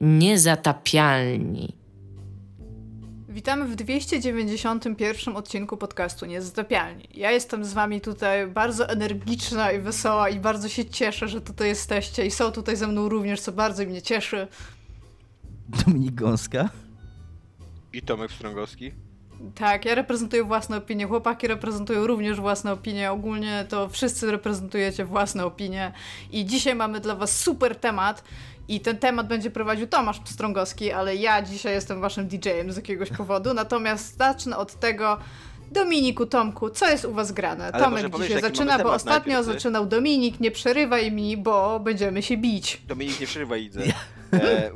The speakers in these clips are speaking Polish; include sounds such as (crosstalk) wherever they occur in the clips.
Niezatapialni. Witamy w 291 odcinku podcastu Niezatapialni. Ja jestem z wami tutaj bardzo energiczna i wesoła i bardzo się cieszę, że tutaj jesteście i są tutaj ze mną również, co bardzo mnie cieszy. Dominik Gąska. I Tomek Strągowski. Tak, ja reprezentuję własne opinie, chłopaki reprezentują również własne opinie, ogólnie to wszyscy reprezentujecie własne opinie i dzisiaj mamy dla was super temat i ten temat będzie prowadził Tomasz Strągowski, ale ja dzisiaj jestem waszym DJ-em z jakiegoś powodu, natomiast zacznę od tego, Dominiku, Tomku, co jest u was grane? Ale Tomek dzisiaj zaczyna, bo ostatnio najpierw, zaczynał Dominik, nie przerywaj mi, bo będziemy się bić. Dominik nie przerywaj, idę. E,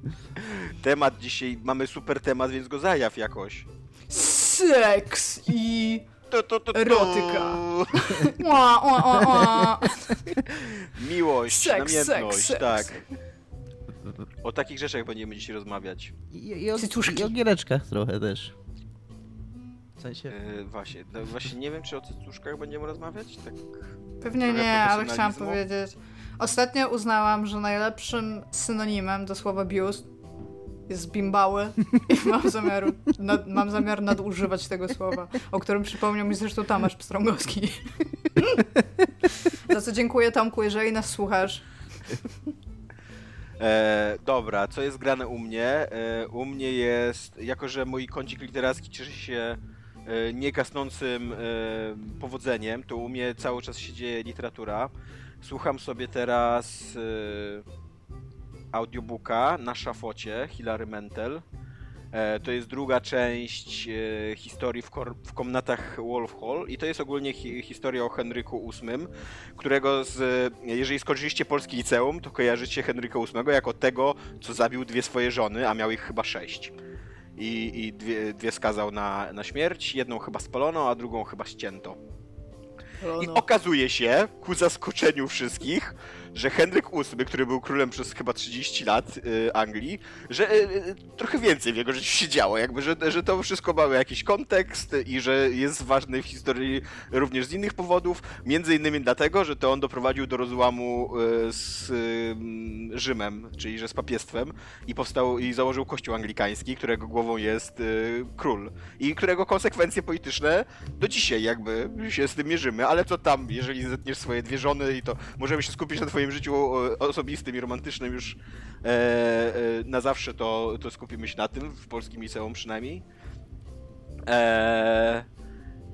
(laughs) temat dzisiaj, mamy super temat, więc go zajaw jakoś. Seks i... Tu, tu, tu, tu. Erotyka. (laughs) Ła, ła, ła, ła. Miłość, Seks, namiętność, seks, tak. O takich rzeczach będziemy dzisiaj rozmawiać. I, i, Cycuszki. I o giereczkach trochę też. W sensie... E, właśnie, no, właśnie nie wiem, czy o cycuszkach będziemy rozmawiać? Tak. Pewnie Trochę nie, ale chciałam profesjonalizmu. powiedzieć. Ostatnio uznałam, że najlepszym synonimem do słowa biust jest bimbały i (laughs) mam zamiar, nad, mam zamiar nadużywać tego słowa, o którym przypomniał mi zresztą Tomasz Pstrągowski. (laughs) Za co dziękuję Tomku, jeżeli nas słuchasz. E, dobra, co jest grane u mnie? E, u mnie jest, jako że mój kącik literacki cieszy się e, niegasnącym e, powodzeniem, to u mnie cały czas się dzieje literatura. Słucham sobie teraz e, audiobooka na szafocie Hilary Mentel. E, to jest druga część e, historii w, w komnatach Wolf Hall i to jest ogólnie hi- historia o Henryku VIII, którego z, jeżeli skończyliście polskie liceum, to kojarzycie Henryka VIII jako tego, co zabił dwie swoje żony, a miał ich chyba sześć. I, i dwie, dwie skazał na, na śmierć, jedną chyba spalono, a drugą chyba ścięto. I okazuje się, ku zaskoczeniu wszystkich, że Henryk VIII, który był królem przez chyba 30 lat y, Anglii, że y, y, trochę więcej w jego życiu się działo, jakby, że, że to wszystko ma jakiś kontekst i że jest ważny w historii również z innych powodów, między innymi dlatego, że to on doprowadził do rozłamu z Rzymem, czyli że z papiestwem i powstał i założył kościół anglikański, którego głową jest król i którego konsekwencje polityczne do dzisiaj jakby się z tym mierzymy, ale co tam, jeżeli zetniesz swoje dwie żony i to możemy się skupić na twoim życiu e, osobistym i romantycznym już e, e, na zawsze, to, to skupimy się na tym, w polskim liceum przynajmniej. E,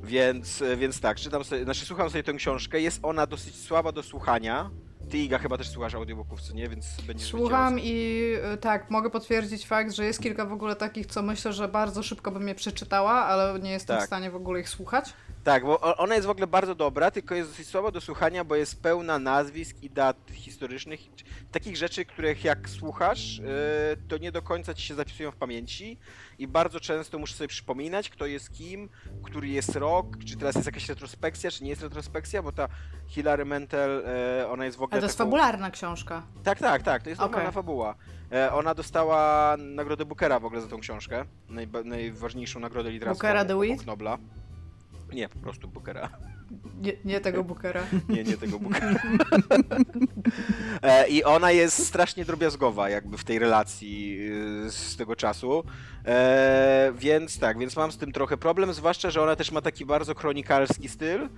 więc, więc tak, czytam sobie, znaczy słucham sobie tę książkę, jest ona dosyć słaba do słuchania. Ty, Iga, chyba też słuchasz audiobooków, co nie? Więc będziesz Słucham wiedziała, i y, tak, mogę potwierdzić fakt, że jest kilka w ogóle takich, co myślę, że bardzo szybko bym je przeczytała, ale nie jestem Tak. w stanie w ogóle ich słuchać. Tak, bo ona jest w ogóle bardzo dobra, tylko jest dosyć słaba do słuchania, bo jest pełna nazwisk i dat historycznych, takich rzeczy, których jak słuchasz, yy, to nie do końca ci się zapisują w pamięci i bardzo często muszę sobie przypominać, kto jest kim, który jest rok, czy teraz jest jakaś retrospekcja, czy nie jest retrospekcja, bo ta Hilary Mantel, yy, ona jest w ogóle Ale to jest taką... fabularna książka. Tak, tak, tak, to jest normalna fabuła. E, ona dostała nagrodę Bookera w ogóle za tą książkę, najważniejszą nagrodę literacką Bookera the Wit? Nie, po prostu Bookera. Nie, nie tego Bookera. Nie, nie tego Bookera. (laughs) E, I ona jest strasznie drobiazgowa jakby w tej relacji y, z tego czasu. E, więc tak, więc mam z tym trochę problem, zwłaszcza, że ona też ma taki bardzo kronikarski styl.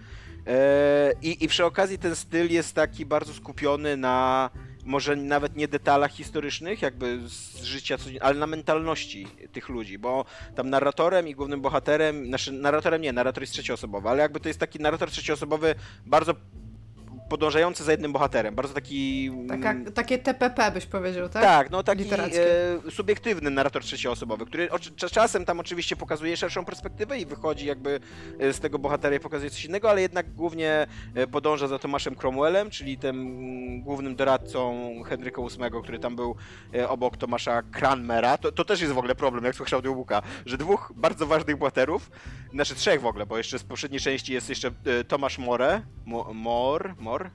E, i, I przy okazji ten styl jest taki bardzo skupiony na może nawet nie detalach historycznych, jakby z życia, codzien- ale na mentalności tych ludzi, bo tam narratorem i głównym bohaterem, znaczy narratorem nie, narrator jest trzecioosobowy, ale jakby to jest taki narrator trzecioosobowy bardzo podążający za jednym bohaterem, bardzo taki... Taka, mm, takie TPP byś powiedział, tak? tak, no taki e, subiektywny narrator trzecioosobowy, który cza- czasem tam oczywiście pokazuje szerszą perspektywę i wychodzi jakby e, z tego bohatera i pokazuje coś innego, ale jednak głównie e, podąża za Tomaszem Cromwellem, czyli tym mm, głównym doradcą Henryka VIII, który tam był e, obok Tomasza Cranmera. To, to też jest w ogóle problem, jak słuchasz audiobooka, że dwóch bardzo ważnych bohaterów, znaczy trzech w ogóle, bo jeszcze z poprzedniej części jest jeszcze Tomasz More, Mo, Mor, Mor,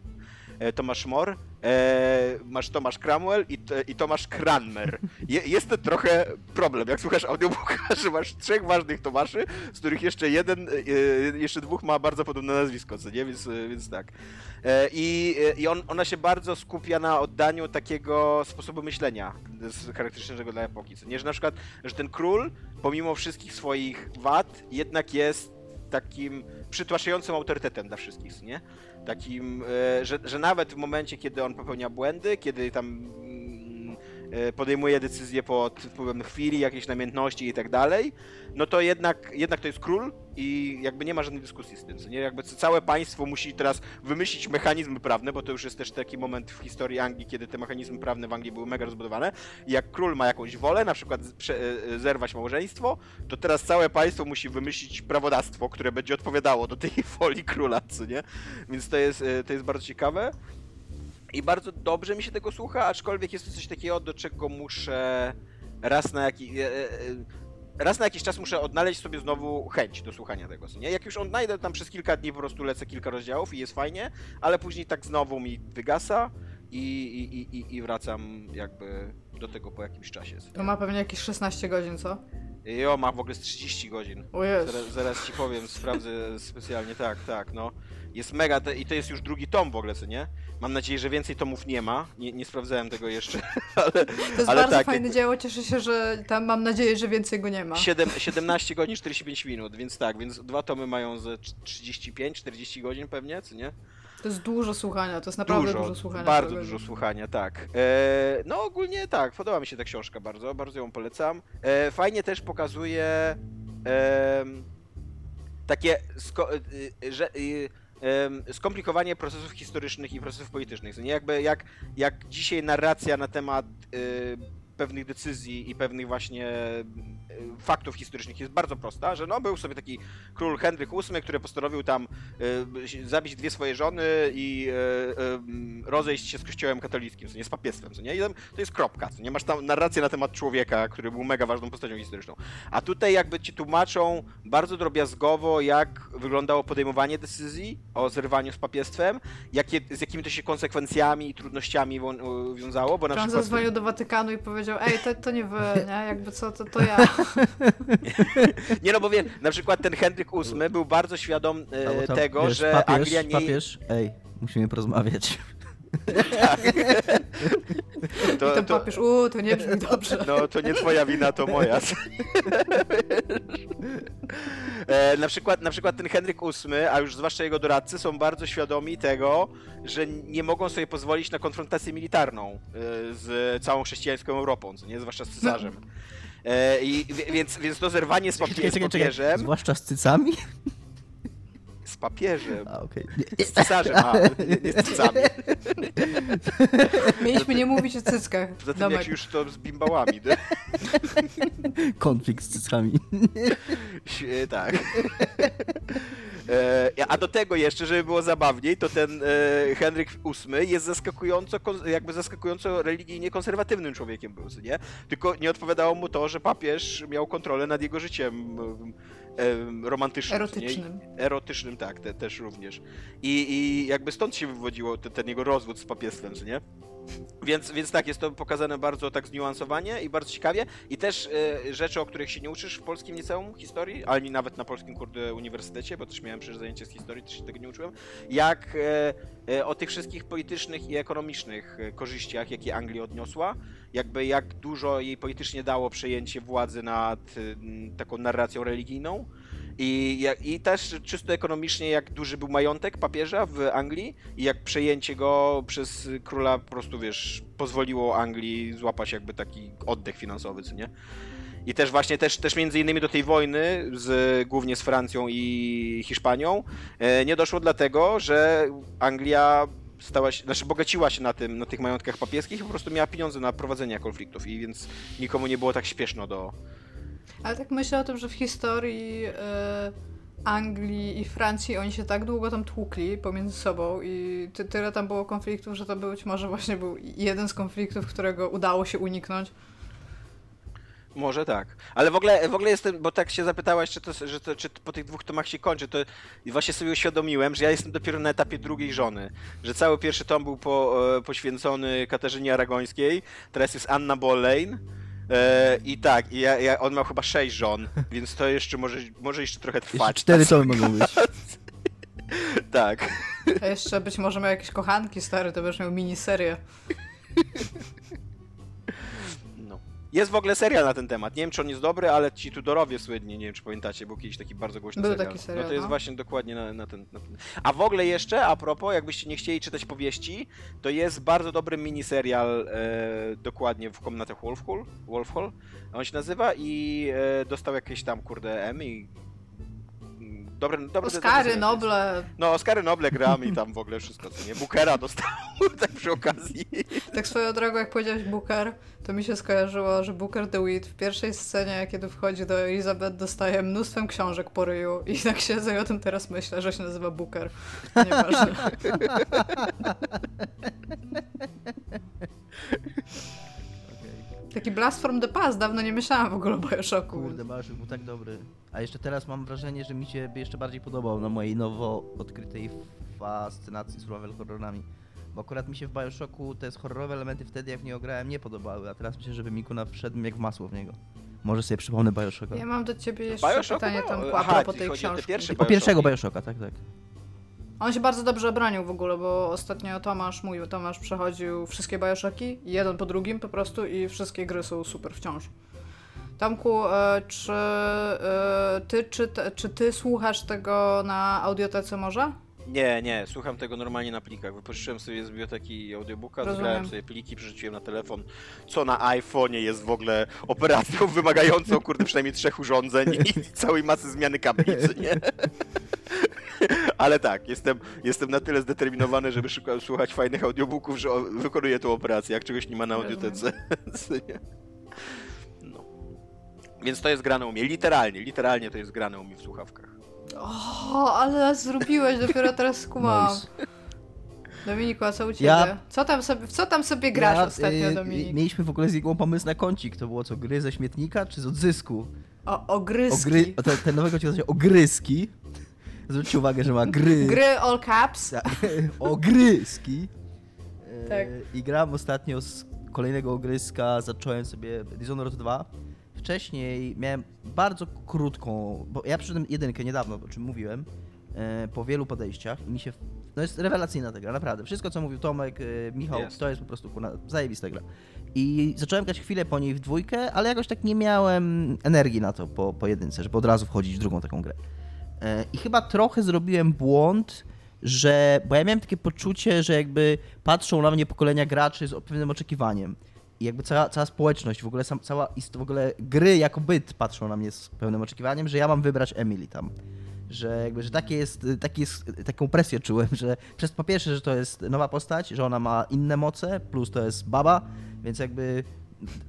e, Tomasz More, e, masz Tomasz Cromwell i, i Tomasz Cranmer. Je, jest to trochę problem, jak słuchasz audiobooka, (laughs) że masz trzech ważnych Tomaszy, z których jeszcze jeden, e, jeszcze dwóch ma bardzo podobne nazwisko, co nie? Więc, więc tak. I, i on, ona się bardzo skupia na oddaniu takiego sposobu myślenia charakterystycznego dla epoki, co nie? Że na przykład, że ten król, pomimo wszystkich swoich wad, jednak jest takim przytłaczającym autorytetem dla wszystkich, nie? Takim, e, że, że nawet w momencie, kiedy on popełnia błędy, kiedy tam mm, podejmuje decyzje pod wpływem chwili, jakiejś namiętności i tak dalej, no to jednak, jednak to jest król i jakby nie ma żadnej dyskusji z tym, nie? Jakby całe państwo musi teraz wymyślić mechanizmy prawne, bo to już jest też taki moment w historii Anglii, kiedy te mechanizmy prawne w Anglii były mega rozbudowane jak król ma jakąś wolę, na przykład e, zerwać małżeństwo, to teraz całe państwo musi wymyślić prawodawstwo, które będzie odpowiadało do tej (laughs) woli króla, co nie? Więc to jest, e, to jest bardzo ciekawe. I bardzo dobrze mi się tego słucha, aczkolwiek jest to coś takiego, do czego muszę raz na jakiś raz na jakiś czas muszę odnaleźć sobie znowu chęć do słuchania tego, nie? Jak już odnajdę tam przez kilka dni po prostu lecę kilka rozdziałów i jest fajnie, ale później tak znowu mi wygasa i, i, i, i wracam jakby do tego po jakimś czasie. To ma pewnie jakieś 16 godzin, co? Jo, ma w ogóle z 30 godzin. O jest. Zaraz, zaraz ci powiem, sprawdzę specjalnie, tak, tak, no. Jest mega, te, i to jest już drugi tom w ogóle, co nie? Mam nadzieję, że więcej tomów nie ma. Nie, nie sprawdzałem tego jeszcze, (laughs) ale. To jest ale bardzo tak, fajne dzieło, cieszę się, że tam mam nadzieję, że więcej go nie ma. 7, 17 (laughs) godzin, 45 minut, więc tak, więc dwa tomy mają ze 35-40 godzin pewnie, co nie? To jest dużo słuchania, to jest naprawdę dużo, dużo słuchania. Bardzo dużo słuchania, tak. E, no ogólnie tak, podoba mi się ta książka bardzo, bardzo ją polecam. E, fajnie też pokazuje e, takie, sko, e, że, e, skomplikowanie procesów historycznych i procesów politycznych. Nie jakby jak, jak dzisiaj narracja na temat pewnych decyzji i pewnych właśnie e, faktów historycznych jest bardzo prosta, że no był sobie taki król Henryk VIII, który postanowił tam e, zabić dwie swoje żony i e, rozejść się z kościołem katolickim, co nie z papiestwem, co nie? I to jest kropka, co nie? Masz tam narrację na temat człowieka, który był mega ważną postacią historyczną. A tutaj jakby ci tłumaczą bardzo drobiazgowo, jak wyglądało podejmowanie decyzji o zerwaniu z papiestwem, jakie, z jakimi to się konsekwencjami i trudnościami wiązało, bo na on przykład... zadzwonił do Watykanu i powiedział powiedział, ej, to, to nie wy, nie? Jakby co, to, to ja. (laughs) nie no, bo wiem, na przykład ten Henryk VIII był bardzo świadom e, tam, tego, wiesz, że papież, Anglia nie... Papież, ej, musimy porozmawiać. Tak. (laughs) To, I ten to, papież, u, to nie brzmi dobrze. No, to nie twoja wina, to moja. (laughs) e, na, przykład, na przykład ten Henryk VIII, a już zwłaszcza jego doradcy, są bardzo świadomi tego, że nie mogą sobie pozwolić na konfrontację militarną e, z całą chrześcijańską Europą, co nie, zwłaszcza z cesarzem. E, i, więc, więc to zerwanie z, papie z papieżem... Zwłaszcza z cycami? Papieżem. A, okay. Z cesarzem, a, nie, nie z cycami. Mieliśmy nie mówić o cyckach. Poza tym jak już to z bimbałami. (laughs) Konflikt z cyckami. (laughs) tak. E, a do tego jeszcze, żeby było zabawniej, to ten e, Henryk VIII jest zaskakująco, jakby zaskakująco religijnie konserwatywnym człowiekiem był, nie? Tylko nie odpowiadało mu to, że papież miał kontrolę nad jego życiem romantycznym. Erotycznym. Nie? Erotycznym, tak, te, też również. I, I jakby stąd się wywodziło ten, ten jego rozwód z papiestwem, nie? Więc, więc tak, jest to pokazane bardzo tak zniuansowanie i bardzo ciekawie. I też e, rzeczy, o których się nie uczysz w polskim liceum historii, ani nawet na polskim kurde uniwersytecie, bo też miałem przecież zajęcie z historii, też się tego nie uczyłem, jak e, e, o tych wszystkich politycznych i ekonomicznych korzyściach, jakie Anglia odniosła, jakby jak dużo jej politycznie dało przejęcie władzy nad taką narracją religijną, i, I też czysto ekonomicznie, jak duży był majątek papieża w Anglii i jak przejęcie go przez króla po prostu, wiesz, pozwoliło Anglii złapać jakby taki oddech finansowy, co nie? I też właśnie, też, też między innymi do tej wojny, z, głównie z Francją i Hiszpanią, e, nie doszło dlatego, że Anglia stała się, znaczy bogaciła się na tym, na tych majątkach papieskich i po prostu miała pieniądze na prowadzenie konfliktów i więc nikomu nie było tak śpieszno do, ale tak myślę o tym, że w historii e, Anglii i Francji oni się tak długo tam tłukli pomiędzy sobą i ty, tyle tam było konfliktów, że to być może właśnie był jeden z konfliktów, którego udało się uniknąć. Może tak. Ale w ogóle, w ogóle jestem, bo tak się zapytałaś, czy, to, że to, czy po tych dwóch tomach się kończy, to właśnie sobie uświadomiłem, że ja jestem dopiero na etapie drugiej żony. Że cały pierwszy tom był po, e, poświęcony Katarzynie Aragońskiej, teraz jest Anna Boleyn. E, I tak, i ja, ja, on miał chyba sześć żon, (laughs) więc to jeszcze może, może jeszcze trochę Jeszcze trwać. cztery tomy mogą (laughs) być. Tak. A jeszcze być może miał jakieś kochanki stary, to będziesz miał miniserię. (laughs) Jest w ogóle serial na ten temat. Nie wiem, czy on jest dobry, ale ci Tudorowie słynni, nie wiem, czy pamiętacie, był kiedyś taki bardzo głośny Był serial. taki serial, No to jest no. właśnie dokładnie na, na, ten, na ten... A w ogóle jeszcze, a propos, jakbyście nie chcieli czytać powieści, to jest bardzo dobry miniserial e, dokładnie w komnatach Wolf Hall, Wolf Hall, on się nazywa i e, dostał jakieś tam, kurde, Emmy mm, Dobre, dobre Oscary. Noble. No, Oscary Noble gram i tam w ogóle wszystko, co nie. Bookera dostał, (laughs) tak przy okazji. Tak swoją drogą, jak powiedziałeś Booker, to mi się skojarzyło, że Booker DeWitt w pierwszej scenie, kiedy wchodzi do Elizabeth, dostaje mnóstwem książek po ryju i (laughs) tak siedzę i o tym teraz myślę, że się nazywa Booker. Nieważne. (laughs) Taki Blast from the Past, dawno nie myślałam w ogóle o Bioshocku. Kurde, Bioshock był tak dobry. A jeszcze teraz mam wrażenie, że mi się jeszcze bardziej podobał na mojej nowo odkrytej fascynacji survival horrorami. Bo akurat mi się w Bioshocku te horrorowe elementy wtedy, jak w niego grałem, nie podobały, a teraz myślę, że wymikuna wszedłem jak w masło w niego. Może sobie przypomnę Bioshocka. Ja mam do ciebie jeszcze Bioshock? pytanie tam aha, ci tej chodzi o te książki. pierwsze O pierwszego. Bioshocka, tak, tak. On się bardzo dobrze obronił w ogóle, bo ostatnio Tomasz, mój Tomasz przechodził wszystkie Bioshocki, jeden po drugim po prostu i wszystkie gry są super wciąż. Tomku, e, czy, e, ty, czy, czy ty słuchasz tego na audiotece może? Nie, nie, słucham tego normalnie na plikach. Wypożyczyłem sobie z biblioteki audiobooka, Rozumiem. zgrałem sobie pliki, przerzuciłem na telefon, co na iPhone'ie jest w ogóle operacją (laughs) wymagającą, kurde, przynajmniej trzech urządzeń i (laughs) całej masy zmiany kaplicy, nie? (laughs) Ale tak, jestem, jestem na tyle zdeterminowany, żeby szukać, słuchać fajnych audiobooków, że wykonuję tą operację, jak czegoś nie ma na audiotece. Więc to jest grane u mnie, literalnie, literalnie to jest grane u mnie w słuchawkach. O, ale nas zrobiłeś, dopiero teraz skumałam. Nice. Dominiku, a co u ciebie? Ja- Co, tam sobie, w co tam sobie grasz Ja, ostatnio, y, Dominik? Mieliśmy w ogóle z jego pomysł na kącik. To było co, gry ze śmietnika czy z odzysku? O, ogryski. Ogry, o, ten, ten nowy kącik nazywa się ogryski. Zwróćcie uwagę, że ma gry. Gry all caps. Tak, (laughs) ogryski. E, Tak. I gram ostatnio z kolejnego ogryska, zacząłem sobie Dishonored 2. Wcześniej miałem bardzo krótką, bo ja przyszedłem jedynkę niedawno, o czym mówiłem, e, po wielu podejściach i mi się, no jest rewelacyjna ta gra, naprawdę. Wszystko co mówił Tomek, e, Michał, Jest. to jest po prostu kurna, zajebista gra. I zacząłem grać chwilę po niej w dwójkę, ale jakoś tak nie miałem energii na to po, po jedynce, żeby od razu wchodzić w drugą taką grę. E, I chyba trochę zrobiłem błąd, że. Bo ja miałem takie poczucie, że jakby patrzą na mnie pokolenia graczy z pewnym oczekiwaniem. I jakby cała, cała społeczność, w ogóle sam, cała w ogóle gry jako byt patrzą na mnie z pełnym oczekiwaniem, że ja mam wybrać Emily tam. Że jakby, że takie jest, taki jest, taką presję czułem, że przez po pierwsze, że to jest nowa postać, że ona ma inne moce, plus to jest baba, więc jakby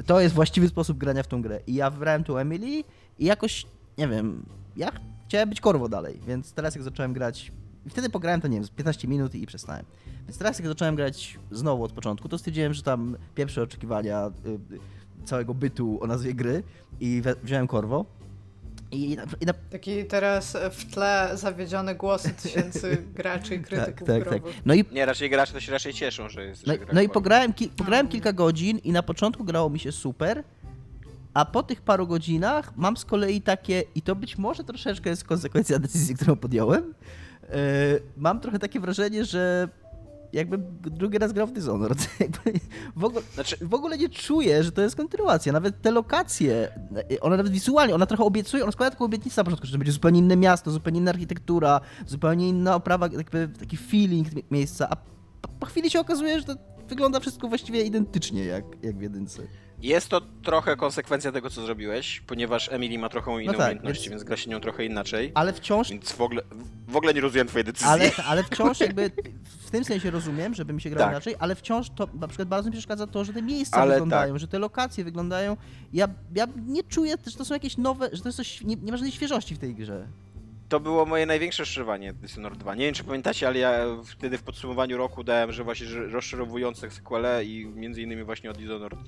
to jest właściwy sposób grania w tą grę. I ja wybrałem tu Emily i jakoś, nie wiem, ja chciałem być korwo dalej, więc teraz jak zacząłem grać, i wtedy pograłem to, nie wiem, z 15 minut i przestałem. Więc teraz jak zacząłem grać znowu od początku, to stwierdziłem, że tam pierwsze oczekiwania y, całego bytu o nazwie gry i wziąłem korwo. I, na, i na, Taki teraz w tle zawiedzione głosy tysięcy (laughs) graczy i krytyków tak, tak, tak. No i Nie, raczej gracze to się raczej cieszą, że jest. No, że no i gra. pograłem, ki- pograłem A. kilka godzin i na początku grało mi się super, a po tych paru godzinach mam z kolei takie, i to być może troszeczkę jest konsekwencja decyzji, którą podjąłem, mam trochę takie wrażenie, że jakbym drugi raz grał w Dishonored. (laughs) Jakby w, ogóle, Znaczy, w ogóle nie czuję, że to jest kontynuacja. Nawet te lokacje, e, ona nawet wizualnie, ona trochę obiecuje, ona składa taką obietnicę na początku, że to będzie zupełnie inne miasto, zupełnie inna architektura, zupełnie inna oprawa, jakby taki feeling mie- miejsca, a po, po chwili się okazuje, że to wygląda wszystko właściwie identycznie jak, jak w jedynce. Jest to trochę konsekwencja tego, co zrobiłeś, ponieważ Emily ma trochę inne tak, umiejętności, więc- więc... gra się nią trochę inaczej. Ale wciąż, Więc w ogóle, w ogóle nie rozumiem twojej decyzji. ale, ale (laughs) wciąż jakby w tym sensie rozumiem, żeby mi się grało Tak. inaczej, ale wciąż to na przykład bardzo mi przeszkadza to, że te miejsca Ale wyglądają, tak. że te lokacje wyglądają. Ja, ja nie czuję, że to są jakieś nowe, że to jest coś, nie, nie ma żadnej świeżości w tej grze. To było moje największe rozczarowanie Dishonored 2. Nie wiem, czy pamiętacie, ale ja wtedy w podsumowaniu roku dałem, że właśnie rozczarowujące sequele i między innymi właśnie od Dishonored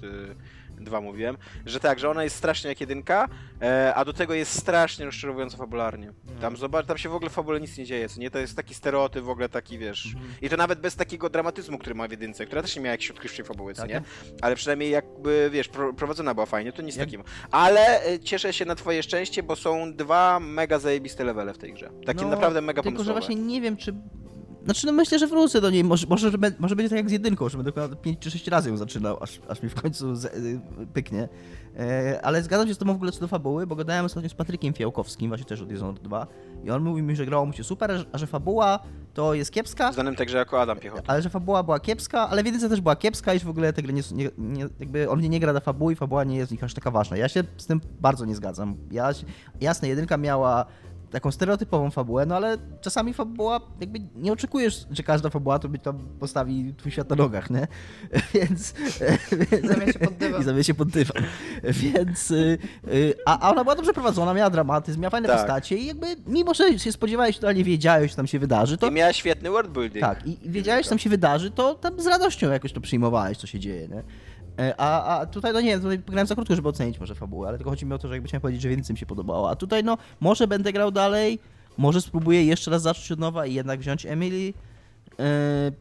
dwa mówiłem, że tak, że ona jest strasznie jak jedynka, e, a do tego jest strasznie rozczarowująca fabularnie. Tam zobacz, tam się w ogóle w fabule nic nie dzieje, co nie? To jest taki stereotyp w ogóle taki, wiesz, Mhm. i to nawet bez takiego dramatyzmu, który ma w jedynce, która też nie miała jakiejś odkrywczej fabuły, co Tak, nie? Ale przynajmniej jakby, wiesz, pro, prowadzona była fajnie, to nic Jak- takiego. Ale e, cieszę się na twoje szczęście, bo są dwa mega zajebiste levele w tej grze. Takie No, naprawdę mega Tylko, że pomysłowe. właśnie nie wiem, czy... Znaczy, no myślę, że wrócę do niej. Może, może, może będzie tak jak z jedynką, że będę chyba 5 czy 6 razy ją zaczynał, aż, aż mi w końcu z, y, pyknie. E, ale zgadzam się z tobą w ogóle co do fabuły, bo gadałem ostatnio z Patrykiem Fiałkowskim, właśnie też od Dishonored 2. I on mówił mi, że grało mu się super, a że- fabuła to jest kiepska, Znanym także jako Adam Piechota. ale że fabuła była kiepska, ale w jedynce też była kiepska i że w ogóle te gry nie, nie, nie jakby on nie, nie gra na fabuły i fabuła nie jest w nich aż taka ważna. Ja się z tym bardzo nie zgadzam. Ja, jasne, jedynka miała taką stereotypową fabułę, no ale czasami fabuła, jakby nie oczekujesz, że każda fabuła to by tam postawi twój świat na nogach, nie? (laughs) Więc... Zamie się pod dywan. (laughs) I się pod dywan. Więc... y, y, A, a ona była dobrze prowadzona, miała dramatyzm, miała fajne Tak. postacie i jakby, mimo że się spodziewałeś, to nie wiedziałeś, co tam się wydarzy, to I miała świetny worldbuilding. tak, i i wiedziałeś, co tam się wydarzy, to tam z radością jakoś to przyjmowałeś, co się dzieje, nie? E, A, a tutaj, no nie wiem, tutaj grałem za krótko, żeby ocenić może fabułę, ale tylko chodzi mi o to, że jakby chciałem powiedzieć, że więcej mi się podobało. A tutaj, no, może będę grał dalej, może spróbuję jeszcze raz zacząć od nowa i jednak wziąć Emily. E,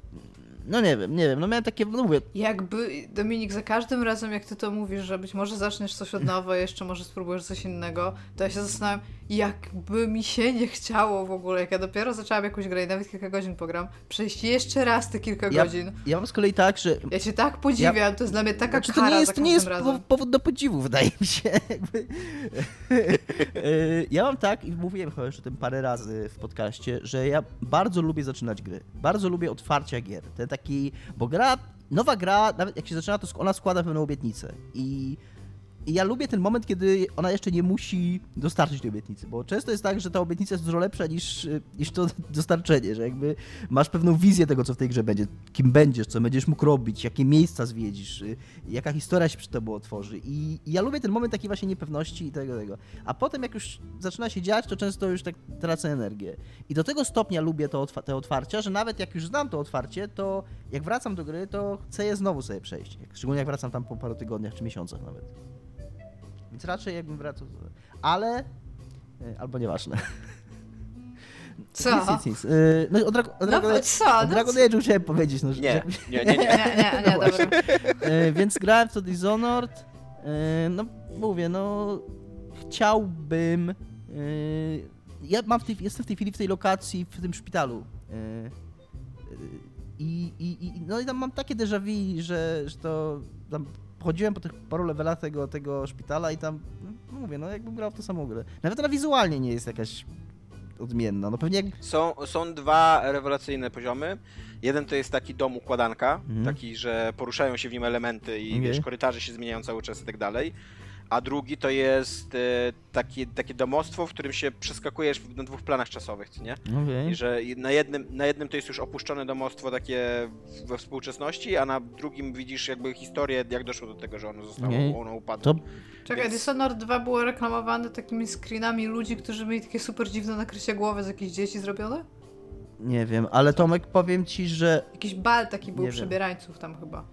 No nie wiem, nie wiem, no miałem takie, no mówię, Jakby, Dominik, za każdym razem, jak ty to mówisz, że być może zaczniesz coś od nowa, jeszcze może spróbujesz coś innego, to ja się zastanawiam, jakby mi się nie chciało w ogóle, jak ja dopiero zaczęłam jakąś grę i nawet kilka godzin pogram, przejść jeszcze raz te kilka ja, godzin. ja mam z kolei tak, że Ja cię tak podziwiam, to jest dla mnie taka Znaczy, to kara nie jest, to nie jest razem. powód do podziwu, (laughs) wydaje mi się. (laughs) E, ja mam tak, i mówiłem chyba już o tym parę razy w podcaście, że ja bardzo lubię zaczynać gry. Bardzo lubię otwarcia gier. Ten taki, bo gra, nowa gra, nawet jak się zaczyna, to ona składa pewną obietnicę. I i ja lubię ten moment, kiedy ona jeszcze nie musi dostarczyć tej obietnicy, bo często jest tak, że ta obietnica jest dużo lepsza niż, y, niż to (laughs) dostarczenie, że jakby masz pewną wizję tego, co w tej grze będzie, kim będziesz, co będziesz mógł robić, jakie miejsca zwiedzisz, y, jaka historia się przed tobą otworzy. I, ja lubię ten moment takiej właśnie niepewności i tego, tego. A potem jak już zaczyna się dziać, to często już tak tracę energię. I do tego stopnia lubię to te otwarcia, że nawet jak już znam to otwarcie, to jak wracam do gry, to chcę je znowu sobie przejść. Szczególnie jak wracam tam po paru tygodniach czy miesiącach nawet. Więc raczej jakbym wracał. Ale. y, Albo nieważne. Co? Nic, nic, nic. Y, No, o, Dra- o, No Dragon, co? o No Dragon co? Age'u chciałem powiedzieć. No, że- (laughs) Nie, nie, nie, nie. Nie, nie, (laughs) nie, dobra. E, więc grałem w to Dishonored. E, no mówię, no chciałbym. e, ja mam w tej, jestem w tej chwili w tej lokacji, w tym szpitalu. E, e, I, i, i, no i tam mam takie déjà vu, że, że to tam chodziłem po tych paru levelach tego, tego szpitala i tam, no, mówię, no jakbym grał w to samą grę. Nawet ona wizualnie nie jest jakaś odmienna. No pewnie jak Są, są dwa rewelacyjne poziomy. Jeden to jest taki dom układanka, Mhm. taki, że poruszają się w nim elementy i Okej. wiesz, korytarze się zmieniają cały czas i tak dalej. A drugi to jest e, takie, takie domostwo, w którym się przeskakujesz na dwóch planach czasowych, co nie? Okej. I że na jednym, na jednym to jest już opuszczone domostwo takie we współczesności, a na drugim widzisz jakby historię, jak doszło do tego, że ono zostało, Okej. ono upadło. To Czekaj, Więc- Dishonored 2 było reklamowane takimi screenami ludzi, którzy mieli takie super dziwne nakrycie głowy z jakichś dzieci zrobione? nie wiem, ale Tomek powiem ci, że Jakiś bal taki był Nie wiem. przebierańców tam chyba.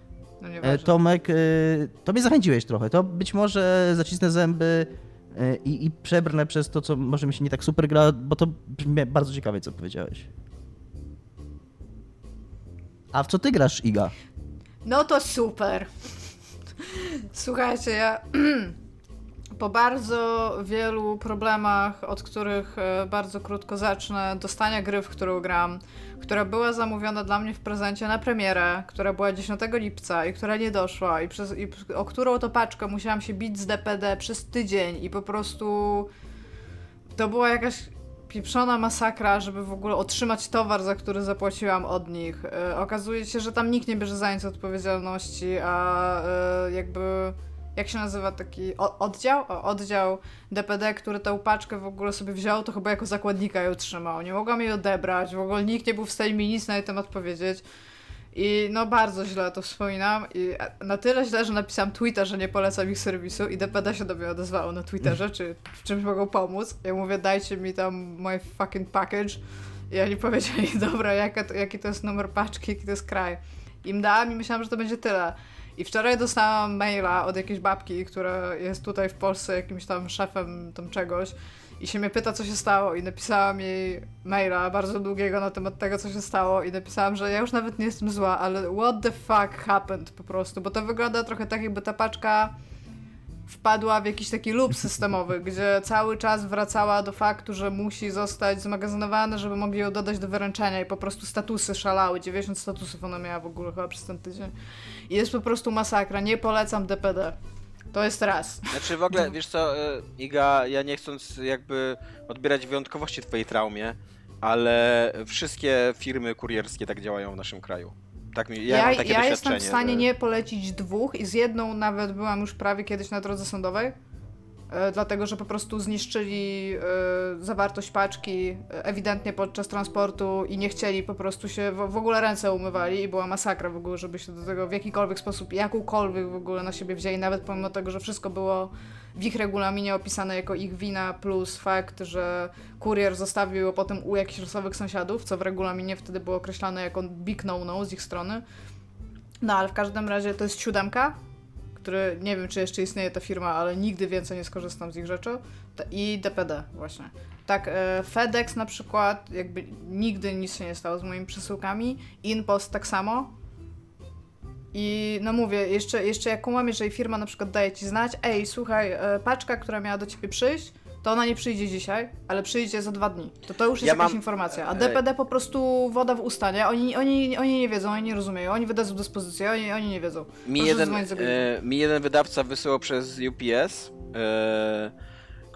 No E, Tomek, e, to mnie zachęciłeś trochę. To być może zacisnę zęby e, i, i przebrnę przez to, co może mi się nie tak super gra, bo to brzmi bardzo ciekawie, co powiedziałeś. A w co ty grasz, Iga? No to super. Słuchajcie, ja (clears throat) po bardzo wielu problemach, od których bardzo krótko zacznę, dostania gry, w którą gram, która była zamówiona dla mnie w prezencie na premierę, która była 10 lipca i która nie doszła, i, przez, i o którą to paczkę musiałam się bić z DPD przez tydzień i po prostu to była jakaś pieprzona masakra, żeby w ogóle otrzymać towar, za który zapłaciłam od nich. E, okazuje się, że tam nikt nie bierze za nic odpowiedzialności, a e, jakby jak się nazywa taki oddział? Oddział DPD, który tę paczkę w ogóle sobie wziął, to chyba jako zakładnika ją trzymał. Nie mogłam jej odebrać, w ogóle nikt nie był w stanie mi nic na jej temat powiedzieć. I no bardzo źle to wspominam i na tyle źle, że napisałam tweeta, że nie polecam ich serwisu i DPD się do mnie odezwało na Twitterze, czy w czymś mogą pomóc. Ja mówię, dajcie mi tam my fucking package. I oni powiedzieli, (laughs) dobra, jaka to, jaki to jest numer paczki, jaki to jest kraj. Im dałam i myślałam, że to będzie tyle. I wczoraj dostałam maila od jakiejś babki, która jest tutaj w Polsce jakimś tam szefem tam czegoś i się mnie pyta, co się stało i napisałam jej maila bardzo długiego na temat tego, co się stało i napisałam, że ja już nawet nie jestem zła, ale what the fuck happened po prostu, bo to wygląda trochę tak, jakby ta paczka wpadła w jakiś taki loop systemowy, (laughs) gdzie cały czas wracała do faktu, że musi zostać zmagazynowana, żeby mogli ją dodać do wyręczenia i po prostu statusy szalały. 90 statusów ona miała w ogóle chyba przez ten tydzień. I jest po prostu masakra. Nie polecam DPD. To jest raz. Znaczy w ogóle, wiesz co, e, Iga, ja nie chcąc jakby odbierać wyjątkowości twojej traumie, ale wszystkie firmy kurierskie tak działają w naszym kraju. Tak mi, ja, ja, mam takie ja jestem w stanie że- nie polecić dwóch i z jedną nawet byłam już prawie kiedyś na drodze sądowej. E, dlatego, że po prostu zniszczyli e, zawartość paczki e, ewidentnie podczas transportu i nie chcieli po prostu się, w, w ogóle ręce umywali i była masakra w ogóle, żeby się do tego w jakikolwiek sposób, jakąkolwiek w ogóle na siebie wzięli, nawet pomimo tego, że wszystko było w ich regulaminie opisane jako ich wina, plus fakt, że kurier zostawił ją potem u jakichś losowych sąsiadów, co w regulaminie wtedy było określane jako big no-no z ich strony. No ale w każdym razie to jest siódemka, który nie wiem, czy jeszcze istnieje ta firma, ale nigdy więcej nie skorzystam z ich rzeczy. I DPD właśnie. Tak, e, FedEx na przykład, jakby nigdy nic się nie stało z moimi przesyłkami. InPost tak samo. I no mówię, jeszcze, jeszcze jak kumam, jeżeli firma na przykład daje ci znać, ej, słuchaj, e, paczka, która miała do ciebie przyjść, to ona nie przyjdzie dzisiaj, ale przyjdzie za dwa dni. To to już jest Ja jakaś mam- informacja. A DPD po prostu woda w usta, nie? Oni, oni, oni nie wiedzą, oni nie rozumieją, oni wydadzą dyspozycję, oni, oni nie wiedzą. Mi Proszę jeden, e, mi jeden wydawca wysyłał przez UPS, e,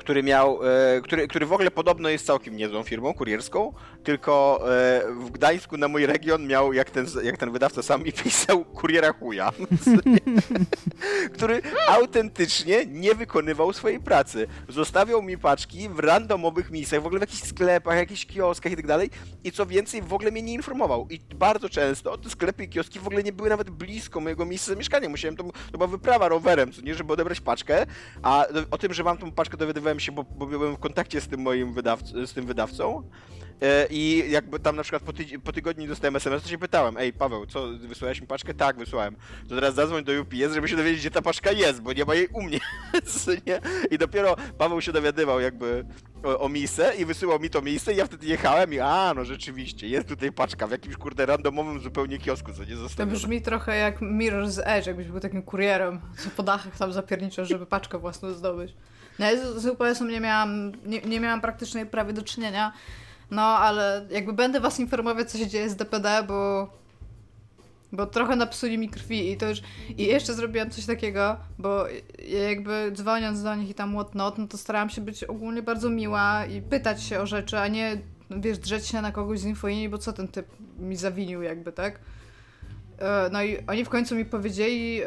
który miał, e, który, który w ogóle podobno jest całkiem niezłą firmą kurierską, tylko e, w Gdańsku na mój region miał, jak ten, jak ten wydawca sam mi pisał, kuriera chuja, (laughs) który autentycznie nie wykonywał swojej pracy. Zostawiał mi paczki w randomowych miejscach, w ogóle w jakichś sklepach, jakichś kioskach i tak dalej i co więcej, w ogóle mnie nie informował. I bardzo często te sklepy i kioski w ogóle nie były nawet blisko mojego miejsca zamieszkania. Musiałem, to, to była wyprawa rowerem, co nie, żeby odebrać paczkę, a o tym, że mam tą paczkę dowiadywałem się, bo, bo byłem w kontakcie z tym moim wydawc- z tym wydawcą. E, I jakby tam na przykład po, tydzień, po tygodniu dostałem SMS, to się pytałem, ej Paweł, co, wysłałeś mi paczkę? Tak, wysłałem. To teraz zadzwoń do UPS, żeby się dowiedzieć, gdzie ta paczka jest, bo nie ma jej u mnie. (laughs) I dopiero Paweł się dowiadywał jakby o, o miejsce i wysyłał mi to miejsce i ja wtedy jechałem i a, no rzeczywiście, jest tutaj paczka w jakimś kurde randomowym zupełnie kiosku, co nie To zostawione. brzmi trochę jak Mirror's Edge, jakbyś był takim kurierem, co po dachach tam zapierniczasz, żeby paczkę własną zdobyć. No ja z, nie miałam, nie, nie miałam praktycznie prawie do czynienia, no ale jakby będę was informować, co się dzieje z DPD, bo bo trochę napsuli mi krwi i to już... I jeszcze zrobiłam coś takiego, bo ja jakby dzwoniąc do nich i tam whatnot, no to starałam się być ogólnie bardzo miła i pytać się o rzeczy, a nie, wiesz, drzeć się na kogoś z infolinii, bo co ten typ mi zawinił jakby, tak? E, No i oni w końcu mi powiedzieli, e,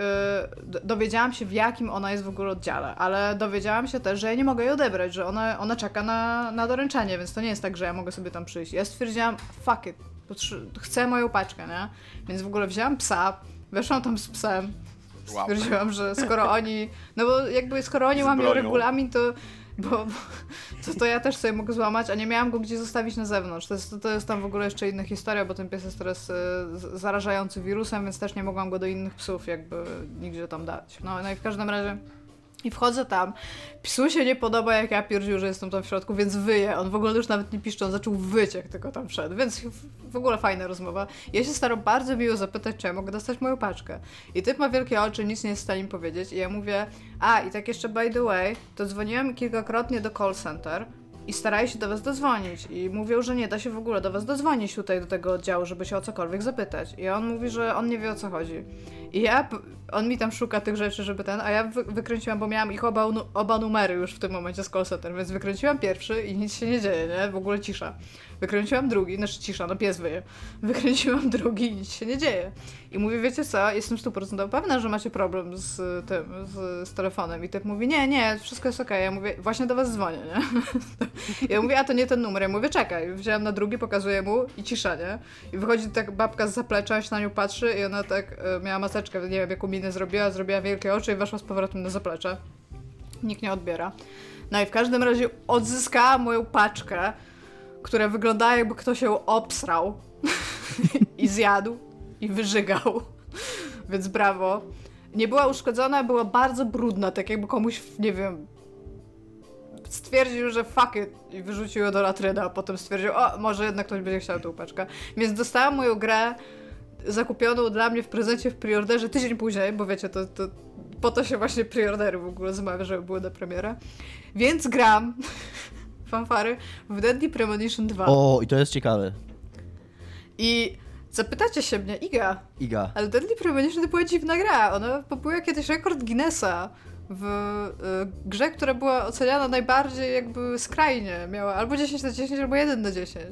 dowiedziałam się w jakim ona jest w ogóle oddziale, ale dowiedziałam się też, że ja nie mogę jej odebrać, że ona, ona czeka na, na doręczenie, więc to nie jest tak, że ja mogę sobie tam przyjść. Ja stwierdziłam, fuck it, chcę moją paczkę, nie? Więc w ogóle wzięłam psa, weszłam tam z psem, stwierdziłam, że skoro oni, no bo jakby skoro oni łamią regulamin, to bo, bo to, to ja też sobie mogę złamać, a nie miałam go gdzie zostawić na zewnątrz. To jest, to jest tam w ogóle jeszcze inna historia, bo ten pies jest teraz z- zarażający wirusem, więc też nie mogłam go do innych psów jakby nigdzie tam dać. No, no i w każdym razie i wchodzę tam. Psu się nie podoba, jak ja pierdził, że jestem tam w środku, więc wyje. On w ogóle już nawet nie piszczy, on zaczął wyć, jak tylko tam wszedł. Więc w- ogóle fajna rozmowa. Ja się staram bardzo miło zapytać, czy ja mogę dostać moją paczkę. I typ ma wielkie oczy, nic nie jest w stanie mi powiedzieć. I ja mówię, a i tak jeszcze by the way, to dzwoniłam kilkakrotnie do call center i starali się do was dodzwonić. I mówią, że nie da się w ogóle do was dodzwonić tutaj do tego oddziału, żeby się o cokolwiek zapytać. I on mówi, że on nie wie o co chodzi. I ja, on mi tam szuka tych rzeczy, żeby ten, a ja wy, wykręciłam, bo miałam ich oba, oba numery już w tym momencie z call więc wykręciłam pierwszy i nic się nie dzieje, nie? W ogóle cisza. Wykręciłam drugi, znaczy cisza, no pies wyje. (laughs) Wykręciłam drugi i nic się nie dzieje. I mówię, wiecie co, jestem 100% pewna, że macie problem z tym, z, z telefonem. I tak mówi, nie, nie, wszystko jest okej. Ja mówię, właśnie do was dzwonię, nie? (laughs) Ja mówię, a to nie ten numer. Ja mówię, czekaj. Wziąłem na drugi, pokazuję mu i cisza, nie? I wychodzi tak babka z zaplecza, się na nią patrzy i ona tak e, miała maseczkę, nie wiem jaką minę zrobiła, zrobiła wielkie oczy i weszła z powrotem na zaplecze. Nikt nie odbiera. No i w każdym razie odzyskała moją paczkę, która wyglądała jakby ktoś ją obsrał (laughs) i zjadł i wyżygał. Więc brawo. nie była uszkodzona, była bardzo brudna, tak jakby komuś, nie wiem, stwierdził, że fuck it i wyrzucił ją do latryny, a potem stwierdził, o, może jednak ktoś będzie chciał tą paczkę. Więc dostałam moją grę zakupioną dla mnie w prezencie w preorderze tydzień później, bo wiecie, to, to po to się właśnie preordery w ogóle zamawia, żeby były na premierę. Więc gram (laughs) fanfary w Deadly Premonition 2. O, i to jest ciekawe. I zapytacie się mnie, Iga, Iga. ale Deadly Premonition to była dziwna gra. Ona pobyła kiedyś rekord Guinnessa w y, grze, która była oceniana najbardziej jakby skrajnie. Miała albo 10 na 10, albo 1 na 10.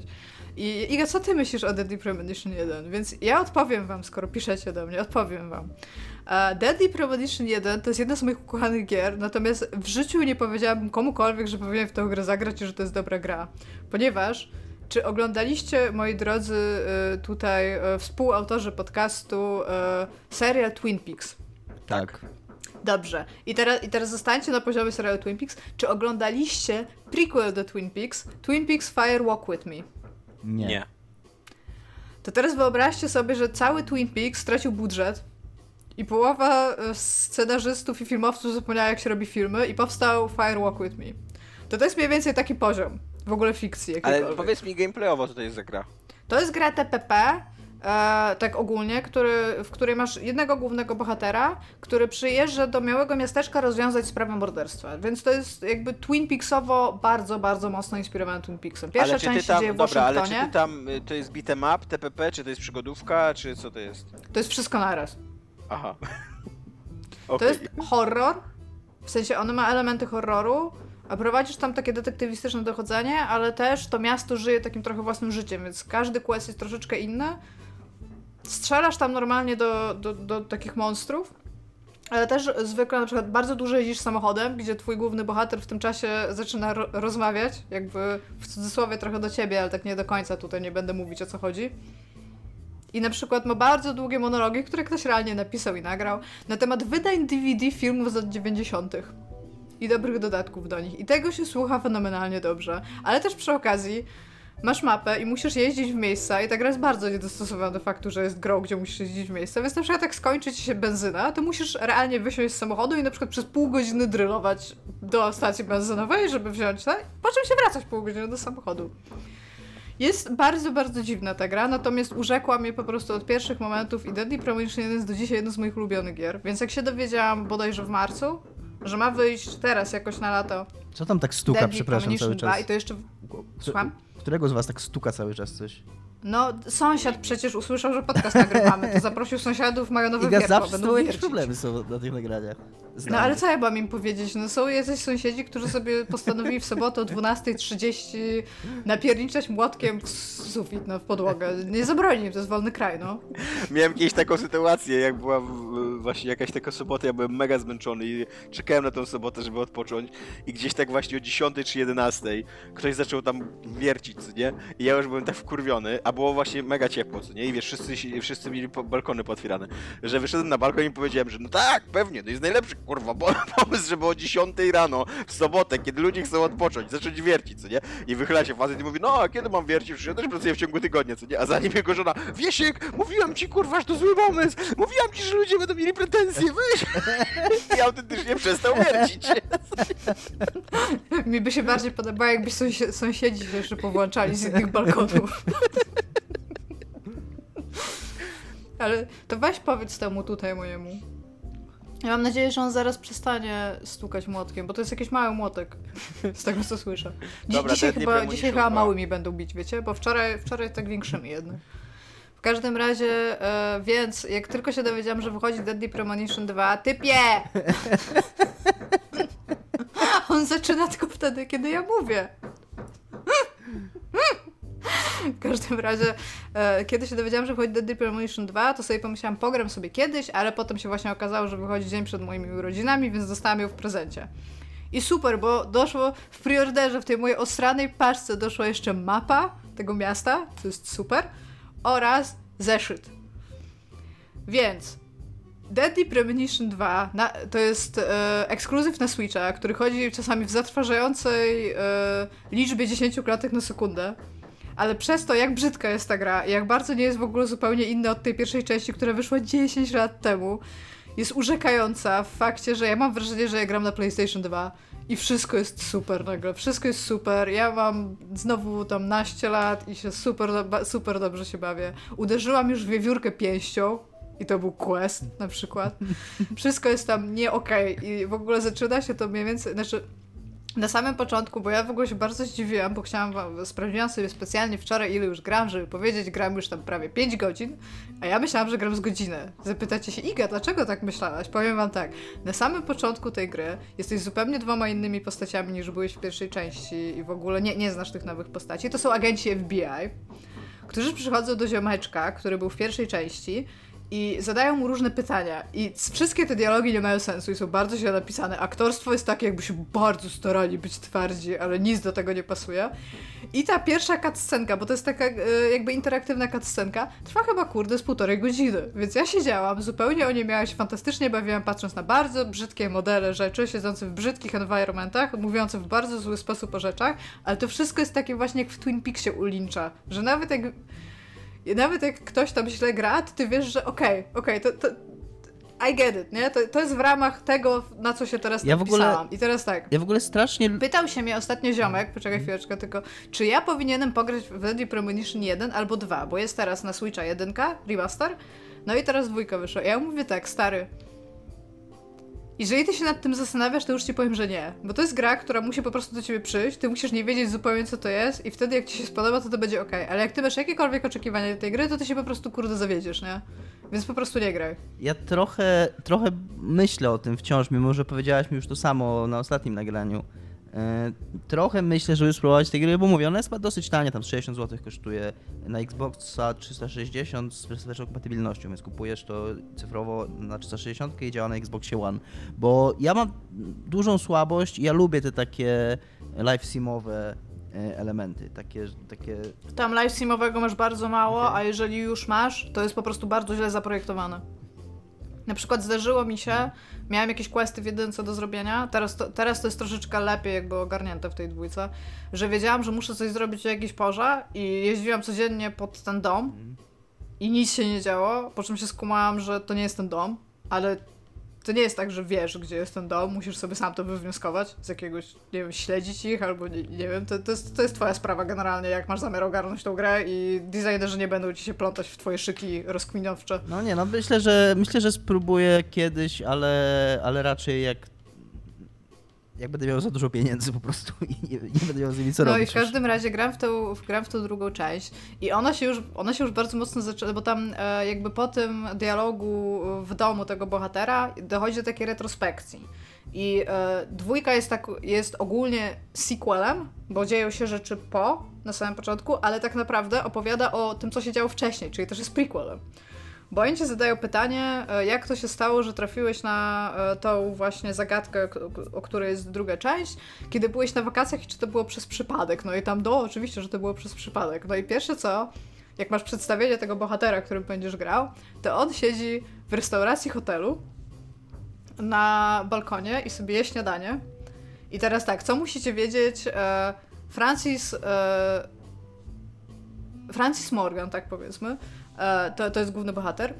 I Iga, co ty myślisz o Deadly Premonition 1? Więc ja odpowiem wam, skoro piszecie do mnie, odpowiem wam. Uh, Deadly Premonition 1 to jest jedna z moich ukochanych gier, natomiast w życiu nie powiedziałabym komukolwiek, że powinien w tę grę zagrać i że to jest dobra gra. Ponieważ czy oglądaliście, moi drodzy, y, tutaj y, współautorzy podcastu serial Twin Peaks? Tak. Dobrze. I teraz, I teraz zostańcie na poziomie serialu Twin Peaks. Czy oglądaliście prequel do Twin Peaks? Twin Peaks Fire Walk With Me. Nie. Nie. To teraz wyobraźcie sobie, że cały Twin Peaks stracił budżet i połowa e, scenarzystów i filmowców zapomniała, jak się robi filmy i powstał Fire Walk With Me. To to jest mniej więcej taki poziom w ogóle fikcji Ale powiedz mi gameplayowo, co to jest za gra. To jest gra TPP, e, tak ogólnie, który, w której masz jednego głównego bohatera, który przyjeżdża do małego miasteczka rozwiązać sprawę morderstwa. Więc to jest jakby Twin Peaksowo bardzo, bardzo mocno inspirowane Twin Peaksem. Pierwsza część ty tam, się dzieje w dobra, ale czy ty tam, y, to jest beat'em up, TPP, czy to jest przygodówka, czy co to jest? To jest wszystko naraz. Aha. (laughs) To Okej. jest horror, w sensie on ma elementy horroru, a prowadzisz tam takie detektywistyczne dochodzenie, ale też to miasto żyje takim trochę własnym życiem, więc każdy quest jest troszeczkę inny. Strzelasz tam normalnie do, do, do takich monstrów, ale też zwykle na przykład bardzo dużo jeździsz samochodem, gdzie twój główny bohater w tym czasie zaczyna ro- rozmawiać, jakby w cudzysłowie trochę do ciebie, ale tak nie do końca, tutaj nie będę mówić o co chodzi. I na przykład ma bardzo długie monologi, które ktoś realnie napisał i nagrał, na temat wydań DVD filmów z lat 90. I dobrych dodatków do nich. I tego się słucha fenomenalnie dobrze. Ale też przy okazji masz mapę i musisz jeździć w miejsca i ta gra jest bardzo niedostosowana do faktu, że jest grą, gdzie musisz jeździć w miejsca, więc na przykład jak skończy ci się benzyna, to musisz realnie wysiąść z samochodu i na przykład przez pół godziny drylować do stacji benzynowej, żeby wziąć, tak? po czym się wracać pół godziny do samochodu. Jest bardzo, bardzo dziwna ta gra, natomiast urzekła mnie po prostu od pierwszych momentów i Deadly Premonition 1 jest do dzisiaj jedną z moich ulubionych gier, więc jak się dowiedziałam bodajże w marcu, że ma wyjść teraz jakoś na lato Co tam tak stuka, Deadly przepraszam, cały 2 czas? i to jeszcze... Słucham? Którego z was tak stuka cały czas coś? No, sąsiad przecież usłyszał, że podcast nagrywamy, to zaprosił sąsiadów, mają nowe Iga wiertło, zawsze będą jakieś problemy są na tych nagraniach. No ale co ja mam im powiedzieć? No są jacyś sąsiedzi, którzy sobie postanowili w sobotę o 12.30 napierniczać młotkiem w sufit, no w podłogę. Nie zabroni im, to jest wolny kraj, no. Miałem kiedyś taką sytuację, jak była właśnie jakaś taka sobota, ja byłem mega zmęczony i czekałem na tą sobotę, żeby odpocząć i gdzieś tak właśnie o 10 czy 11 ktoś zaczął tam wiercić, co nie? I ja już byłem tak wkurwiony, a było właśnie mega ciepło, co nie? I wiesz, wszyscy, wszyscy mieli balkony pootwierane, że wyszedłem na balkon i powiedziałem, że no tak, pewnie, to jest najlepszy, kurwa, bo- (laughs) pomysł, żeby o 10 rano w sobotę, kiedy ludzie chcą odpocząć, zacząć wiercić, co nie? I wychyla się facet i mówi, no a kiedy mam wiercić? Przecież ja też pracuję w ciągu tygodnia, co nie? A za nim jego żona, Wiesiek, mówiłam ci, kurwa, że to zły pomysł, mówiłam ci, że ludzie będą mieli pretensje, weź! I autentycznie przestał wiercić. (laughs) Mi by się bardziej podobało, jakby sąsi- sąsiedzi się jeszcze powłączali z innych balkonów. (laughs) Ale to weź powiedz temu tutaj mojemu. Ja mam nadzieję, że on zaraz przestanie stukać młotkiem, bo to jest jakiś mały młotek, z tego co słyszę. Dzi- Dobra, dzisiaj chyba, dzisiaj chyba 2. małymi będą bić, wiecie? Bo wczoraj, wczoraj tak większymi jednak. W każdym razie, e, więc jak tylko się dowiedziałam, że wychodzi Deadly Premonition 2, typie! (laughs) On zaczyna tylko wtedy, kiedy ja mówię. W każdym razie, e, kiedy się dowiedziałam, że wychodzi Deadly Premonition 2, to sobie pomyślałam, pogram sobie kiedyś, ale potem się właśnie okazało, że wychodzi dzień przed moimi urodzinami, więc dostałam ją w prezencie. I super, bo doszło w preorderze, w tej mojej osranej paczce doszła jeszcze mapa tego miasta, to jest super, oraz zeszyt. Więc Deadly Premonition 2 na, to jest e, ekskluzyw na Switcha, który chodzi czasami w zatrważającej e, liczbie 10 klatek na sekundę. Ale przez to, jak brzydka jest ta gra jak bardzo nie jest w ogóle zupełnie inna od tej pierwszej części, która wyszła 10 lat temu, jest urzekająca w fakcie, że ja mam wrażenie, że ja gram na PlayStation 2 i wszystko jest super nagle, wszystko jest super. Ja mam znowu tam naście lat i się super, super dobrze się bawię. Uderzyłam już w wiewiórkę pięścią, i to był quest na przykład. (laughs) Wszystko jest tam nie okej okay. i w ogóle zaczyna się to mniej więcej, znaczy na samym początku, bo ja w ogóle się bardzo zdziwiłam, bo chciałam wam, sprawdziłam sobie specjalnie wczoraj, ile już gram, żeby powiedzieć, gram już tam prawie 5 godzin, a ja myślałam, że gram z godzinę. Zapytacie się, Iga, dlaczego tak myślałaś? Powiem wam tak, na samym początku tej gry jesteś zupełnie dwoma innymi postaciami niż byłeś w pierwszej części i w ogóle nie, nie znasz tych nowych postaci. To są agenci FBI, którzy przychodzą do ziomeczka, który był w pierwszej części i zadają mu różne pytania. I wszystkie te dialogi nie mają sensu i są bardzo źle napisane. Aktorstwo jest takie, jakby się bardzo starali być twardzi, ale nic do tego nie pasuje. I ta pierwsza cutscenka, bo to jest taka e, jakby interaktywna cutscenka, trwa chyba kurde z półtorej godziny. Więc ja siedziałam, zupełnie o nie miała się fantastycznie bawiłam, patrząc na bardzo brzydkie modele rzeczy, siedzące w brzydkich environmentach, mówiące w bardzo zły sposób o rzeczach, ale to wszystko jest takie właśnie jak w Twin Peaksie u Lyncha, że nawet jak i nawet jak ktoś tam źle gra, to ty wiesz, że okej, okay, okej, okay, to, to I get it, nie? To, to jest w ramach tego, na co się teraz ja napisałam. I teraz tak. Ja w ogóle strasznie... Pytał się mnie ostatnio ziomek, poczekaj chwileczkę tylko, czy ja powinienem pograć w Deadly Premonition 1 albo 2, bo jest teraz na Switcha 1, remaster, no i teraz dwójka wyszła. Ja mówię tak, stary, jeżeli ty się nad tym zastanawiasz, to już ci powiem, że nie. Bo to jest gra, która musi po prostu do ciebie przyjść, ty musisz nie wiedzieć zupełnie co to jest i wtedy jak ci się spodoba, to to będzie ok. Ale jak ty masz jakiekolwiek oczekiwania do tej gry, to ty się po prostu kurde zawiedziesz, nie? Więc po prostu nie graj. Ja trochę, trochę myślę o tym wciąż, mimo że powiedziałaś mi już to samo na ostatnim nagraniu. E, trochę myślę, żeby spróbować tej gry, bo mówię, ona jest dosyć tania, tam 60 zł kosztuje na Xboxa 360 z wsteczną kompatybilnością, więc kupujesz to cyfrowo na 360 i działa na Xboxie One. Bo ja mam dużą słabość i ja lubię te takie live simowe e, elementy, takie, takie... Tam live simowego masz bardzo mało, okay. a jeżeli już masz, to jest po prostu bardzo źle zaprojektowane. Na przykład zdarzyło mi się, miałem jakieś questy w jedynce do zrobienia, teraz to, teraz to jest troszeczkę lepiej jakby ogarnięte w tej dwójce, że wiedziałam, że muszę coś zrobić w jakiejś porze i jeździłam codziennie pod ten dom i nic się nie działo, po czym się skumałam, że to nie jest ten dom, ale to nie jest tak, że wiesz, gdzie jest ten dom, musisz sobie sam to wywnioskować z jakiegoś, nie wiem, śledzić ich albo nie, nie wiem, to, to, jest, to jest twoja sprawa generalnie, jak masz zamiar ogarnąć tą grę i designerzy nie będą ci się plątać w twoje szyki rozkminowcze. No nie, no myślę, że myślę, że spróbuję kiedyś, ale, ale raczej jak jak będę miał za dużo pieniędzy po prostu (laughs) i nie, nie będę miał z nimi co no robić. No i w każdym razie gram w, tą, gram w tą drugą część i ona się już, ona się już bardzo mocno zaczęła, bo tam e, jakby po tym dialogu w domu tego bohatera dochodzi do takiej retrospekcji. I e, dwójka jest, tak, jest ogólnie sequelem, bo dzieją się rzeczy po, na samym początku, ale tak naprawdę opowiada o tym, co się działo wcześniej, czyli też jest prequelem. Bo oni ci zadają pytanie, e, jak to się stało, że trafiłeś na e, tą właśnie zagadkę, o której jest druga część, kiedy byłeś na wakacjach i czy to było przez przypadek. No i tam do, oczywiście, że to było przez przypadek. No i pierwsze co, jak masz przedstawienie tego bohatera, którym będziesz grał, to on siedzi w restauracji hotelu na balkonie i sobie je śniadanie. I teraz tak, co musicie wiedzieć? E, Francis. Francis Morgan, tak powiedzmy, to, to jest główny bohater,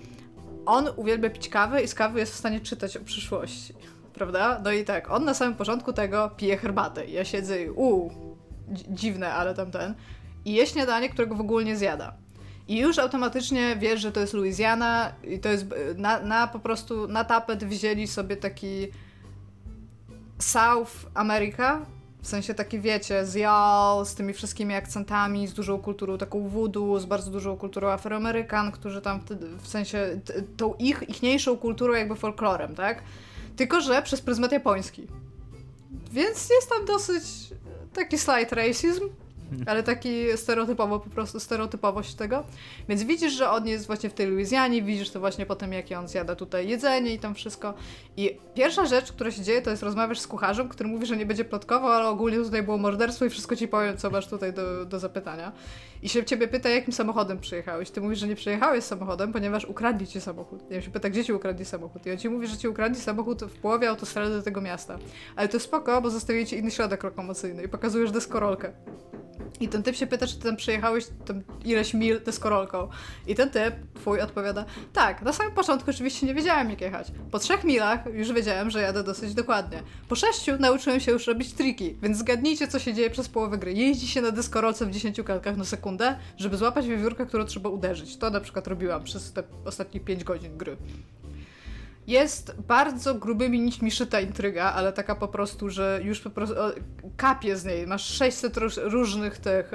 on uwielbia pić kawę i z kawy jest w stanie czytać o przyszłości. (laughs) Prawda? No i tak, on na samym początku tego pije herbatę. Ja siedzę i uuu, dziwne, ale tamten. I je śniadanie, którego w ogóle nie zjada. I już automatycznie wiesz, że to jest Louisiana i to jest na, na po prostu na tapet wzięli sobie taki South America, w sensie taki, wiecie, z y'all, z tymi wszystkimi akcentami, z dużą kulturą taką voodoo, z bardzo dużą kulturą afroamerykan, którzy tam wtedy, w sensie tą ich, ichniejszą kulturą jakby folklorem, tak? Tylko, że przez pryzmat japoński. Więc jest tam dosyć taki slight racism. Ale taki stereotypowo, po prostu stereotypowość tego. Więc widzisz, że on jest właśnie w tej Luizjanie, widzisz to właśnie po tym, jakie on zjada tutaj jedzenie i tam wszystko. I pierwsza rzecz, która się dzieje, to jest rozmawiasz z kucharzem, który mówi, że nie będzie plotkował, ale ogólnie tutaj było morderstwo i wszystko ci powiem, co masz tutaj do, do zapytania. I się ciebie pyta, jakim samochodem przyjechałeś. Ty mówisz, że nie przyjechałeś samochodem, ponieważ ukradli ci samochód. Ja się pyta, gdzie ci ukradli samochód? I on ci mówi, że ci ukradli samochód w połowie autostrady do tego miasta. Ale to spoko, bo zostawicie inny środek lokomocyjny i pokazujesz deskorolkę. I ten typ się pyta, czy ty tam przejechałeś tam ileś mil deskorolką. I ten typ, twój, odpowiada, tak, na samym początku oczywiście nie wiedziałem jak jechać. Po trzech milach już wiedziałem, że jadę dosyć dokładnie. Po sześciu nauczyłem się już robić triki, więc zgadnijcie, co się dzieje przez połowę gry. Jeździ się na deskorolce w 10 kalkach na sekundę, żeby złapać wiewiórkę, którą trzeba uderzyć. To na przykład robiłam przez te ostatnie 5 godzin gry. Jest bardzo grubymi nićmi szyta intryga, ale taka po prostu, że już po prostu o, kapie z niej. Masz 600 róż, różnych tych,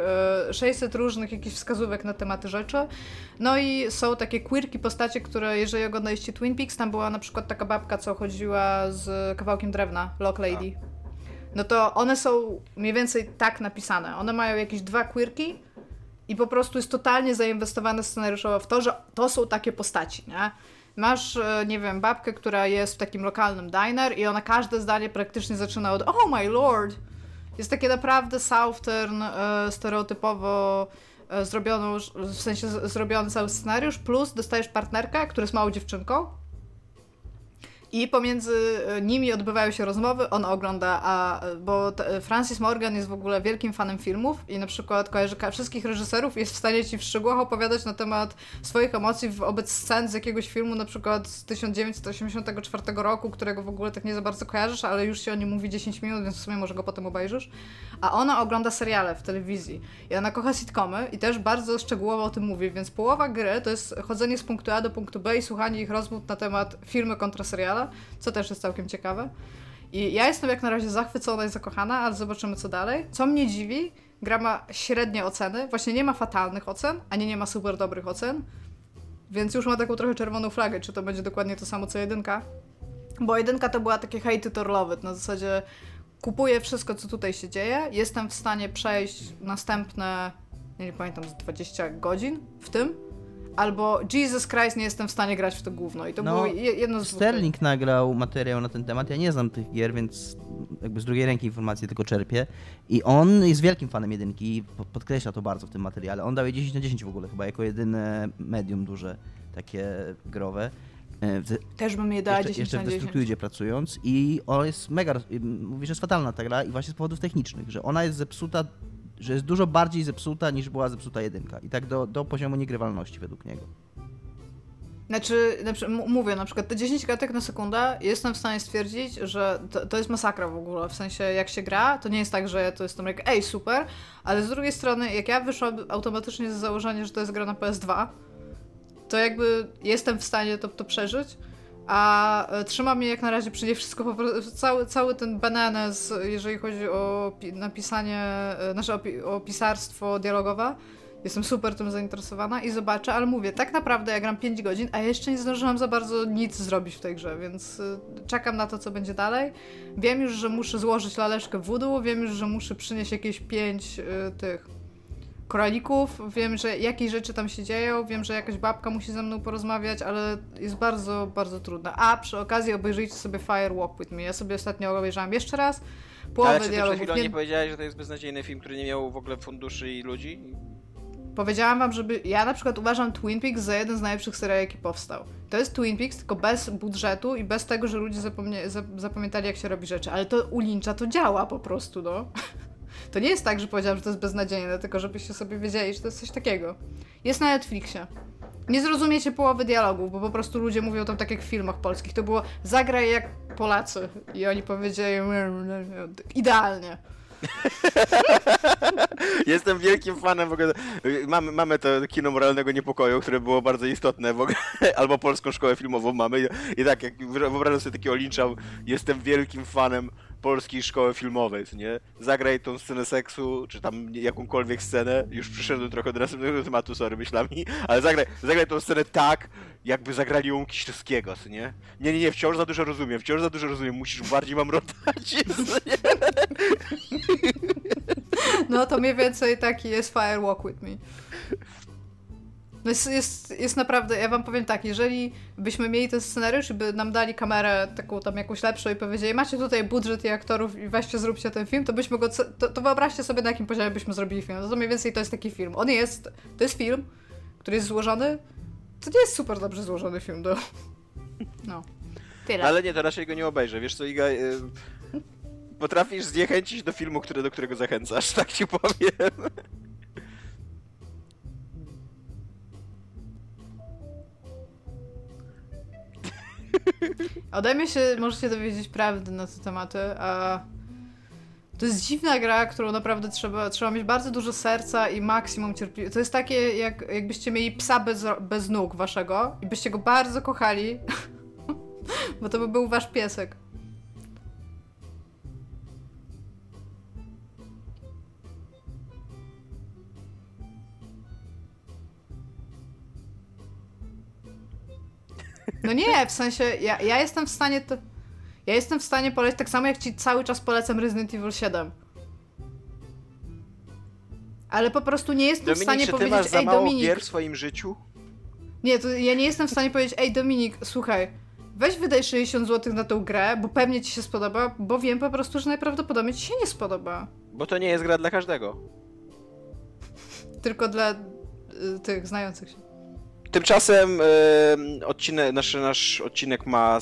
600 e, różnych jakichś wskazówek na tematy rzeczy. No i są takie queerki postacie, które jeżeli oglądaliście Twin Peaks, tam była na przykład taka babka, co chodziła z kawałkiem drewna, Lock Lady. No to one są mniej więcej tak napisane. One mają jakieś dwa queerki i po prostu jest totalnie zainwestowane scenariuszowo w to, że to są takie postaci, nie? Masz, e, nie wiem, babkę, która jest w takim lokalnym diner i ona każde zdanie praktycznie zaczyna od Oh my lord! Jest takie naprawdę Southern, e, stereotypowo e, zrobioną, w sensie zrobiony cały scenariusz, plus dostajesz partnerkę, która jest małą dziewczynką i pomiędzy e, nimi odbywają się rozmowy, on ogląda, a, bo t, Francis Morgan jest w ogóle wielkim fanem filmów i na przykład kojarzy wszystkich reżyserów jest w stanie ci w szczegółach opowiadać na temat swoich emocji wobec scen z jakiegoś filmu, na przykład z 1984 roku, którego w ogóle tak nie za bardzo kojarzysz, ale już się o nim mówi 10 minut, więc w sumie może go potem obejrzysz. A ona ogląda seriale w telewizji i ona kocha sitcomy i też bardzo szczegółowo o tym mówi, więc połowa gry to jest chodzenie z punktu A do punktu B i słuchanie ich rozmów na temat filmy kontra seriale co też jest całkiem ciekawe. I ja jestem jak na razie zachwycona i zakochana, ale zobaczymy co dalej. Co mnie dziwi, gra ma średnie oceny, właśnie nie ma fatalnych ocen, ani nie ma super dobrych ocen, więc już ma taką trochę czerwoną flagę, czy to będzie dokładnie to samo co jedynka. Bo jedynka to była takie hejty torlowe, na zasadzie kupuję wszystko, co tutaj się dzieje, jestem w stanie przejść następne, nie pamiętam, 20 godzin w tym, albo Jesus Christ, nie jestem w stanie grać w to gówno. I to no, było jedno z Sterling nagrał materiał na ten temat. Ja nie znam tych gier, więc jakby z drugiej ręki informacje tylko czerpię. I on jest wielkim fanem jedynki i podkreśla to bardzo w tym materiale. On daje 10 na 10 w ogóle chyba, jako jedyne medium duże, takie growe. E, Też bym je dała jeszcze, 10 jeszcze na 10. Jeszcze w Destructuidzie pracując i ona jest mega, mówi, że jest fatalna ta gra i właśnie z powodów technicznych, że ona jest zepsuta że jest dużo bardziej zepsuta niż była zepsuta jedynka. I tak do, do poziomu niegrywalności według niego. Znaczy, mówię, na przykład te 10 klatek na sekundę jestem w stanie stwierdzić, że to, to, jest masakra w ogóle. W sensie, jak się gra, to nie jest tak, że to jestem jak, ej, super, ale z drugiej strony, jak ja wyszłam automatycznie z założenia, że to jest gra na PS2, to jakby jestem w stanie to, to przeżyć, a e, trzyma mnie jak na razie przy nie wszystko, po prostu, cały, cały ten bananas, jeżeli chodzi o napisanie, e, nasze opi o pisarstwo dialogowe. Jestem super tym zainteresowana i zobaczę, ale mówię, tak naprawdę ja gram 5 godzin, a jeszcze nie zdążyłam za bardzo nic zrobić w tej grze, więc e, czekam na to, co będzie dalej. Wiem już, że muszę złożyć laleczkę wódu, wiem już, że muszę przynieść jakieś 5 tych koralików, wiem, że jakieś rzeczy tam się dzieją, wiem, że jakaś babka musi ze mną porozmawiać, ale jest bardzo, bardzo trudna. A przy okazji obejrzyjcie sobie Fire Walk With Me. Ja sobie ostatnio obejrzałam jeszcze raz. Połowę ale czy dialogów. Ale nie... nie powiedziałeś, że to jest beznadziejny film, który nie miał w ogóle funduszy i ludzi? Powiedziałam wam, żeby... Ja na przykład uważam Twin Peaks za jeden z najlepszych seriali, jaki powstał. To jest Twin Peaks, tylko bez budżetu i bez tego, że ludzie zapomnie... zapamiętali, jak się robi rzeczy. Ale to u Lyncha to działa po prostu, no. (laughs) To nie jest tak, że powiedziałam, że to jest beznadziejne, tylko żebyście sobie wiedzieli, że to jest coś takiego. Jest na Netflixie. Nie zrozumiecie połowy dialogu, bo po prostu ludzie mówią tam tak jak w filmach polskich. To było zagraj jak Polacy. I oni powiedzieli idealnie. (laughs) Jestem wielkim fanem w ogóle. Mamy, mamy to kino moralnego niepokoju, które było bardzo istotne w ogóle. (laughs) Albo polską szkołę filmową mamy. I tak, jak wyobrażam sobie takiego lincza, jestem wielkim fanem polskiej szkoły filmowej, nie? Zagraj tą scenę seksu, czy tam jakąkolwiek scenę, już przyszedłem trochę do następnego tematu, sorry, myślami, ale zagraj, zagraj tą scenę tak, jakby zagrali ją Kiszewskiego, nie? Nie, nie, nie, wciąż za dużo rozumiem, wciąż za dużo rozumiem, musisz bardziej mam rotać, (laughs) nie? No to mniej więcej taki jest Fire Walk With Me. No jest, jest, jest naprawdę, ja wam powiem tak, jeżeli byśmy mieli ten scenariusz i by nam dali kamerę taką tam jakąś lepszą i powiedzieli, macie tutaj budżet i aktorów i weźcie zróbcie ten film, to byśmy go, to, to wyobraźcie sobie na jakim poziomie byśmy zrobili film. No to mniej więcej to jest taki film. On jest, to jest film, który jest złożony, to nie jest super dobrze złożony film, do... No. Tyle. Ale nie, to raczej go nie obejrzę. Wiesz co, Iga, y, potrafisz zniechęcić do filmu, który, do którego zachęcasz, (laughs) tak ci powiem. Ode mnie się możecie dowiedzieć prawdy na te tematy, a to jest dziwna gra, którą naprawdę trzeba, trzeba mieć bardzo dużo serca i maksimum cierpliwości. To jest takie, jak, jakbyście mieli psa bez, bez nóg waszego i byście go bardzo kochali, (laughs) bo to by był wasz piesek. No nie, w sensie, ja, ja jestem w stanie to... Ja jestem w stanie polecić tak samo, jak ci cały czas polecam Resident Evil 7. Ale po prostu nie jestem Dominik, w stanie czy powiedzieć, masz za ej mało Dominik, gier w swoim życiu? nie, to ja nie jestem w stanie powiedzieć, ej Dominik, słuchaj, weź wydaj 60 zł na tą grę, bo pewnie ci się spodoba, bo wiem po prostu, że najprawdopodobniej ci się nie spodoba. Bo to nie jest gra dla każdego. Tylko dla y, tych znających się. Tymczasem e, odcinek, nasz, nasz odcinek ma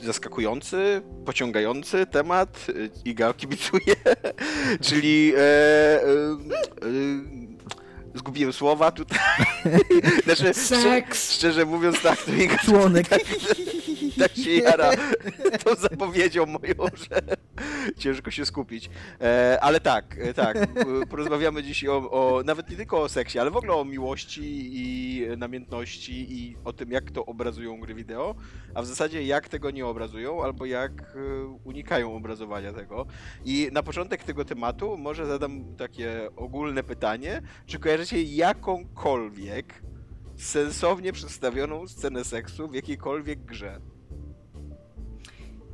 zaskakujący, pociągający temat. e, Iga kibicuje, (laughs) czyli e, e, e, zgubiłem słowa tutaj. (laughs) znaczy, szczerze, Seks! szczerze mówiąc tak, to Iga Członek. (laughs) tak (laughs) się jara tą zapowiedzią moją, że ciężko się skupić. E, ale tak, e, tak, porozmawiamy dziś o, o, nawet nie tylko o seksie, ale w ogóle o miłości i namiętności i o tym, jak to obrazują gry wideo, a w zasadzie jak tego nie obrazują, albo jak e, unikają obrazowania tego. I na początek tego tematu może zadam takie ogólne pytanie, czy kojarzycie jakąkolwiek sensownie przedstawioną scenę seksu w jakiejkolwiek grze?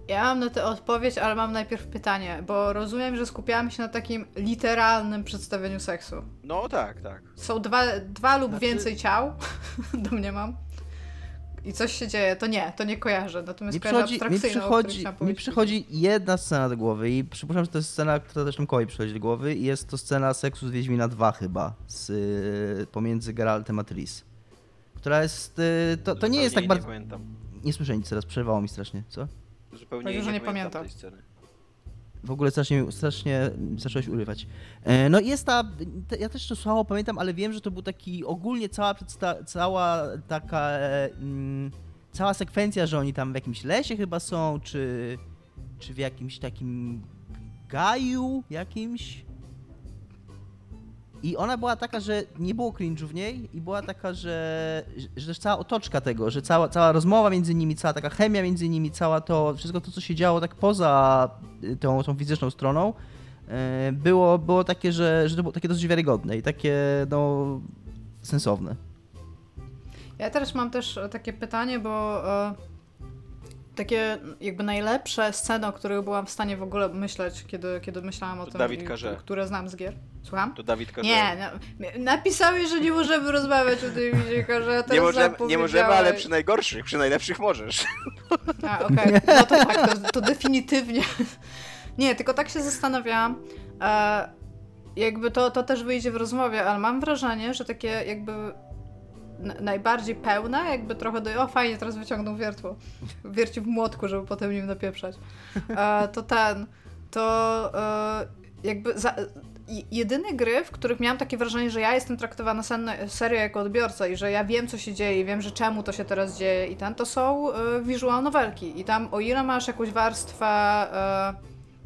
Ja mam na to odpowiedź, ale mam najpierw pytanie, bo rozumiem, że skupiałam się na takim literalnym przedstawieniu seksu. No tak, tak. Są dwa, dwa lub Znaczy- więcej ciał, (laughs) domniemam. I coś się dzieje, to nie, to nie kojarzę. Natomiast Mi przychodzi, mi, przychodzi, mi przychodzi jedna scena do głowy i przypuszczam, że to jest scena, która też Tomkowi przychodzi do głowy i jest to scena seksu z Wiedźmina 2 chyba, z, y, pomiędzy Geraltem a Tris. Która jest, y, to, to nie jest tak bardzo... Nie pamiętam. Nie słyszę nic teraz, przerwało mi strasznie, co? Zupełnie Powiedział, że nie, nie pamiętam pamięta. tej sceny. W ogóle strasznie, strasznie zacząłeś urywać. E, No i jest ta, te- ja też to słabo pamiętam, ale wiem, że to był taki ogólnie cała, przedsta- cała taka, e, mm, cała sekwencja, że oni tam w jakimś lesie chyba są, czy, czy w jakimś takim gaju jakimś. I ona była taka, że nie było cringe'u w niej i była taka, że, że cała otoczka tego, że cała, cała rozmowa między nimi, cała taka chemia między nimi, cała to, wszystko to, co się działo tak poza y, tą, tą fizyczną stroną, e, było, było takie, że, że to było takie dosyć wiarygodne i takie, no, sensowne. Ja teraz mam też e, takie pytanie, bo e, takie jakby najlepsze sceny, o których byłam w stanie w ogóle myśleć, kiedy, kiedy myślałam o To tym, Dawid i- Karze. które znam z gier. Słucham? To Dawid Karze. Nie, no, napisałeś, że nie możemy rozmawiać o tym widziku, że ja teraz nie, możemy, nie możemy, ale przy najgorszych, przy najlepszych możesz. A, okej. No to tak, to, to definitywnie. Nie, tylko tak się zastanawiałam. E, jakby to, to też wyjdzie w rozmowie, ale mam wrażenie, że takie jakby najbardziej pełne, jakby trochę do... O, fajnie, teraz wyciągnął wiertło. Wierci w młotku, żeby potem nim napieprzać. E, to ten, to e, jakby za, jedyne gry, w których miałam takie wrażenie, że ja jestem traktowana serio jako odbiorca i że ja wiem, co się dzieje i wiem, że czemu to się teraz dzieje i ten, to są y, visual novelki. I tam, o ile masz jakąś warstwę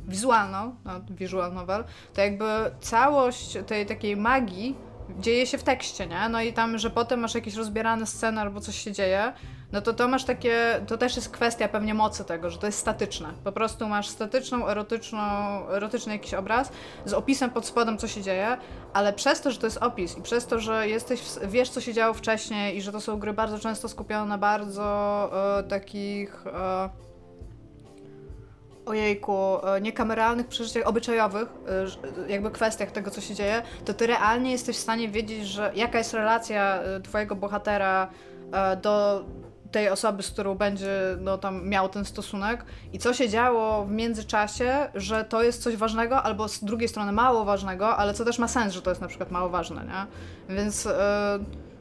y, wizualną, no, visual novel, to jakby całość tej takiej magii dzieje się w tekście, nie? No i tam, że potem masz jakieś rozbierane sceny albo coś się dzieje, no to to masz takie, to też jest kwestia pewnie mocy tego, że to jest statyczne. Po prostu masz statyczną, erotyczną, erotyczny jakiś obraz z opisem pod spodem, co się dzieje, ale przez to, że to jest opis i przez to, że jesteś, w, wiesz, co się działo wcześniej i że to są gry bardzo często skupione na bardzo e, takich... E, ojejku, e, niekameralnych przeżyciach obyczajowych, e, ż- jakby kwestiach tego, co się dzieje, to ty realnie jesteś w stanie wiedzieć, że jaka jest relacja e, twojego bohatera e, do tej osoby, z którą będzie no, tam miał ten stosunek i co się działo w międzyczasie, że to jest coś ważnego, albo z drugiej strony mało ważnego, ale co też ma sens, że to jest na przykład mało ważne, nie? Więc e,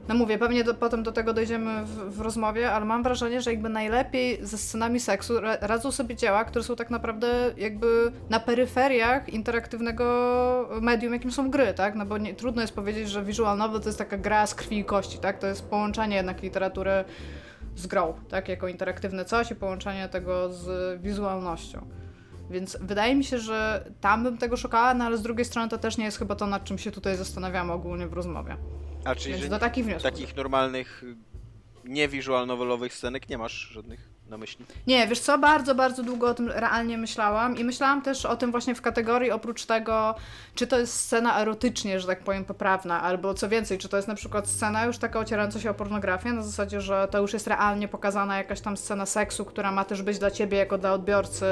No mówię, pewnie do, potem do tego dojdziemy w, w, rozmowie, ale mam wrażenie, że jakby najlepiej ze scenami seksu radzą sobie dzieła, które są tak naprawdę jakby na peryferiach interaktywnego medium, jakim są gry, tak? No bo nie, trudno jest powiedzieć, że visual novel to jest taka gra z krwi i kości, tak? To jest połączenie jednak literatury z grą, tak? Jako interaktywne coś i połączenie tego z wizualnością. Więc wydaje mi się, że tam bym tego szukała, no ale z drugiej strony to też nie jest chyba to, nad czym się tutaj zastanawiamy ogólnie w rozmowie. A czyli Więc do takich wniosków. Takich normalnych, nie visual novelowych scenek nie masz żadnych na myśli? Nie, wiesz co, bardzo, bardzo długo o tym realnie myślałam i myślałam też o tym właśnie w kategorii oprócz tego, czy to jest scena erotycznie, że tak powiem, poprawna, albo co więcej, czy to jest na przykład scena już taka ocierająca się o pornografię, na zasadzie, że to już jest realnie pokazana jakaś tam scena seksu, która ma też być dla ciebie jako dla odbiorcy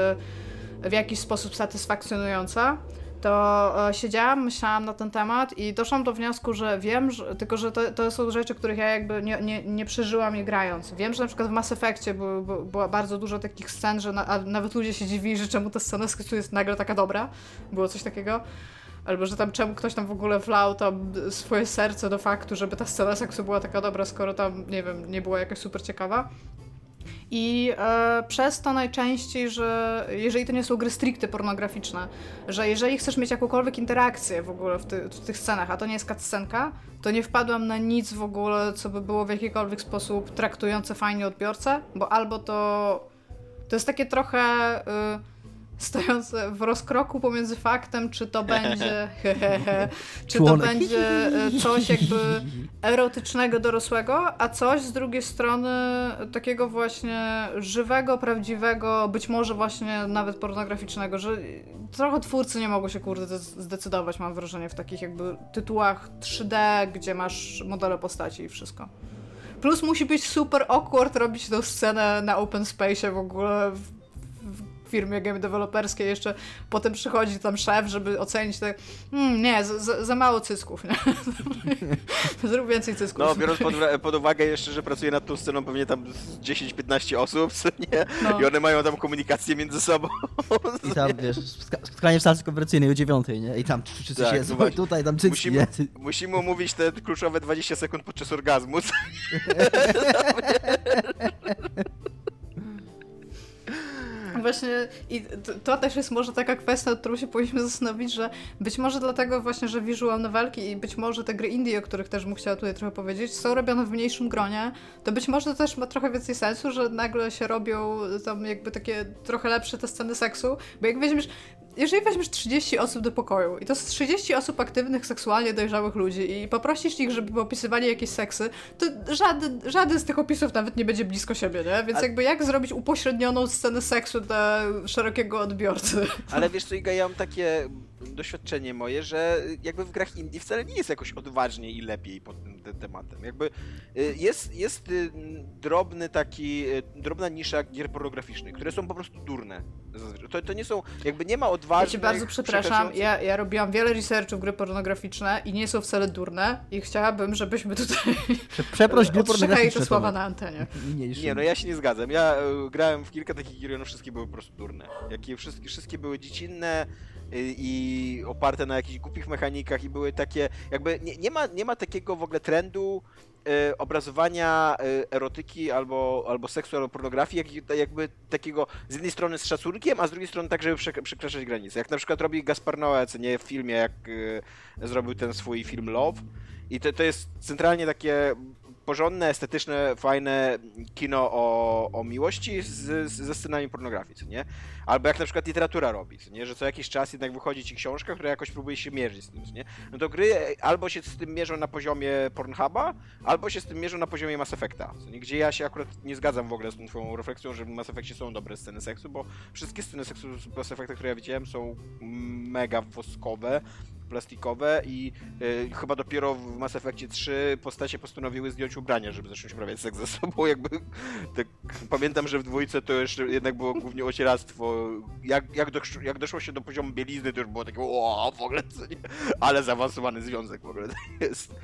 w jakiś sposób satysfakcjonująca, to e, siedziałam, myślałam na ten temat i doszłam do wniosku, że wiem, że, tylko że to, to są rzeczy, których ja jakby nie, nie, nie przeżyłam je grając. Wiem, że na przykład w Mass Effectie było, było bardzo dużo takich scen, że na, nawet ludzie się dziwili, że czemu ta scena jest nagle taka dobra. Było coś takiego. Albo że tam czemu ktoś tam w ogóle wlał tam swoje serce do faktu, żeby ta scena seksu była taka dobra, skoro tam, nie wiem, nie była jakaś super ciekawa. I e, przez to najczęściej, że jeżeli to nie są gry stricte pornograficzne, że jeżeli chcesz mieć jakąkolwiek interakcję w ogóle w, ty, w tych scenach, a to nie jest cutscenka, to nie wpadłam na nic w ogóle, co by było w jakikolwiek sposób traktujące fajnie odbiorcę, bo albo to to jest takie trochę... Y, stojące w rozkroku pomiędzy faktem, czy to (laughs) będzie (laughs) czy to będzie e, coś jakby erotycznego, dorosłego, a coś z drugiej strony takiego właśnie żywego, prawdziwego, być może właśnie nawet pornograficznego, że trochę twórcy nie mogą się kurde zdecydować, mam wrażenie, w takich jakby tytułach 3D, gdzie masz modele postaci i wszystko. Plus musi być super awkward robić tą scenę na open space w ogóle firmie game deweloperskiej jeszcze potem przychodzi tam szef, żeby ocenić te hmm, nie, za, za mało cysków, nie? (laughs) Zrób więcej cysków. No, biorąc pod, pod, uwagę jeszcze, że pracuje nad tą sceną pewnie tam 10-15 osób, (laughs) nie? No. I one mają tam komunikację między sobą. I tam, wiesz, spotkanie w salce konferencyjnej o dziewiątej, nie? I tam wszyscy tak, siedzą, no tutaj, tam cycki, musimy, nie? musimy omówić te kluczowe 20 sekund podczas orgazmu. (laughs) Właśnie i to też jest może taka kwestia, nad którą się powinniśmy zastanowić, że być może dlatego właśnie, że visual novelki i być może te gry indie, o których też bym chciała tutaj trochę powiedzieć, są robione w mniejszym gronie, to być może to też ma trochę więcej sensu, że nagle się robią tam jakby takie trochę lepsze te sceny seksu, bo jak weźmiesz jeżeli weźmiesz 30 osób do pokoju i to jest 30 osób aktywnych, seksualnie dojrzałych ludzi i poprosisz ich, żeby opisywali jakieś seksy, to żaden, żaden z tych opisów nawet nie będzie blisko siebie, nie? Więc jakby jak zrobić upośrednioną scenę seksu dla szerokiego odbiorcy? Ale wiesz co, Iga, ja mam takie doświadczenie moje, że jakby w grach indie wcale nie jest jakoś odważniej i lepiej pod tym tematem. Jakby y, jest, jest y, drobny taki, y, drobna nisza gier pornograficznych, które są po prostu durne. To, to nie są, jakby nie ma odważnych... Ja cię bardzo przepraszam, ja, ja robiłam wiele researchów gry pornograficzne i nie są wcale durne i chciałabym, żebyśmy tutaj Przeproś gry (laughs) pornograficzne. te słowa na antenie. Nie, no ja się nie zgadzam. Ja grałem w kilka takich gier, no wszystkie były po prostu durne. Jakie wszystkie, wszystkie były dziecinne, i oparte na jakichś głupich mechanikach i były takie, jakby nie, nie, ma, nie ma takiego w ogóle trendu y, obrazowania y, erotyki albo, albo seksu, albo pornografii, jak, jakby takiego z jednej strony z szacunkiem, a z drugiej strony tak, żeby przekraczać granice. Jak na przykład robi Gaspar Noé, co nie w filmie, jak y, zrobił ten swój film Love. I to, to jest centralnie takie porządne, estetyczne, fajne kino o, o miłości z, z, ze scenami pornografii, co nie? Albo jak na przykład literatura robi, co nie? Że co jakiś czas jednak wychodzi ci książka, która jakoś próbuje się mierzyć z tym, co nie? No to gry albo się z tym mierzą na poziomie Pornhuba, albo się z tym mierzą na poziomie Mass Effecta, co nie? Gdzie ja się akurat nie zgadzam w ogóle z tą twoją refleksją, że w Mass Effectie są dobre sceny seksu, bo wszystkie sceny seksu z Mass Effecta, które ja widziałem są mega woskowe, plastikowe i y, chyba dopiero w Mass Effectie 3 postacie postanowiły zdjąć ubrania, żeby zacząć uprawiać seks ze sobą, (laughs) jakby tak, pamiętam, że w dwójce to jeszcze jednak było głównie ocieractwo. Jak, jak, do, jak doszło się do poziomu bielizny, to już było takie o, w ogóle co nie, ale zaawansowany związek w ogóle to jest.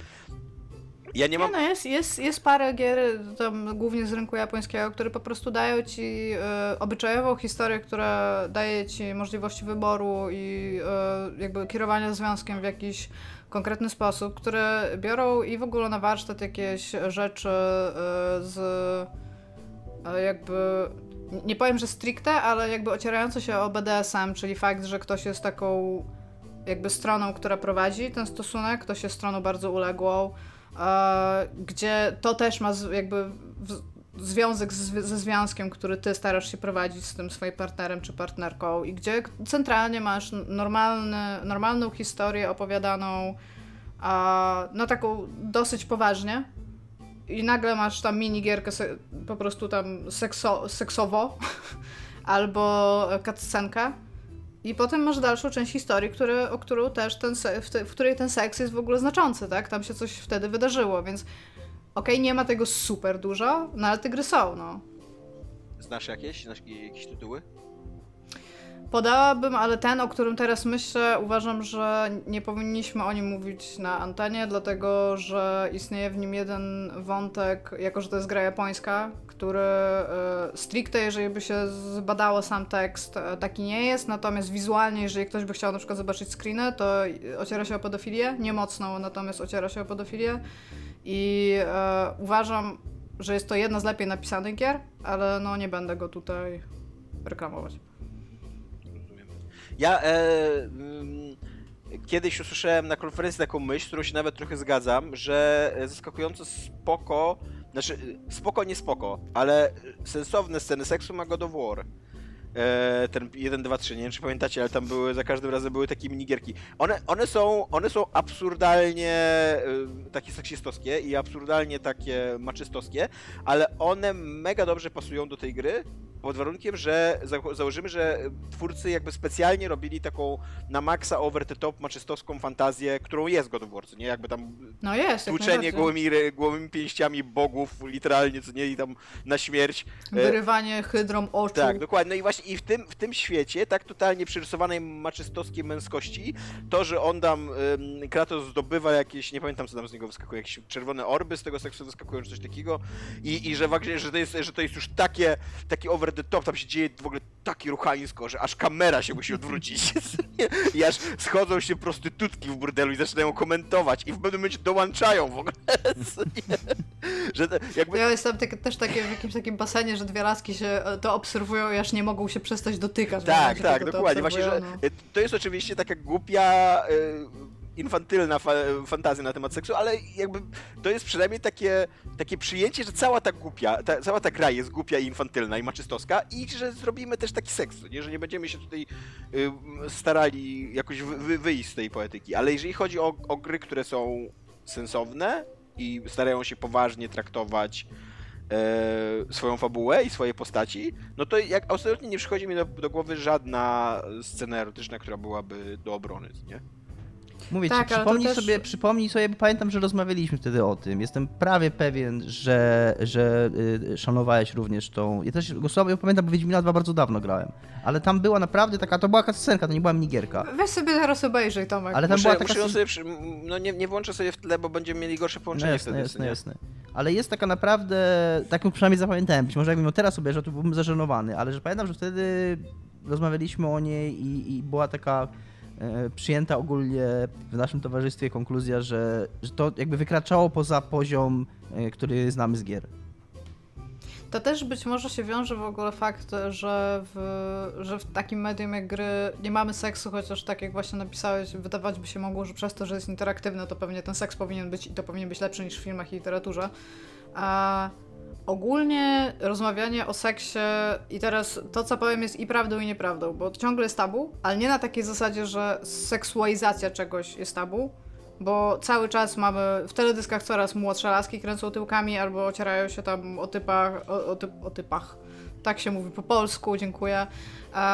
Ja nie mam... Nie, no jest, jest, jest parę gier, tam głównie z rynku japońskiego, które po prostu dają ci e, obyczajową historię, która daje ci możliwości wyboru i e, jakby kierowania związkiem w jakiś konkretny sposób, które biorą i w ogóle na warsztat jakieś rzeczy e, z e, jakby nie powiem, że stricte, ale jakby ocierające się o BDSM, czyli fakt, że ktoś jest taką jakby stroną, która prowadzi ten stosunek, ktoś jest stroną bardzo uległą, gdzie to też ma jakby związek z, ze związkiem, który ty starasz się prowadzić z tym swoim partnerem czy partnerką i gdzie centralnie masz normalny, normalną historię opowiadaną a, no taką dosyć poważnie. I nagle masz tam minigierkę po prostu tam sekso, seksowo (laughs) albo cutscenkę i potem masz dalszą część historii, który, o którą też ten, w, te, w której ten seks jest w ogóle znaczący, tak? Tam się coś wtedy wydarzyło, więc okej, okay, nie ma tego super dużo, no ale te gry są, no. Znasz jakieś? Znasz jakieś tytuły? Podałabym, ale ten, o którym teraz myślę, uważam, że nie powinniśmy o nim mówić na antenie, dlatego że istnieje w nim jeden wątek, jako że to jest gra japońska, który e, stricte, jeżeli by się zbadało sam tekst, e, taki nie jest, natomiast wizualnie, jeżeli ktoś by chciał na przykład zobaczyć screeny, to ociera się o pedofilię, nie mocno, natomiast ociera się o pedofilię i e, uważam, że jest to jedna z lepiej napisanych gier, ale no nie będę go tutaj reklamować. Ja e, mm, kiedyś usłyszałem na konferencji taką myśl, którą się nawet trochę zgadzam, że zaskakująco spoko, znaczy spoko, nie spoko, ale sensowne sceny seksu ma God of War. E, ten 1, 2, 3, nie wiem czy pamiętacie, ale tam były, za każdym razem były takie minigierki. One, one, są, one są absurdalnie e, takie seksistowskie i absurdalnie takie maczystowskie, ale one mega dobrze pasują do tej gry, pod warunkiem, że za założymy, że twórcy jakby specjalnie robili taką na maksa over the top maczystowską fantazję, którą jest God of War, nie? Jakby tam no jest, tłuczenie gołymi, gołymi pięściami bogów, literalnie, co nie? I tam na śmierć. E, Wyrywanie hydrom oczu. Tak, dokładnie. No i właśnie i w tym, w tym świecie, tak totalnie przyrysowanej maczystowskiej męskości, to, że on tam, um, Kratos zdobywa jakieś, nie pamiętam co tam z niego wyskakuje, jakieś czerwone orby z tego seksu wyskakują, czy coś takiego i, i że, że, to jest, że to jest już takie, taki over the top, tam się dzieje w ogóle takie ruchańsko, że aż kamera się musi odwrócić. (laughs) I aż schodzą się prostytutki w burdelu i zaczynają komentować i w pewnym momencie dołączają w ogóle. (laughs) że jakby... Ja jestem tak, też takie, w jakimś takim basenie, że dwie laski się e, to obserwują i aż nie mogą się przestać dotykać. Tak, tak, dokładnie. Właśnie, że no. to jest oczywiście taka głupia... Y infantylna fa fantazja na temat seksu, ale jakby to jest przynajmniej takie, takie przyjęcie, że cała ta głupia, ta, cała ta gra jest głupia i infantylna i maczystowska i że zrobimy też taki seks, nie? że nie będziemy się tutaj y, starali jakoś wy, wyjść z tej poetyki, ale jeżeli chodzi o, o gry, które są sensowne i starają się poważnie traktować e, swoją fabułę i swoje postaci, no to jak absolutnie nie przychodzi mi do, do głowy żadna scena erotyczna, która byłaby do obrony, nie? Mówię tak, ci, przypomnij, też... sobie, przypomnij sobie, bo pamiętam, że rozmawialiśmy wtedy o tym. Jestem prawie pewien, że, że y, szanowałeś również tą... Ja też go słabo pamiętam, bo Wiedźmina 2 bardzo dawno grałem. Ale tam była naprawdę taka, to była scenka, to nie była minigierka. Weź sobie teraz obejrzyj, Tomek. Ale tam muszę, była taka... Muszę sobie, przy... no nie, nie włączę sobie w tle, bo będziemy mieli gorsze połączenie no jasne, wtedy. Jasne, jasne. Ale jest taka naprawdę, taką przynajmniej zapamiętałem, być może jakbym ją teraz obejrzał, to byłbym zażenowany, ale że pamiętam, że wtedy rozmawialiśmy o niej i, i była taka przyjęta ogólnie w naszym towarzystwie konkluzja, że, że to jakby wykraczało poza poziom, e, który znamy z gier. To też być może się wiąże w ogóle fakt, że w, że w takim medium jak gry nie mamy seksu, chociaż tak jak właśnie napisałeś, wydawać by się mogło, że przez to, że jest interaktywne, to pewnie ten seks powinien być i to powinien być lepszy niż w filmach i literaturze. A Ogólnie rozmawianie o seksie i teraz to, co powiem, jest i prawdą, i nieprawdą, bo ciągle jest tabu, ale nie na takiej zasadzie, że seksualizacja czegoś jest tabu, bo cały czas mamy w teledyskach coraz młodsze laski kręcą tyłkami albo ocierają się tam o typach, o, o, o typach tak się mówi po polsku, dziękuję.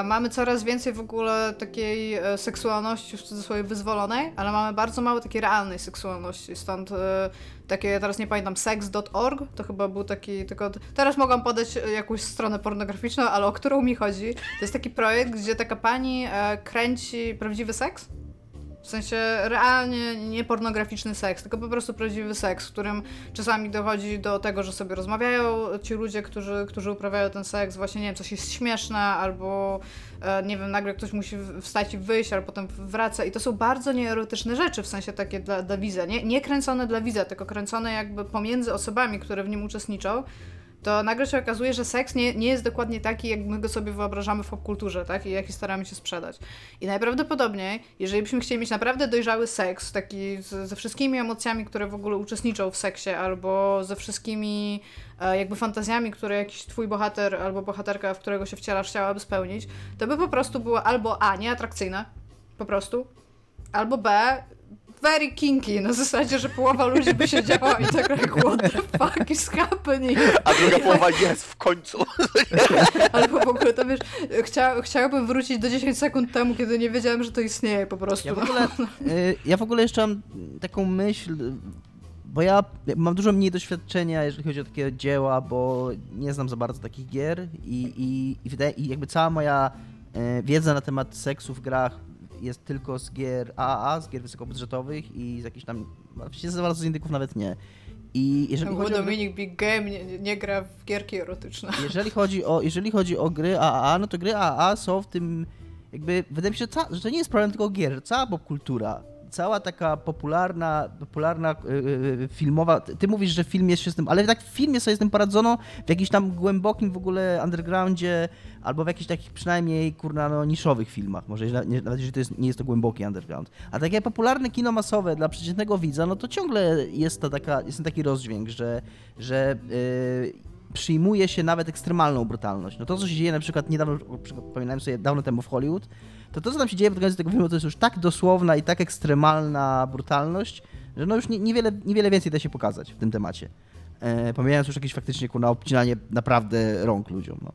Mamy coraz więcej w ogóle takiej e, seksualności w cudzysłowie wyzwolonej, ale mamy bardzo mało takiej realnej seksualności, stąd e, takie, ja teraz nie pamiętam, sex.org, to chyba był taki, tylko teraz mogłam podać jakąś stronę pornograficzną, ale o którą mi chodzi, to jest taki projekt, gdzie taka pani e, kręci prawdziwy seks W sensie realnie nie pornograficzny seks, tylko po prostu prawdziwy seks, w którym czasami dochodzi do tego, że sobie rozmawiają ci ludzie, którzy, którzy uprawiają ten seks, właśnie nie wiem, coś jest śmieszne, albo e, nie wiem, nagle ktoś musi wstać i wyjść, albo potem wraca. I to są bardzo nieerotyczne rzeczy, w sensie takie dla, dla widza. Nie, nie kręcone dla widza, tylko kręcone jakby pomiędzy osobami, które w nim uczestniczą to nagle się okazuje, że seks nie, nie jest dokładnie taki, jak my go sobie wyobrażamy w popkulturze, tak? I jaki staramy się sprzedać. I najprawdopodobniej, jeżeli byśmy chcieli mieć naprawdę dojrzały seks, taki z, ze wszystkimi emocjami, które w ogóle uczestniczą w seksie, albo ze wszystkimi e, jakby fantazjami, które jakiś twój bohater albo bohaterka, w którego się wcielasz, chciałaby spełnić, to by po prostu było albo A, nieatrakcyjne, po prostu, albo B, very kinky, na zasadzie, że połowa ludzi by siedziała i tak jak what the fuck is happening? A druga połowa jest w końcu. (laughs) Ale w ogóle to wiesz, chcia, chciałabym wrócić do 10 sekund temu, kiedy nie wiedziałem, że to istnieje po prostu. Ja w ogóle, y, ja w ogóle jeszcze mam taką myśl, bo ja mam dużo mniej doświadczenia, jeżeli chodzi o takie dzieła, bo nie znam za bardzo takich gier i, i, i, wydaje, i jakby cała moja y, wiedza na temat seksu w grach jest tylko z gier AAA, z gier wysokobudżetowych i z jakichś tam, właściwie za bardzo z indyków nawet nie. I jeżeli no, chodzi Dominik o... Big Game nie, nie, gra w gierki erotyczne. (laughs) Jeżeli chodzi, o, jeżeli chodzi o gry AAA, no to gry AAA są w tym, jakby, wydaje mi się, że to nie jest problem tylko gier, cała popkultura cała taka popularna, popularna yy, filmowa, ty mówisz, że film jest się z tym, ale tak w filmie sobie z tym paradzono w jakimś tam głębokim w ogóle undergroundzie, albo w jakichś takich przynajmniej, kurna, no, niszowych filmach, może nawet jeżeli to jest, nie jest to głęboki underground. A takie popularne kino masowe dla przeciętnego widza, no to ciągle jest to taka, jest taki rozdźwięk, że, że yy, przyjmuje się nawet ekstremalną brutalność. No to, co się dzieje na przykład niedawno, przypominałem sobie dawno temu w Hollywood, to to, co tam się dzieje pod koniec tego filmu, to jest już tak dosłowna i tak ekstremalna brutalność, że no już niewiele, niewiele więcej da się pokazać w tym temacie. E, pomijając już jakieś faktycznie kurna obcinanie naprawdę rąk ludziom. No.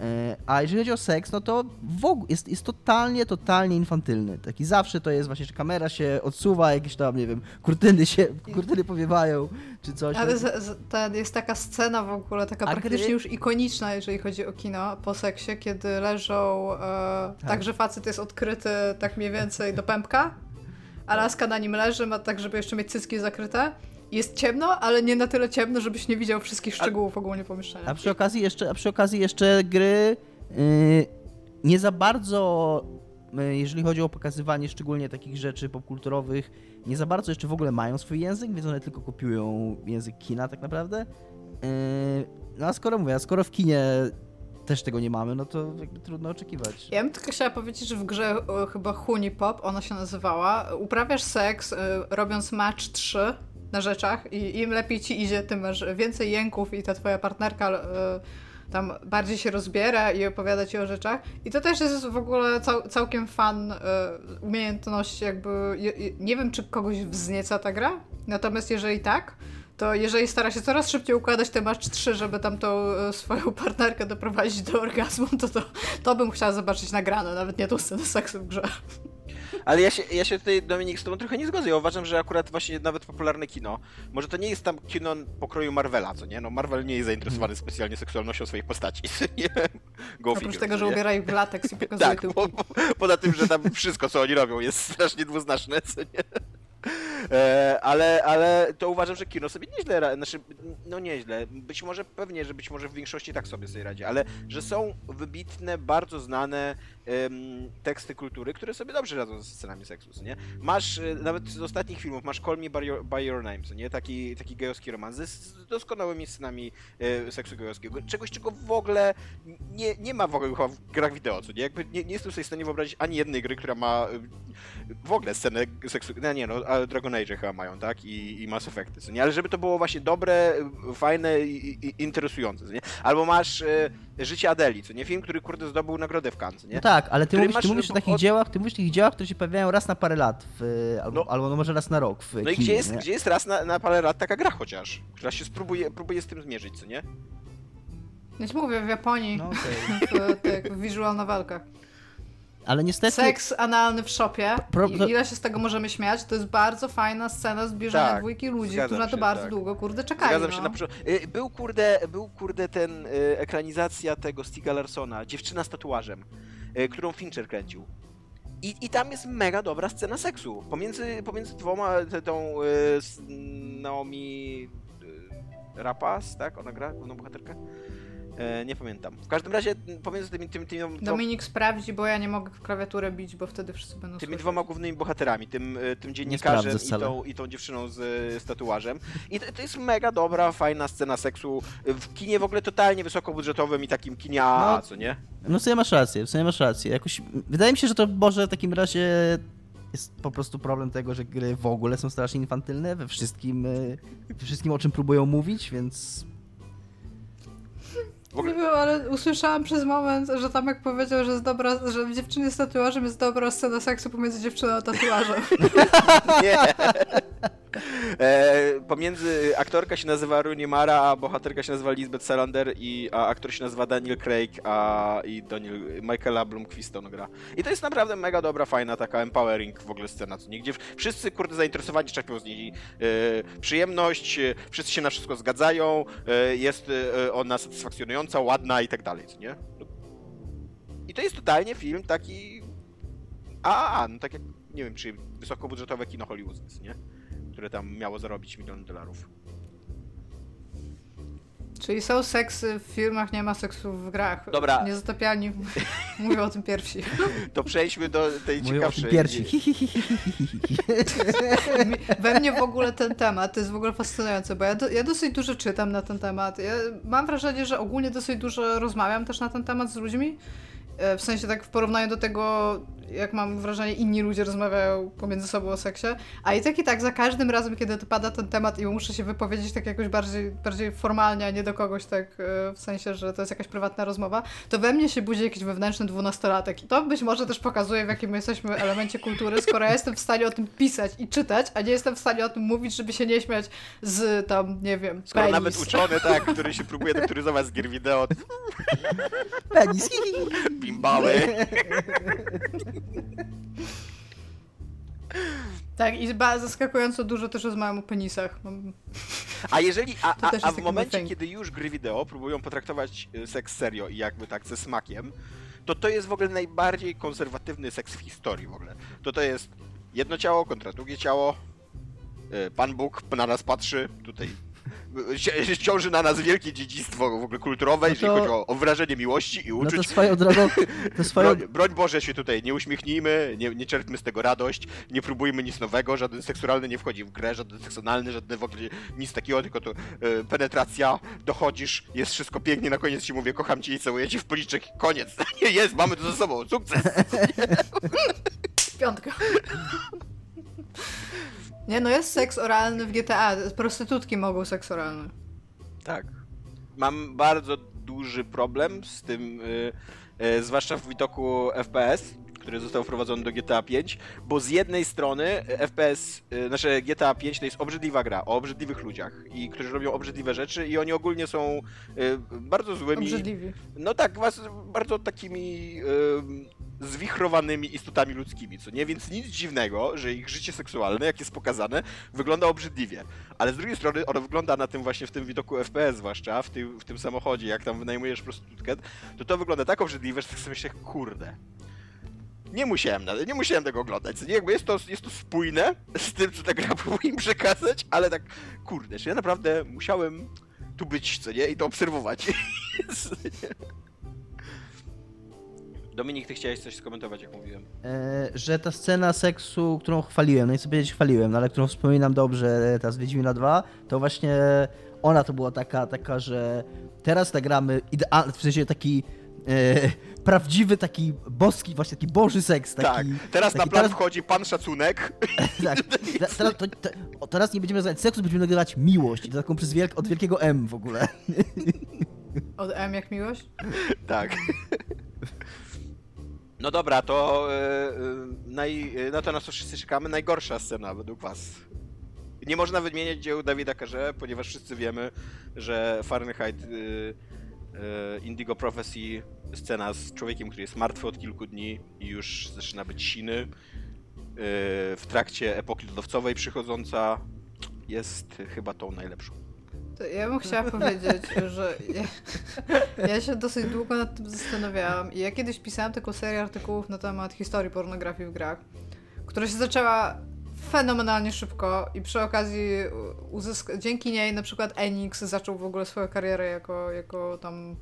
E, a jeżeli chodzi o seks, no to w ogóle jest, jest totalnie, totalnie infantylny. Taki zawsze to jest właśnie, że kamera się odsuwa, jakieś tam, nie wiem, kurtyny się, kurtyny powiewają, czy coś. Ale z, z, jest taka scena w ogóle, taka praktycznie już ikoniczna, jeżeli chodzi o kino po seksie, kiedy leżą, e, tak. tak, że facet jest odkryty tak mniej więcej do pępka, a laska na nim leży, ma tak, żeby jeszcze mieć cycki zakryte jest ciemno, ale nie na tyle ciemno, żebyś nie widział wszystkich szczegółów a, ogólnie pomieszczenia. A przy okazji jeszcze, a przy okazji jeszcze gry yy, nie za bardzo, yy, jeżeli chodzi o pokazywanie szczególnie takich rzeczy popkulturowych, nie za bardzo jeszcze w ogóle mają swój język, więc one tylko kopiują język kina tak naprawdę. Yy, no a skoro mówię, a skoro w kinie też tego nie mamy, no to jakby trudno oczekiwać. Ja bym tylko chciała powiedzieć, że w grze chyba Huni Pop, ona się nazywała, uprawiasz seks y, robiąc match 3 na rzeczach i im lepiej ci idzie, tym masz więcej jęków i ta twoja partnerka y, tam bardziej się rozbiera i opowiada ci o rzeczach. I to też jest w ogóle cał, całkiem fan y, umiejętność jakby, nie wiem czy kogoś wznieca ta gra, natomiast jeżeli tak, to jeżeli stara się coraz szybciej układać te match 3, żeby tam tą y, swoją partnerkę doprowadzić do orgazmu, to, to to bym chciała zobaczyć nagrane, nawet nie tą scenę seksu w grze. Ale ja się, ja się tutaj, Dominik, z tobą trochę nie zgodzę. Ja uważam, że akurat właśnie nawet popularne kino, może to nie jest tam kino pokroju Marvela, co nie? No Marvel nie jest zainteresowany specjalnie seksualnością swoich postaci, (laughs) nie? Go Oprócz figure, tego, że ubierają w lateks i (laughs) pokazują Tak, po, po, poza tym, że tam wszystko, co oni robią jest strasznie dwuznaczne, co nie? E, ale, ale to uważam, że kino sobie nieźle, znaczy, no nieźle, być może pewnie, że być może w większości tak sobie sobie radzi, ale że są wybitne, bardzo znane um, teksty kultury, które sobie dobrze radzą ze scenami seksu, nie? Masz, e, nawet z ostatnich filmów, masz Call Me By Your, by your Name, nie? Taki, taki gejowski romans z doskonałymi scenami e, seksu gejowskiego, czegoś, czego w ogóle nie, nie ma w ogóle chyba w grach wideo, co nie? Jakby nie, nie jestem sobie w stanie wyobrazić ani jednej gry, która ma e, w ogóle scenę seksu, no nie no, ale Dragon Age chyba mają, tak? I, i Mass Effecty, co nie? Ale żeby to było właśnie dobre, fajne i, i interesujące, co nie? Albo masz Życie Adeli, co nie? Film, który kurde zdobył nagrodę w Cannes, nie? No tak, ale ty mówisz, ty mówisz o takich od... dziełach, ty mówisz o takich dziełach, które się pojawiają raz na parę lat, w, albo, no, albo no może raz na rok w No kinie, i gdzie jest, gdzie jest raz na, na parę lat taka gra chociaż, która się spróbuje, próbuje z tym zmierzyć, co nie? Ja ci mówię, w Japonii, no, okay. (laughs) w tych visual novelkach. Ale niestety... Seks analny w shopie. Pro... Ile się z tego możemy śmiać? To jest bardzo fajna scena zbliżenia tak, dwójki ludzi, którzy na to bardzo tak. długo, kurde, czekają. Zgadzam no. się na. Y, był, kurde, był, kurde, ten y, ekranizacja tego Stiga Larsona, Dziewczyna z tatuażem, którą Fincher kręcił. I, I tam jest mega dobra scena seksu. Pomiędzy, pomiędzy dwoma, te, tą s- Naomi y, Rapace, tak? Ona gra główną bohaterkę? E, nie pamiętam. W każdym razie pomiędzy tymi, tymi, tymi, tymi, Dominik sprawdzi, bo ja nie mogę w klawiaturę bić, bo wtedy wszyscy będą tymi słyszeć. dwoma głównymi bohaterami, tym, y, tym dziennikarzem i tą, i tą dziewczyną z, y, z tatuażem. I to, to jest mega dobra, fajna scena seksu w kinie w ogóle totalnie wysokobudżetowym i takim kinie AAA, No. co nie? No w sumie masz rację, w sumie masz rację. Jakoś, wydaje mi się, że to może w takim razie jest po prostu problem tego, że gry w ogóle są strasznie infantylne we wszystkim, y, we wszystkim o czym próbują mówić, więc ogóle, Nie wiem, ale usłyszałam przez moment, że tam jak powiedział, że jest dobra, że w dziewczynie z tatuażem jest dobra scena seksu pomiędzy dziewczyną a tatuażem. (laughs) Nie. E, pomiędzy aktorka się nazywa Rooney Mara, a bohaterka się nazywa Lisbeth Salander, i, a aktor się nazywa Daniel Craig, a i Daniel, Michaela Blomqvist on gra. I to jest naprawdę mega dobra, fajna, taka empowering w ogóle scena, co nigdzie wszyscy, kurde, zainteresowani czerpią z niej e, przyjemność, e, wszyscy się na wszystko zgadzają, e, jest e, ona satysfakcjonująca, ładna i tak dalej, nie? I to jest totalnie film taki... A, a, no tak jak, nie wiem, czy wysokobudżetowe kino hollywoodzkie, nie? Które tam miało zarobić milion dolarów. Czyli są seksy w filmach, nie ma seksu w grach. Dobra. Niezatapialni (laughs) mówią o tym pierwsi. To przejdźmy do tej mówią o ciekawszej. pierwsi. Mi- We mnie w ogóle ten temat to jest w ogóle fascynujące, bo ja, do, ja dosyć dużo czytam na ten temat. Ja mam wrażenie, że ogólnie dosyć dużo rozmawiam też na ten temat z ludźmi. E, W sensie tak w porównaniu do tego, jak mam wrażenie, inni ludzie rozmawiają pomiędzy sobą o seksie. A i tak i tak za każdym razem, kiedy to pada ten temat i muszę się wypowiedzieć tak jakoś bardziej, bardziej formalnie, a nie do kogoś tak e, w sensie, że to jest jakaś prywatna rozmowa, to we mnie się budzi jakiś wewnętrzny dwunastolatek. I to być może też pokazuje, w jakim my jesteśmy elemencie kultury, skoro ja jestem w stanie o tym pisać i czytać, a nie jestem w stanie o tym mówić, żeby się nie śmiać z tam, nie wiem, Skoro penis. nawet uczony, tak, który się próbuje doktoryzować z gier wideo, Penis. bimbały. (laughs) Tak, i zaskakująco dużo też rozmawiam o penisach. A jeżeli, a, a, a w momencie, kiedy już gry wideo próbują potraktować y, seks serio i jakby tak ze smakiem, to to jest w ogóle najbardziej konserwatywny seks w historii w ogóle. To to jest jedno ciało kontra drugie ciało, y, Pan Bóg na nas patrzy, tutaj (laughs) ciąży na nas wielkie dziedzictwo w ogóle kulturowe, No jeżeli to- chodzi o, o wyrażenie miłości i No to uczuć. swoją drogą, (laughs) to swoją, Broń, broń Boże się tutaj nie uśmiechnijmy, nie, nie czerpmy z tego radość, nie próbujmy nic nowego, żaden seksualny nie wchodzi w grę, żaden seksualny, żaden w ogóle nic takiego, tylko to e, penetracja, dochodzisz, jest wszystko pięknie, na koniec ci mówię, kocham cię i całuję cię w policzek, koniec, (laughs) nie jest, mamy to ze sobą, sukces. Piątka. Nie, no jest seks oralny w GTA. Prostytutki mogą seks oralny. Tak. Mam bardzo duży problem z tym, y, y, zwłaszcza w widoku FPS, który został wprowadzony do GTA 5, bo z jednej strony FPS, y, znaczy GTA 5 to jest obrzydliwa gra o obrzydliwych ludziach, i którzy robią obrzydliwe rzeczy i oni ogólnie są y, bardzo złymi. Obrzydliwi. No tak, was, bardzo takimi y, zwichrowanymi istotami ludzkimi, co nie? Więc nic dziwnego, że ich życie seksualne, jak jest pokazane, wygląda obrzydliwie. Ale z drugiej strony ono wygląda na tym właśnie w tym widoku FPS zwłaszcza, w tym, w tym samochodzie, jak tam wynajmujesz prostytutkę, to to wygląda tak obrzydliwe, że tak sobie myślę, kurde. Nie musiałem, nie musiałem tego oglądać, nie? Jakby jest to, jest to spójne z tym, co (laughs) ta gra próbuje im przekazać, ale tak, kurde, czy ja naprawdę musiałem tu być, co nie? I to obserwować. (laughs) Dominik, ty chciałeś coś skomentować, jak mówiłem. e, że ta scena seksu, którą chwaliłem, no i sobie chwaliłem, no ale którą wspominam dobrze, ta z Wiedźmina 2, to właśnie ona to była taka, taka że teraz nagramy idealny, w sensie taki e, prawdziwy, taki boski, właśnie taki boży seks. Taki, tak, teraz taki, na plan wchodzi pan szacunek. (laughs) tak, te- teraz, to, teraz nie będziemy nagrywać seksu, będziemy nagrywać miłość, i to taką przez wielk, od wielkiego M w ogóle. Od M jak miłość? tak. (laughs) No dobra, to e, naj, e, no to na co wszyscy czekamy, najgorsza scena według was. Nie można wymieniać dzieł Dawida Carze, ponieważ wszyscy wiemy, że Fahrenheit e, e, Indigo Prophecy, scena z człowiekiem, który jest martwy od kilku dni i już zaczyna być siny, e, w trakcie epoki lodowcowej przychodząca, jest chyba tą najlepszą. Ja bym chciała powiedzieć, że ja, ja, się dosyć długo nad tym zastanawiałam i ja kiedyś pisałam taką serię artykułów na temat historii pornografii w grach, która się zaczęła fenomenalnie szybko i przy okazji dzięki niej na przykład Enix zaczął w ogóle swoją karierę jako, jako tam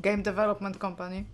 game development company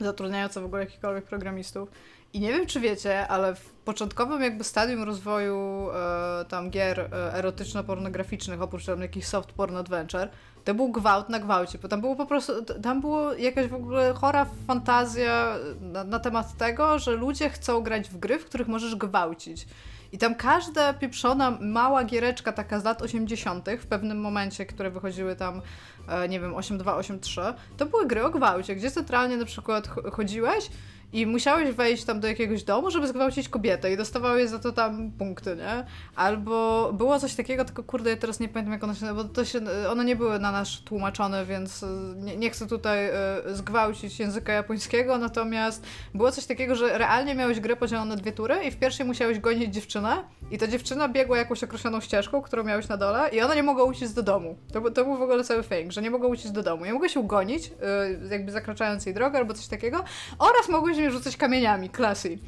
zatrudniająca w ogóle jakichkolwiek programistów. I nie wiem, czy wiecie, ale w początkowym jakby stadium rozwoju e, tam gier e, erotyczno-pornograficznych, oprócz tam jakichś soft porn adventure, to był gwałt na gwałcie, bo tam było po prostu, tam było jakaś w ogóle chora fantazja na, na temat tego, że ludzie chcą grać w gry, w których możesz gwałcić. I tam każda pieprzona mała giereczka taka z lat 80. w pewnym momencie, które wychodziły tam, e, nie wiem, 8.2, to były gry o gwałcie, gdzie centralnie na przykład chodziłeś i musiałeś wejść tam do jakiegoś domu, żeby zgwałcić kobietę i dostawałeś za to tam punkty, nie? Albo było coś takiego, tylko kurde, ja teraz nie pamiętam jak ono się, bo to się, one nie były na nas tłumaczone, więc nie, nie chcę tutaj y, zgwałcić języka japońskiego, natomiast było coś takiego, że realnie miałeś grę podzieloną na dwie tury i w pierwszej musiałeś gonić dziewczynę i ta dziewczyna biegła jakąś określoną ścieżką, którą miałeś na dole i ona nie mogła uciec do domu. To, to był w ogóle cały thing, że nie mogła uciec do domu. Nie mogła się ugonić, y, jakby zakraczając jej drogę albo coś takiego oraz mogłeś mnie rzucać kamieniami, klasy.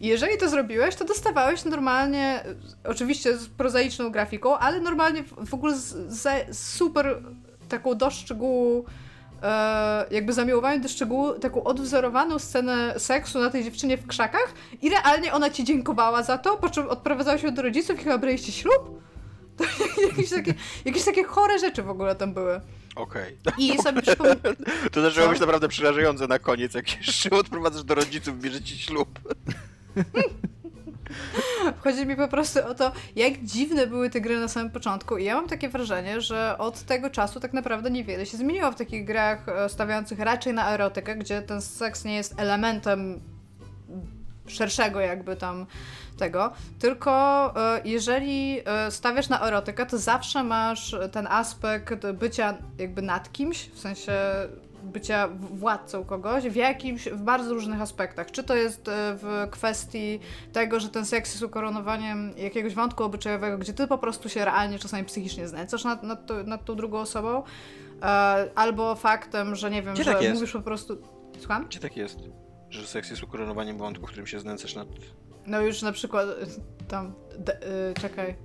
I jeżeli to zrobiłeś, to dostawałeś normalnie, oczywiście z prozaiczną grafiką, ale normalnie w ogóle z, z super taką do szczegółu, e, jakby zamiłowanie do szczegółu, taką odwzorowaną scenę seksu na tej dziewczynie w krzakach i realnie ona ci dziękowała za to, po czym odprowadzała się do rodziców i chyba braliście ślub? To (laughs) jakieś, takie, jakieś takie chore rzeczy w ogóle tam były. Okej. Okay. I (laughs) sobie przypomnę... (laughs) To zaczęło być naprawdę przerażające na koniec, jak jeszcze odprowadzasz do rodziców, bierze ci ślub. (laughs) Chodzi mi po prostu o to, jak dziwne były te gry na samym początku. I ja mam takie wrażenie, że od tego czasu tak naprawdę niewiele się zmieniło w takich grach e, stawiających raczej na erotykę, gdzie ten seks nie jest elementem szerszego jakby tam tego, tylko e, jeżeli e, stawiasz na erotykę, to zawsze masz ten aspekt bycia jakby nad kimś, w sensie bycia władcą kogoś w jakimś, w bardzo różnych aspektach. Czy to jest e, w kwestii tego, że ten seks jest ukoronowaniem jakiegoś wątku obyczajowego, gdzie ty po prostu się realnie czasami psychicznie znęcasz nad, nad, nad tą drugą osobą, albo faktem, że nie wiem, Gdzie że tak mówisz po prostu... Słucham? Gdzie tak jest? Że seks jest ukoronowaniem wątku, w którym się znęcasz nad no już na przykład tam, de, y, czekaj,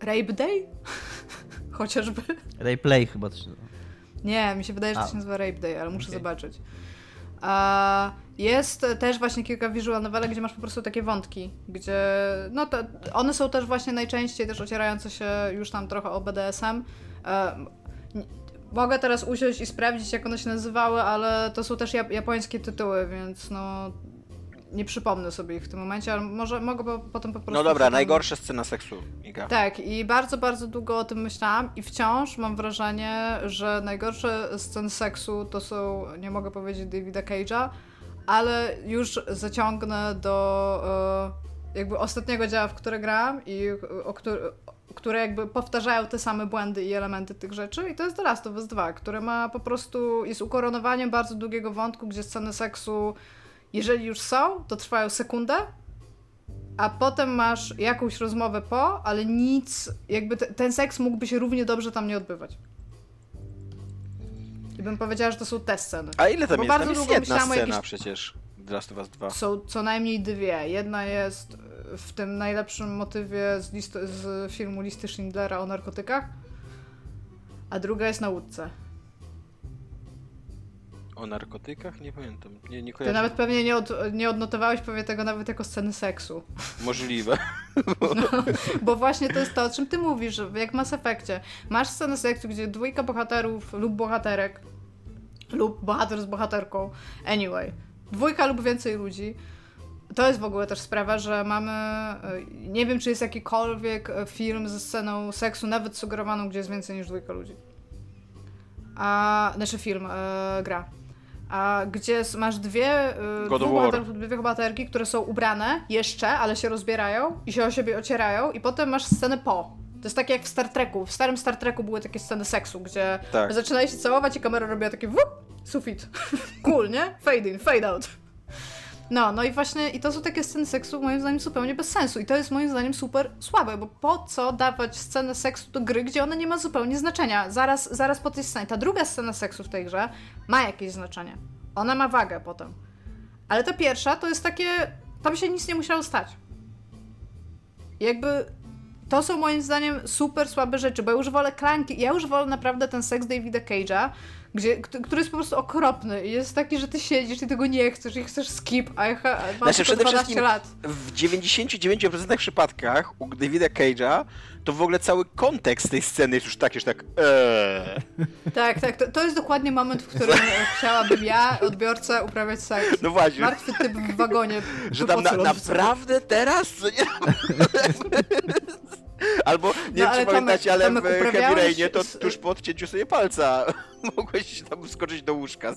Rape Day? (laughs) Chociażby. Rape Play chyba też. Nie, mi się wydaje, że to się nazywa Rape Day, ale muszę okay. zobaczyć. A jest też właśnie kilka visual novelek, gdzie masz po prostu takie wątki, gdzie no to, one są też właśnie najczęściej też ocierające się już tam trochę o BDSM. E, mogę teraz usiąść i sprawdzić, jak one się nazywały, ale to są też japońskie tytuły, więc no nie przypomnę sobie ich w tym momencie, ale może mogę po, potem po prostu... No dobra, najgorsza scena seksu, Iga. Tak, i bardzo, bardzo długo o tym myślałam i wciąż mam wrażenie, że najgorsze sceny seksu to są, nie mogę powiedzieć Davida Cage'a, ale już zaciągnę do e, jakby ostatniego działa, w które grałam i o który, które jakby powtarzają te same błędy i elementy tych rzeczy i to jest The Last of Us 2, które ma po prostu, jest ukoronowaniem bardzo długiego wątku, gdzie sceny seksu jeżeli już są, to trwają sekundę, a potem masz jakąś rozmowę po, ale nic, jakby te, ten seks mógłby się równie dobrze tam nie odbywać. I bym powiedziała, że to są te sceny. A ile tam Bo jest? Bardzo tam jest jedna scena przecież. The Last of Us 2. Są co najmniej dwie. Jedna jest w tym najlepszym motywie z, list, z filmu Listy Schindlera o narkotykach, a druga jest na łódce. O narkotykach? Nie pamiętam. Nie, nie kojarzę. Ty nawet pewnie nie, od, nie odnotowałeś powie tego nawet jako sceny seksu. Możliwe. (laughs) No, bo właśnie to jest to, o czym ty mówisz, jak w Mass Effectie. Masz scenę seksu, gdzie dwójka bohaterów lub bohaterek lub bohater z bohaterką, anyway, dwójka lub więcej ludzi, to jest w ogóle też sprawa, że mamy, nie wiem czy jest jakikolwiek film ze sceną seksu, nawet sugerowaną, gdzie jest więcej niż dwójka ludzi. A, znaczy film, e, gra a gdzie masz dwie, y, dwie bohaterki, które są ubrane jeszcze, ale się rozbierają i się o siebie ocierają i potem masz scenę po. To jest tak jak w Star Treku. W starym Star Treku były takie sceny seksu, gdzie tak. zaczynali się całować i kamera robiła takie wup, sufit. (laughs) cool, nie? Fade in, fade out. No, no i właśnie, i to są takie sceny seksu moim zdaniem zupełnie bez sensu. I to jest moim zdaniem super słabe, bo po co dawać scenę seksu do gry, gdzie ona nie ma zupełnie znaczenia? Zaraz, zaraz po tej scenie. Ta druga scena seksu w tej grze ma jakieś znaczenie. Ona ma wagę potem. Ale ta pierwsza to jest takie. Tam się nic nie musiało stać. Jakby to są moim zdaniem super słabe rzeczy, bo ja już wolę klanki, ja już wolę naprawdę ten seks Davida Cage'a, gdzie, który jest po prostu okropny i jest taki, że ty siedzisz i tego nie chcesz i chcesz skip, a ja mam znaczy, przede 12 lat. W 99% przypadkach u Davida Cage'a to w ogóle cały kontekst tej sceny jest już taki, że tak eee. Tak, tak, to, to jest dokładnie moment, w którym chciałabym ja, odbiorca, uprawiać seks. No właśnie. Martwy typ w wagonie. Że tam na, naprawdę teraz? Co nie? (laughs) (laughs) Albo, nie no, wiem czy pamiętacie, ale w Heavy Rainie to tuż po odcięciu sobie palca (laughs) mogłeś tam skoczyć do łóżka.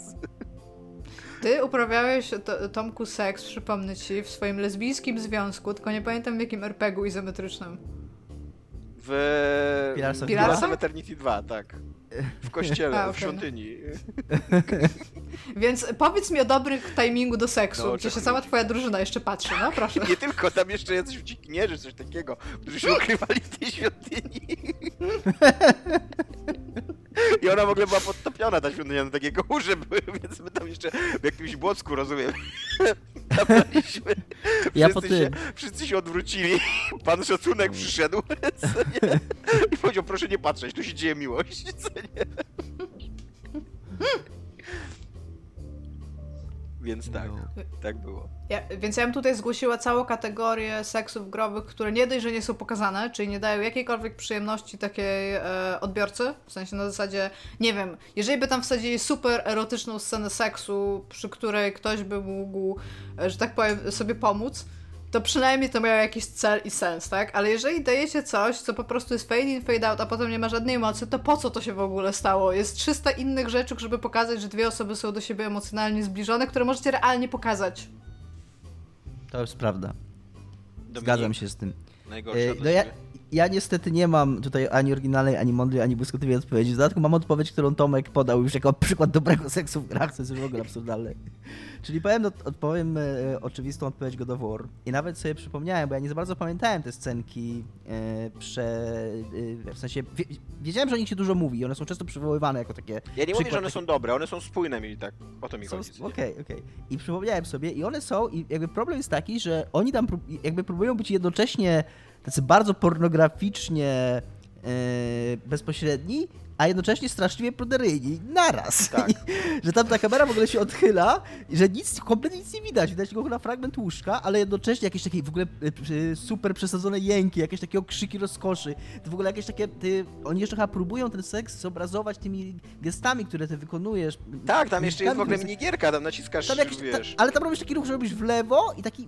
Ty uprawiałeś, to, Tomku, seks, przypomnę ci, w swoim lesbijskim związku, tylko nie pamiętam w jakim RPG-u izometrycznym. W of Eternity 2, tak. W kościele, A, okay. w świątyni. (laughs) Więc powiedz mi o dobrym timingu do seksu, no, gdzie się cała twoja drużyna jeszcze patrzy, no proszę. (laughs) Nie tylko, tam jeszcze jacyś uciekinierzy, coś takiego, którzy się ukrywali w tej świątyni. (laughs) I ona w ogóle była podtopiona, ta świątynia, na takie górze były, (laughs) więc my tam jeszcze w jakimś błocku, rozumiem, (laughs) nabraliśmy. Ja po tym. Się, wszyscy się odwrócili, (laughs) pan szacunek przyszedł i powiedział, proszę nie patrzeć, tu się dzieje miłość, co nie? Więc tak, no. tak było. Ja, więc ja bym tutaj zgłosiła całą kategorię seksów growych, które nie dość, że nie są pokazane, czyli nie dają jakiejkolwiek przyjemności takiej e, odbiorcy, w sensie na zasadzie, nie wiem, jeżeli by tam wsadzili super erotyczną scenę seksu, przy której ktoś by mógł, e, że tak powiem, sobie pomóc, to przynajmniej to miało jakiś cel i sens, tak? Ale jeżeli dajecie coś, co po prostu jest fade in, fade out, a potem nie ma żadnej mocy, to po co to się w ogóle stało? Jest 300 innych rzeczy, żeby pokazać, że dwie osoby są do siebie emocjonalnie zbliżone, które możecie realnie pokazać. To jest prawda. Dominik, Zgadzam się z tym. Najgorsza e, no ja, ja niestety nie mam tutaj ani oryginalnej, ani mądrej, ani błyskotliwej odpowiedzi. W dodatku mam odpowiedź, którą Tomek podał już jako (laughs) przykład dobrego seksu w grach, co jest już w ogóle absurdalne. Czyli powiem, odpowiem e, oczywistą odpowiedź God of War. I nawet sobie przypomniałem, bo ja nie za bardzo pamiętałem te scenki e, prze... E, w sensie, wie, wiedziałem, że o nich się dużo mówi one są często przywoływane jako takie... Ja nie mówię, że one są dobre, one są spójne mi tak, o to mi chodzi. Okej, okej. Okay, okay. I przypomniałem sobie i one są, i jakby problem jest taki, że oni tam jakby próbują być jednocześnie tacy bardzo pornograficznie Yy, bezpośredni, a jednocześnie straszliwie pruderyjni. Naraz. Tak. (laughs) że tam ta kamera w ogóle się odchyla i że nic, kompletnie nic nie widać. Widać tylko na fragment łóżka, ale jednocześnie jakieś takie w ogóle e, super przesadzone jęki, jakieś takie okrzyki rozkoszy. To w ogóle jakieś takie, ty, oni jeszcze chyba próbują ten seks zobrazować tymi gestami, które ty wykonujesz. Tak, tam jeszcze jest w ogóle minigierka, tam naciskasz, tam jakiś, wiesz. Ta, ale tam robisz taki ruch, że robisz w lewo i taki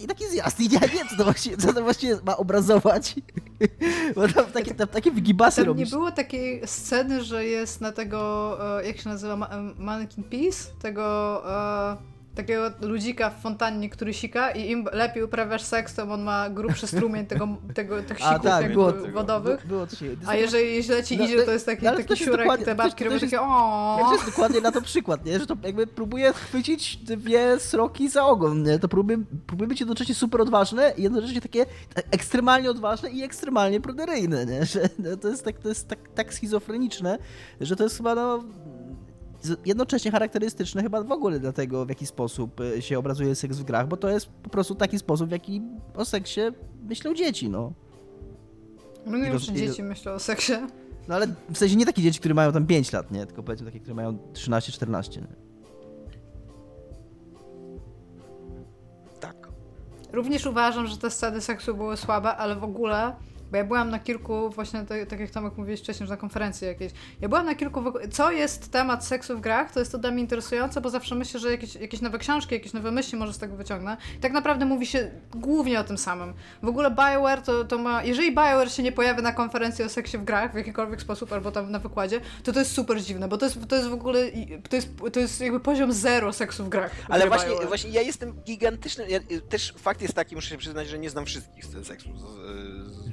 i taki zjazd. I ja nie wiem, co to właściwie, co to właściwie ma obrazować. (laughs) Bo tam takie, tam, takie wygibasy tam robisz. nie było takiej sceny, że jest na tego, e, jak się nazywa, Mannequin Peace? Tego e, takiego ludzika w fontannie, który sika i im lepiej uprawiasz seks, to on ma grubszy strumień tego, tego, tych sików tak, było, wodowych. Było, było A jeżeli źle ci no, idzie, to jest taki, no, taki siurek i te babki robią takie o. To jest dokładnie na to przykład, nie? że to jakby próbuje chwycić dwie sroki za ogon, nie? to próbuje, próbuje być jednocześnie super odważne i jednocześnie takie ekstremalnie odważne i ekstremalnie pruderyjne, nie? (laughs) że no, to jest tak, to jest tak, tak schizofreniczne, że to jest chyba no jednocześnie charakterystyczne chyba w ogóle dla tego, w jaki sposób e, się obrazuje seks w grach, bo to jest po prostu taki sposób, w jaki o seksie myślą dzieci, no. No nie wiem, czy dzieci myślą o seksie. No ale w sensie nie takie dzieci, które mają tam 5 lat, nie? Tylko powiedzmy takie, które mają 13-14. Tak. Również uważam, że te sceny seksu były słabe, ale w ogóle bo ja byłam na kilku, właśnie tak, tak jak Tomek mówiłeś wcześniej, że na konferencji jakiejś. Ja byłam na kilku, co jest temat seksu w grach, to jest to dla mnie interesujące, bo zawsze myślę, że jakieś, jakieś nowe książki, jakieś nowe myśli może z tego wyciągnę. I tak naprawdę mówi się głównie o tym samym. W ogóle BioWare to, to ma, jeżeli BioWare się nie pojawia na konferencji o seksie w grach w jakikolwiek sposób, albo tam na wykładzie, to to jest super dziwne, bo to jest, to jest w ogóle, to jest, to jest jakby poziom zero seksu w grach. Ale właśnie, właśnie ja jestem gigantyczny, ja, też fakt jest taki, muszę się przyznać, że nie znam wszystkich scen seksu z, z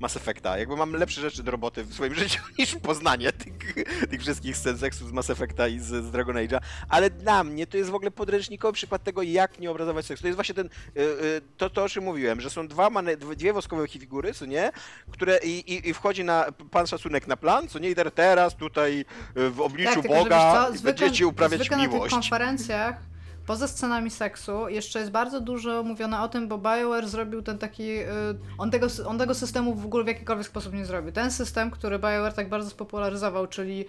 Mass Effecta. Jakby mam lepsze rzeczy do roboty w swoim (laughs) życiu niż poznanie tych, tych wszystkich scen seksu z Mass Effecta i z, z Dragon Age'a, ale dla mnie to jest w ogle podręcznikowy przykład tego, jak nie obrazować seksu. To jest właśnie ten, y, y, to, to o czym mówiłem, że są dwa dwie woskowe figury, co nie, które i, i, i wchodzi na pan szacunek na plan, co nie, i teraz tutaj y, w obliczu Tak, Boga co, zwykle- będziecie uprawiać zwykle na tych miłość. konferencjach, poza scenami seksu, jeszcze jest bardzo dużo mówione o tym, bo BioWare zrobił ten taki... y, On tego, on tego systemu w ogóle w jakikolwiek sposób nie zrobił. Ten system, który BioWare tak bardzo spopularyzował, czyli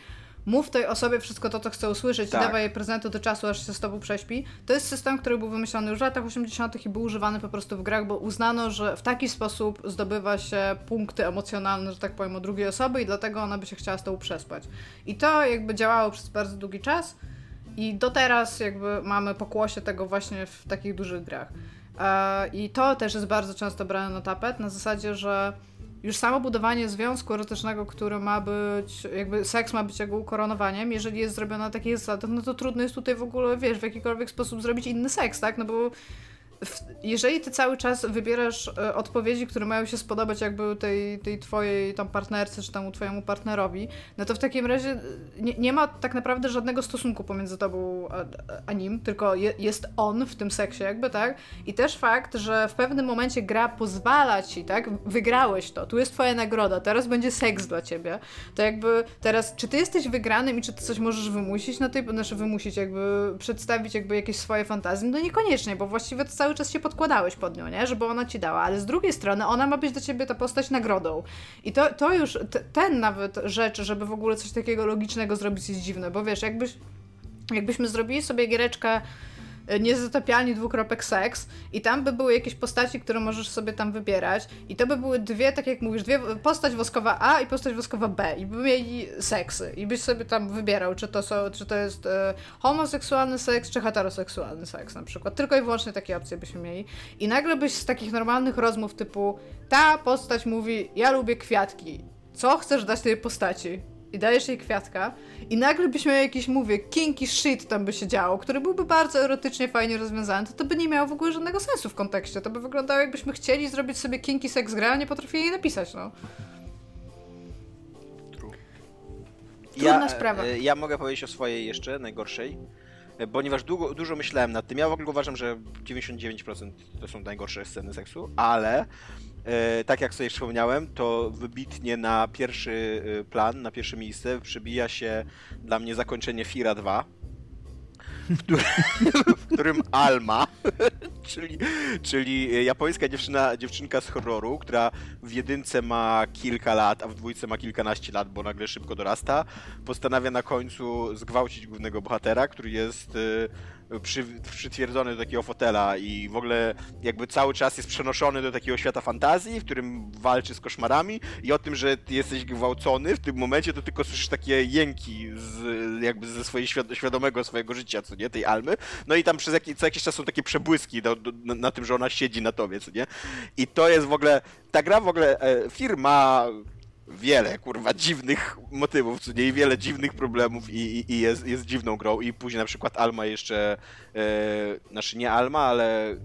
mów tej osobie wszystko to, co chce usłyszeć Tak. i dawaj jej prezenty do czasu, aż się z tobą prześpi. To jest system, który był wymyślony już w latach 80. i był używany po prostu w grach, bo uznano, że w taki sposób zdobywa się punkty emocjonalne, że tak powiem, od drugiej osoby i dlatego ona by się chciała z tobą przespać. I to jakby działało przez bardzo długi czas i do teraz jakby mamy pokłosie tego właśnie w takich dużych grach. E, I to też jest bardzo często brane na tapet, na zasadzie, że już samo budowanie związku erotycznego, który ma być, jakby seks ma być jego ukoronowaniem, jeżeli jest zrobione na takich zasadach, no to trudno jest tutaj w ogóle, wiesz, w jakikolwiek sposób zrobić inny seks, tak? No bo jeżeli ty cały czas wybierasz e, odpowiedzi, które mają się spodobać jakby tej, tej twojej tam partnerce, czy temu twojemu partnerowi, no to w takim razie e, nie, nie ma tak naprawdę żadnego stosunku pomiędzy tobą a, a nim, tylko je, jest on w tym seksie jakby, tak? I też fakt, że w pewnym momencie gra pozwala ci, tak? Wygrałeś to, tu jest twoja nagroda, teraz będzie seks dla ciebie. To jakby teraz, czy ty jesteś wygranym i czy ty coś możesz wymusić na tej, znaczy wymusić, jakby przedstawić jakby jakieś swoje fantazje? No niekoniecznie, bo właściwie to cały czas się podkładałeś pod nią, nie? Żeby ona ci dała, ale z drugiej strony ona ma być dla ciebie ta postać nagrodą. I to, to już, t- ten nawet rzecz, żeby w ogóle coś takiego logicznego zrobić jest dziwne, bo wiesz, jakbyś, jakbyśmy zrobili sobie giereczkę e, niezatopialni dwukropek seks i tam by były jakieś postaci, które możesz sobie tam wybierać i to by były dwie, tak jak mówisz, dwie, postać woskowa A i postać woskowa B i by mieli seksy i byś sobie tam wybierał, czy to, są, czy to jest e, homoseksualny seks, czy heteroseksualny seks na przykład. Tylko i wyłącznie takie opcje byśmy mieli. I nagle byś z takich normalnych rozmów typu ta postać mówi, ja lubię kwiatki, co chcesz dać tej postaci? I dajesz jej kwiatka i nagle byś miał jakiś, mówię, kinky shit tam by się działo, który byłby bardzo erotycznie, fajnie rozwiązany, to to by nie miało w ogóle żadnego sensu w kontekście. To by wyglądało jakbyśmy chcieli zrobić sobie kinky seks grę, a nie potrafili jej napisać, no. Trudna sprawa. e, Ja mogę powiedzieć o swojej jeszcze, najgorszej, e, ponieważ długo, dużo myślałem nad tym. Ja w ogóle uważam, że 99% to są najgorsze sceny seksu, ale tak jak sobie wspomniałem, to wybitnie na pierwszy e, plan, na pierwsze miejsce przybija się dla mnie zakończenie Fira 2. W którym, w którym Alma, czyli, czyli japońska dziewczyna, dziewczynka z horroru, która w jedynce ma kilka lat, a w dwójce ma kilkanaście lat, bo nagle szybko dorasta, postanawia na końcu zgwałcić głównego bohatera, który jest y, przy, przytwierdzony do takiego fotela i w ogóle jakby cały czas jest przenoszony do takiego świata fantazji, w którym walczy z koszmarami i o tym, że jesteś gwałcony w tym momencie, to tylko słyszysz takie jęki z, jakby ze swojej świad- świadomego swojego życia, co nie, tej Almy. No i tam przez jakiś, co jakiś czas są takie przebłyski do, do, na, na tym, że ona siedzi na tobie, co nie? I to jest w ogóle, ta gra w ogóle, e, firma wiele, kurwa, dziwnych motywów, co nie, wiele dziwnych problemów i, i, i jest, jest dziwną grą i później na przykład Alma jeszcze, e, znaczy nie Alma, ale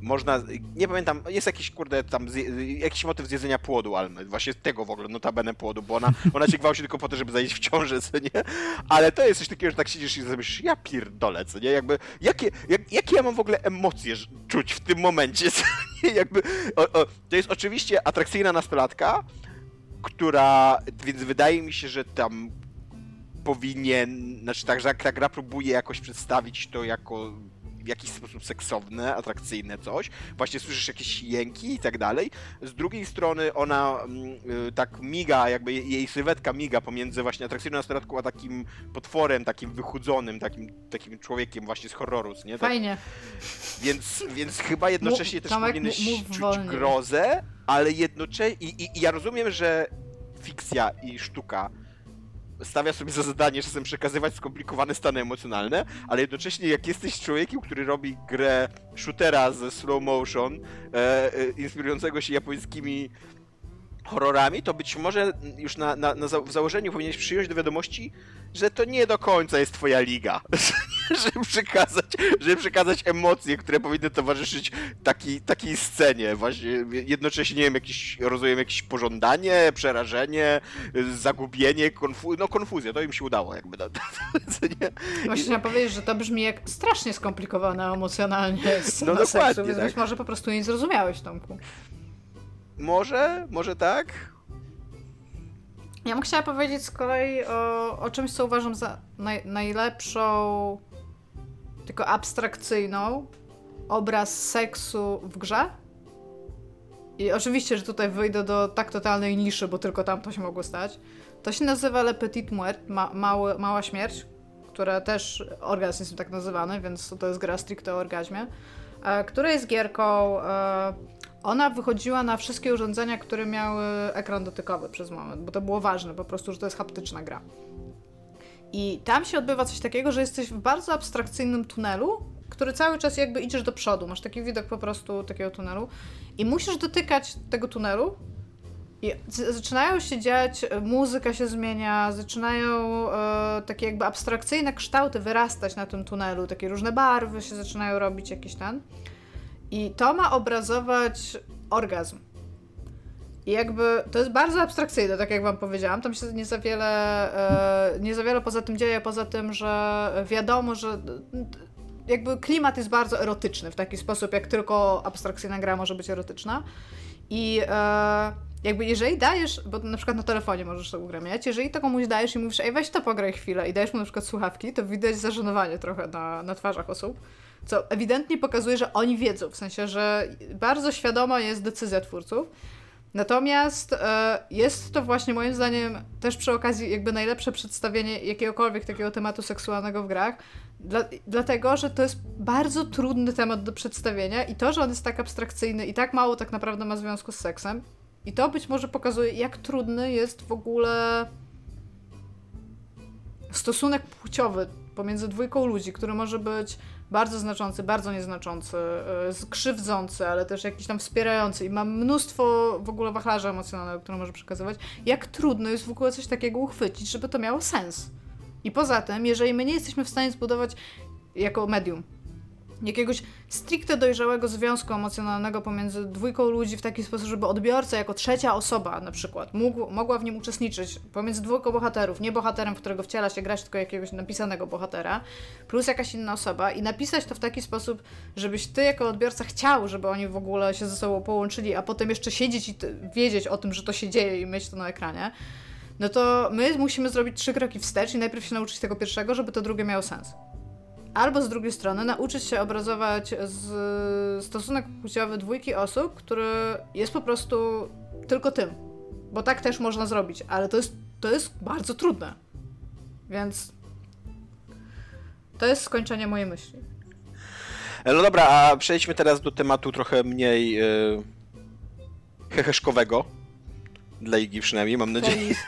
można, nie pamiętam, jest jakiś, kurde, tam, zje, jakiś motyw zjedzenia płodu Almy, właśnie tego w ogóle, notabene płodu, bo ona, ona cię gwałci tylko po to, żeby zajść w ciążę, co nie? Ale to jest coś takiego, że tak siedzisz i sobie myślisz, ja pierdolę, co nie? Jakby, jakie, jak, jakie ja mam w ogóle emocje czuć w tym momencie, co nie? Jakby, o, o, to jest oczywiście atrakcyjna nastolatka, która, więc wydaje mi się, że tam powinien, znaczy tak, ta gra próbuje jakoś przedstawić to jako w jakiś sposób seksowne, atrakcyjne coś. Właśnie słyszysz jakieś jęki i tak dalej. Z drugiej strony ona mm, y, tak miga, jakby jej- jej sylwetka miga pomiędzy właśnie atrakcyjną nastolatką, a takim potworem, takim wychudzonym, takim, takim człowiekiem właśnie z horroru, nie? Tak, Fajnie. więc, więc chyba jednocześnie Mów- też Tomek, powinieneś mów czuć wolniej. grozę, ale jednocześnie... I, i, I ja rozumiem, że fikcja i sztuka stawia sobie za zadanie czasem przekazywać skomplikowane stany emocjonalne, ale jednocześnie jak jesteś człowiekiem, który robi grę shootera ze slow motion, e, e, inspirującego się japońskimi horrorami, to być może już na, na, na za, w założeniu powinieneś przyjąć do wiadomości, że to nie do końca jest twoja liga. (laughs) (laughs) żeby przekazać, żeby przekazać emocje, które powinny towarzyszyć taki, takiej scenie. Właśnie jednocześnie, nie wiem, jakiś, rozumiem, jakieś pożądanie, przerażenie, zagubienie, konfu no konfuzja, to im się udało jakby. (laughs) Nie? Właśnie chciałam powiedzieć, że to brzmi jak strasznie skomplikowana emocjonalnie scena no, dokładnie, seksu, więc tak. być może po prostu nie zrozumiałeś, Tomku. Może, może tak? Ja bym chciała powiedzieć z kolei o, o czymś, co uważam za naj, najlepszą, tylko abstrakcyjną obraz seksu w grze. I oczywiście, że tutaj wyjdę do tak totalnej niszy, bo tylko tam to się mogło stać. To się nazywa Le Petit Muert, ma, mały, mała śmierć, która też orgazm jest tak nazywany, więc to jest gra stricte o orgazmie, e, która jest gierką e, ona wychodziła na wszystkie urządzenia, które miały ekran dotykowy przez moment, bo to było ważne, po prostu, że to jest haptyczna gra. I tam się odbywa coś takiego, że jesteś w bardzo abstrakcyjnym tunelu, który cały czas jakby idziesz do przodu. Masz taki widok po prostu takiego tunelu i musisz dotykać tego tunelu. I zaczynają się dziać, muzyka się zmienia, zaczynają e, takie jakby abstrakcyjne kształty wyrastać na tym tunelu, takie różne barwy się zaczynają robić, jakieś ten. I to ma obrazować orgazm. I jakby to jest bardzo abstrakcyjne, tak jak wam powiedziałam. Tam się nie za wiele, e, nie za wiele poza tym dzieje, poza tym, że wiadomo, że jakby klimat jest bardzo erotyczny w taki sposób, jak tylko abstrakcyjna gra może być erotyczna. I e, jakby jeżeli dajesz, bo na przykład na telefonie możesz to ugramiać, jeżeli to komuś dajesz i mówisz, ej weź to pograj chwilę i dajesz mu na przykład słuchawki, to widać zażenowanie trochę na, na twarzach osób co ewidentnie pokazuje, że oni wiedzą, w sensie, że bardzo świadoma jest decyzja twórców. Natomiast e, jest to właśnie moim zdaniem też przy okazji jakby najlepsze przedstawienie jakiegokolwiek takiego tematu seksualnego w grach, dla, dlatego, że to jest bardzo trudny temat do przedstawienia i to, że on jest tak abstrakcyjny i tak mało tak naprawdę ma związku z seksem. I to być może pokazuje, jak trudny jest w ogóle stosunek płciowy pomiędzy dwójką ludzi, który może być bardzo znaczący, bardzo nieznaczący, yy, krzywdzący, ale też jakiś tam wspierający i ma mnóstwo w ogóle wachlarza emocjonalnego, które może przekazywać, jak trudno jest w ogóle coś takiego uchwycić, żeby to miało sens. I poza tym, jeżeli my nie jesteśmy w stanie zbudować jako medium jakiegoś stricte dojrzałego związku emocjonalnego pomiędzy dwójką ludzi w taki sposób, żeby odbiorca jako trzecia osoba na przykład mógł, mogła w nim uczestniczyć pomiędzy dwójką bohaterów, nie bohaterem, w którego wciela się grać, tylko jakiegoś napisanego bohatera, plus jakaś inna osoba i napisać to w taki sposób, żebyś ty jako odbiorca chciał, żeby oni w ogóle się ze sobą połączyli, a potem jeszcze siedzieć i wiedzieć o tym, że to się dzieje i mieć to na ekranie, no to my musimy zrobić trzy kroki wstecz i najpierw się nauczyć tego pierwszego, żeby to drugie miało sens. Albo z drugiej strony nauczyć się obrazować z stosunek płciowy dwójki osób, który jest po prostu tylko tym. Bo tak też można zrobić, ale to jest, to jest bardzo trudne. Więc to jest skończenie mojej myśli. No dobra, a przejdźmy teraz do tematu trochę mniej yy, heheszkowego. Dla Igi przynajmniej, mam nadzieję. (laughs)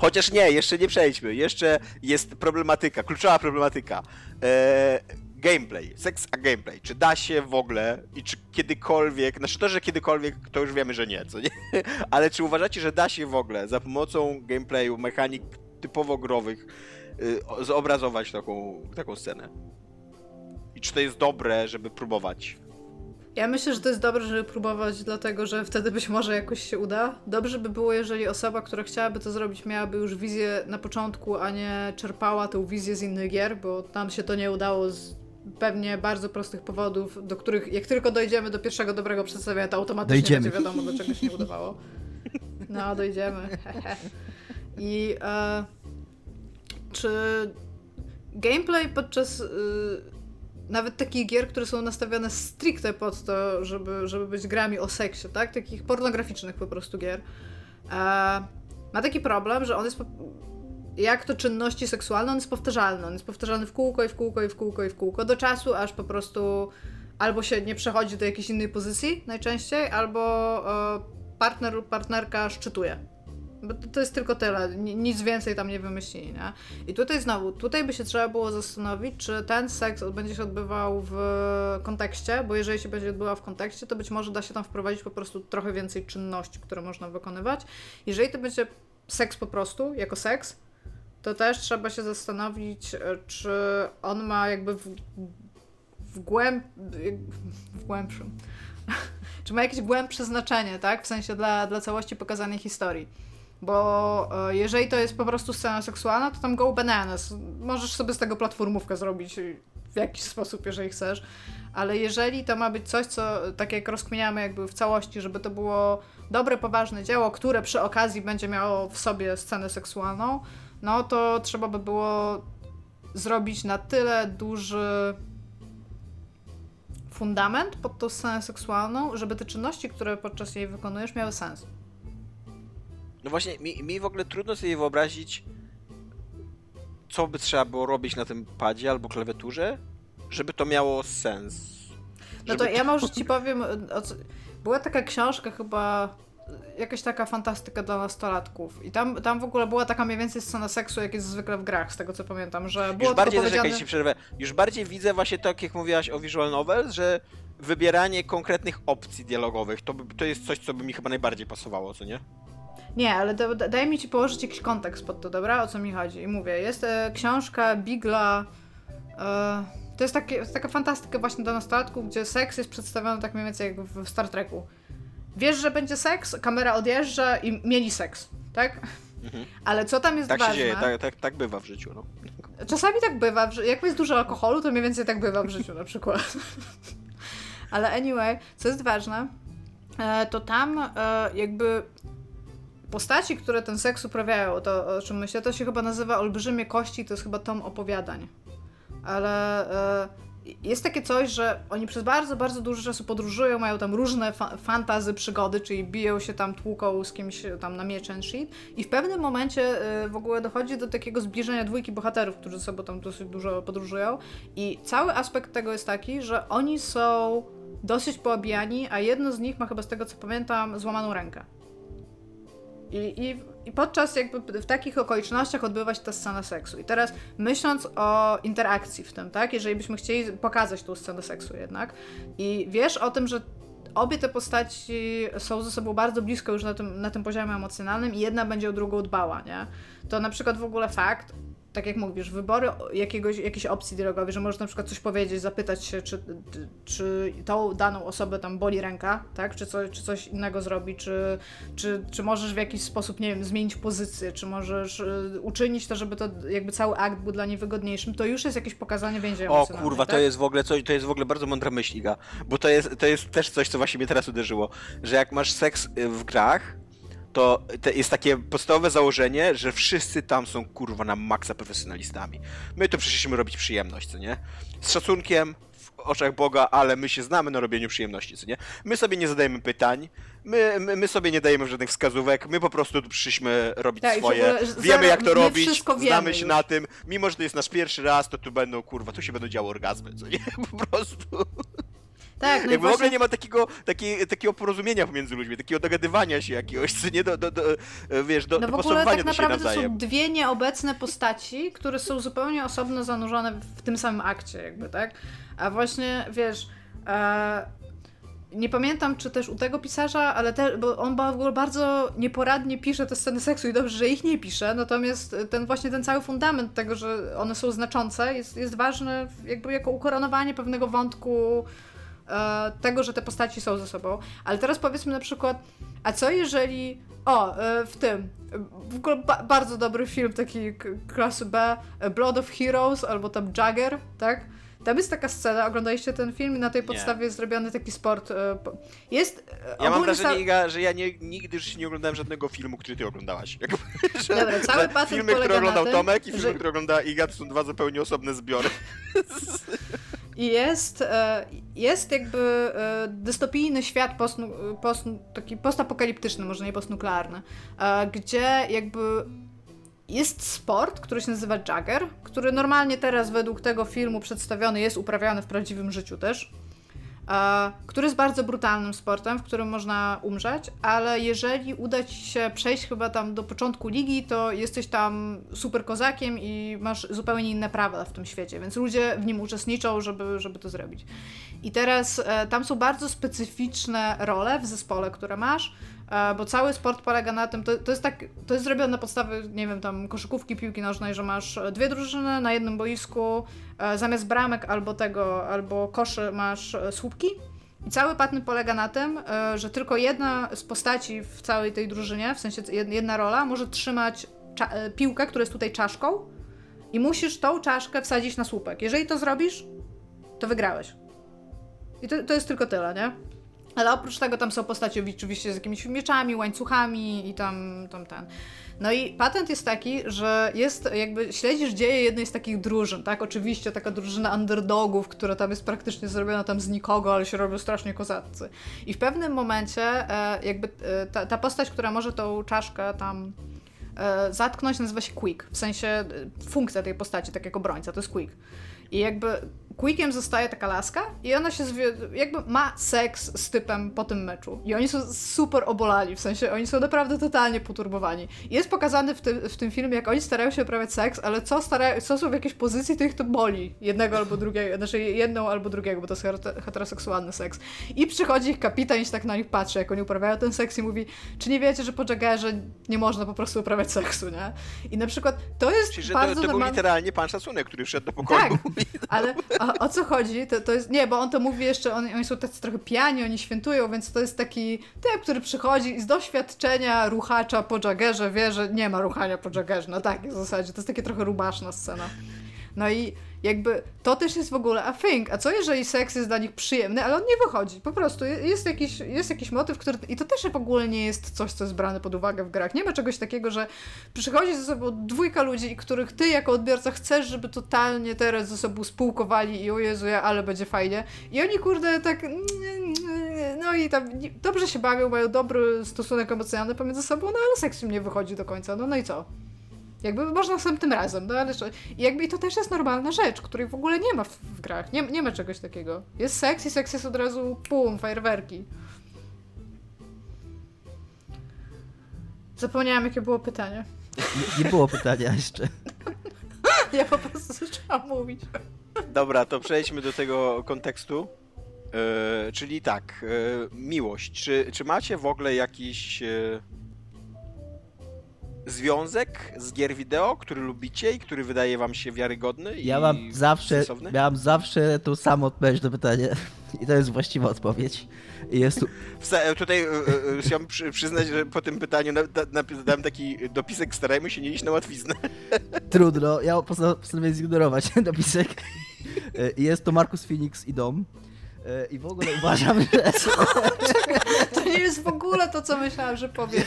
Chociaż nie, jeszcze nie przejdźmy. Jeszcze jest problematyka, kluczowa problematyka. Eee, gameplay, seks a gameplay. Czy da się w ogóle i czy kiedykolwiek, znaczy to, że kiedykolwiek, to już wiemy, że nie, co nie? (laughs) Ale czy uważacie, że da się w ogóle za pomocą gameplayu, mechanik typowo growych yy, zobrazować taką, taką scenę? I czy to jest dobre, żeby próbować? Ja myślę, że to jest dobre, żeby próbować, dlatego że wtedy być może jakoś się uda. Dobrze by było, jeżeli osoba, która chciałaby to zrobić, miałaby już wizję na początku, a nie czerpała tę wizję z innych gier, bo tam się to nie udało z pewnie bardzo prostych powodów, do których jak tylko dojdziemy do pierwszego dobrego przedstawienia, to automatycznie dojdziemy. będzie wiadomo, do czego się nie udawało. No, dojdziemy. (laughs) I e, czy gameplay podczas. Y, nawet takich gier, które są nastawione stricte pod to, żeby, żeby być grami o seksie, tak? Takich pornograficznych po prostu gier. E, ma taki problem, że on jest. Po, jak to czynności seksualne, on jest powtarzalny. On jest powtarzalny w kółko i w kółko i w kółko i w kółko do czasu, aż po prostu albo się nie przechodzi do jakiejś innej pozycji najczęściej, albo e, partner lub partnerka szczytuje bo to jest tylko tyle, nic więcej tam nie wymyślili, nie? I tutaj znowu, tutaj by się trzeba było zastanowić, czy ten seks będzie się odbywał w kontekście, bo jeżeli się będzie odbywał w kontekście, to być może da się tam wprowadzić po prostu trochę więcej czynności, które można wykonywać. Jeżeli to będzie seks po prostu, jako seks, to też trzeba się zastanowić, e, czy on ma jakby w, w, głęb, w głębszym. (laughs) czy ma jakieś głębsze znaczenie, tak? W sensie dla, dla całości pokazanej historii. Bo e, jeżeli to jest po prostu scena seksualna, to tam go bananas. Możesz sobie z tego platformówkę zrobić w jakiś sposób, jeżeli chcesz. Ale jeżeli to ma być coś, co tak jak rozkminiamy jakby w całości, żeby to było dobre, poważne dzieło, które przy okazji będzie miało w sobie scenę seksualną, no to trzeba by było zrobić na tyle duży fundament pod tą scenę seksualną, żeby te czynności, które podczas jej wykonujesz, miały sens. No właśnie, mi, mi w ogóle trudno sobie wyobrazić, co by trzeba było robić na tym padzie albo klawiaturze, żeby to miało sens. No to ja może ci powiem, była taka książka chyba jakaś taka fantastyka dla nastolatków. I tam, tam w ogóle była taka mniej więcej scena seksu, jak jest zwykle w grach, z tego co pamiętam, że było już bardziej, powiedziane... ci przerwę, już bardziej widzę właśnie tak, jak mówiłaś o visual novel, że wybieranie konkretnych opcji dialogowych, to, to jest coś, co by mi chyba najbardziej pasowało, co nie? Nie, ale da, daj mi ci położyć jakiś kontekst pod to, dobra? O co mi chodzi? I mówię, jest e, książka Bigla... E, to jest, takie, taka fantastyka właśnie dla nastolatków, gdzie seks jest przedstawiony tak mniej więcej jak w Star Treku wiesz, że będzie seks, kamera odjeżdża i mieli seks, tak? Mhm. Ale co tam jest tak ważne... Tak się dzieje, tak, tak, tak bywa w życiu, no. Czasami tak bywa, jak jest dużo alkoholu, to mniej więcej tak bywa w życiu na przykład. (laughs) Ale anyway, co jest ważne, e, to tam e, jakby postaci, które ten seks uprawiają, to o czym myślę, to się chyba nazywa Olbrzymie Kości, to jest chyba tom opowiadań. Ale e, jest takie coś, że oni przez bardzo, bardzo dużo czasu podróżują, mają tam różne fa fantazy, przygody, czyli biją się tam, tłuką z kimś tam na miecz and shit i w pewnym momencie y, w ogóle dochodzi do takiego zbliżenia dwójki bohaterów, którzy ze sobą tam dosyć dużo podróżują i cały aspekt tego jest taki, że oni są dosyć poobijani, a jedno z nich ma chyba z tego co pamiętam złamaną rękę. I, i, I podczas jakby w takich okolicznościach odbywa się ta scena seksu. I teraz myśląc o interakcji w tym, tak? Jeżeli byśmy chcieli pokazać tą scenę seksu jednak i wiesz o tym, że obie te postaci są ze sobą bardzo blisko już na tym, na tym poziomie emocjonalnym i jedna będzie o drugą dbała, nie? To na przykład w ogóle fakt, tak jak mówisz, wybory jakiegoś, jakiejś opcji dialogowej, że możesz na przykład coś powiedzieć, zapytać się, czy, czy tą daną osobę tam boli ręka, tak? Czy, co, czy coś innego zrobi, czy, czy, czy możesz w jakiś sposób, nie wiem, zmienić pozycję, czy możesz y, uczynić to, żeby to jakby cały akt był dla niej wygodniejszym, to już jest jakieś pokazanie więzi O kurwa, tak? to jest w ogóle coś, to jest w ogóle bardzo mądra myśl, Iga, bo to jest, to jest też coś, co właśnie mnie teraz uderzyło, że jak masz seks y, w grach, to jest takie podstawowe założenie, że wszyscy tam są kurwa na maksa profesjonalistami. My to przyszliśmy robić przyjemność, co nie? Z szacunkiem, w oczach Boga, ale my się znamy na robieniu przyjemności, co nie? My sobie nie zadajemy pytań, my, my, my sobie nie dajemy żadnych wskazówek, my po prostu tu przyszliśmy robić tak, swoje, wiemy jak to robić, znamy się już. na tym, mimo że to jest nasz pierwszy raz, to tu będą, kurwa, tu się będą działy orgazmy, co nie? (laughs) Po prostu... Tak, no Jakby właśnie... w ogóle nie ma takiego, takiej, takiego porozumienia pomiędzy ludźmi, takiego dogadywania się jakiegoś, co nie do, do, do wiesz, do, no w ogóle tak naprawdę to są dwie nieobecne postaci, które są zupełnie osobno zanurzone w tym samym akcie, jakby, tak? A właśnie, wiesz, e, nie pamiętam, czy też u tego pisarza, ale te, bo on w ogóle bardzo nieporadnie pisze te sceny seksu i dobrze, że ich nie pisze, natomiast ten właśnie ten cały fundament tego, że one są znaczące jest, jest ważny jakby jako ukoronowanie pewnego wątku e, tego, że te postaci są ze sobą. Ale teraz powiedzmy na przykład, a co jeżeli. O, e, w tym. W ogóle ba bardzo dobry film, taki klasy B, e, Blood of Heroes albo tam Jagger, tak? Tam jest taka scena, oglądaliście ten film i na tej podstawie jest zrobiony taki sport. Jest. Ja mam wrażenie, Iga, że ja nie, nigdy już nie oglądałem żadnego filmu, który ty oglądałaś. (laughs) Że, Dobra, cały że filmy, które oglądał tym, Tomek i filmy, że... które ogląda Iga, to są dwa zupełnie osobne zbiory. (laughs) I jest, e, jest jakby e, dystopijny świat post, post, taki postapokaliptyczny, może nie postnuklearny, e, gdzie jakby jest sport, który się nazywa Jagger, który normalnie teraz według tego filmu przedstawiony jest uprawiany w prawdziwym życiu też który jest bardzo brutalnym sportem, w którym można umrzeć, ale jeżeli uda ci się przejść chyba tam do początku ligi, to jesteś tam super kozakiem i masz zupełnie inne prawa w tym świecie, więc ludzie w nim uczestniczą, żeby, żeby to zrobić. I teraz e, tam są bardzo specyficzne role w zespole, które masz. E, bo cały sport polega na tym, to, to jest tak, to jest zrobione na podstawie, nie wiem, tam koszykówki, piłki nożnej, że masz dwie drużyny na jednym boisku, e, zamiast bramek albo tego, albo koszy masz e, słupki. I cały patent polega na tym, że tylko jedna z postaci w całej tej drużynie, w sensie jedna rola, może trzymać piłkę, która jest tutaj czaszką i musisz tą czaszkę wsadzić na słupek. Jeżeli to zrobisz, to wygrałeś. I to, to jest tylko tyle, nie? Ale oprócz tego tam są postacie oczywiście z jakimiś mieczami, łańcuchami i tam, tam ten. No i patent jest taki, że jest jakby śledzisz dzieje jednej z takich drużyn, tak? Oczywiście taka drużyna underdogów, która tam jest praktycznie zrobiona tam z nikogo, ale się robią strasznie kozaccy. I w pewnym momencie e, jakby e, ta, ta postać, która może tą czaszkę tam e, zatknąć, nazywa się Quick. W sensie funkcja tej postaci, tak jak obrońca, to jest Quick. I jakby Quickiem zostaje taka laska i ona się jakby ma seks z typem po tym meczu. I oni są super obolali, w sensie oni są naprawdę totalnie poturbowani. jest pokazany w, ty, w tym filmie, jak oni starają się uprawiać seks, ale co, starają, co są w jakiejś pozycji, to ich to boli. Jednego albo drugiego, znaczy jedną albo drugiego, bo to jest heteroseksualny seks. I przychodzi ich kapitan i się tak na nich patrzy, jak oni uprawiają ten seks i mówi, czy nie wiecie, że po Jaggerze nie można po prostu uprawiać seksu, nie? I na przykład to jest Czyli, że bardzo to, to był literalnie pan szacunek, który wszedł do pokoju. Tak, (laughs) (laughs) ale o, o, co chodzi? To, to jest, nie, bo on to mówi jeszcze, on, oni są tacy trochę pijani, oni świętują, więc to jest taki typ, który przychodzi i z doświadczenia ruchacza po Jaggerze wie, że nie ma ruchania po Jaggerze, na takiej zasadzie. To jest takie trochę rubaszna scena. No i jakby to też jest w ogóle a thing. A co jeżeli seks jest dla nich przyjemny, ale on nie wychodzi. Po prostu jest jakiś, jest jakiś motyw, który. I to też w ogóle nie jest coś, co jest brane pod uwagę w grach. Nie ma czegoś takiego, że przychodzi ze sobą dwójka ludzi, których ty jako odbiorca chcesz, żeby totalnie teraz ze sobą spółkowali i o Jezu, ja, ale będzie fajnie. I oni kurde tak. No i tam dobrze się bawią, mają dobry stosunek emocjonalny pomiędzy sobą, no ale seks im nie wychodzi do końca. No, no i co? Jakby można tym razem, no ale I jakby to też jest normalna rzecz, której w ogóle nie ma w, w, grach. Nie, nie ma czegoś takiego. Jest seks i seks jest od razu pum, fajerwerki. Zapomniałam, jakie było pytanie. Nie, nie było pytania jeszcze. (laughs) ja po prostu zaczęłam mówić. Dobra, to przejdźmy do tego kontekstu. Yy, czyli tak, yy, miłość. Czy, czy macie w ogóle jakiś yy, związek z gier wideo, który lubicie i który wydaje wam się wiarygodny ja mam zawsze, Miałam zawsze tą samą odpowiedź na pytanie i to jest właściwa odpowiedź. Jest tu... Tutaj y, chciałem przyznać, że po tym pytaniu dałem taki dopisek, starajmy się nie iść na łatwiznę. (laughs) Trudno, ja postanowiłem zignorować ten dopisek. Jest to Markus Phoenix i Dom. E, I w ogóle uważam, że... (laughs) Co? To nie jest w ogóle to, co myślałam, że powiesz.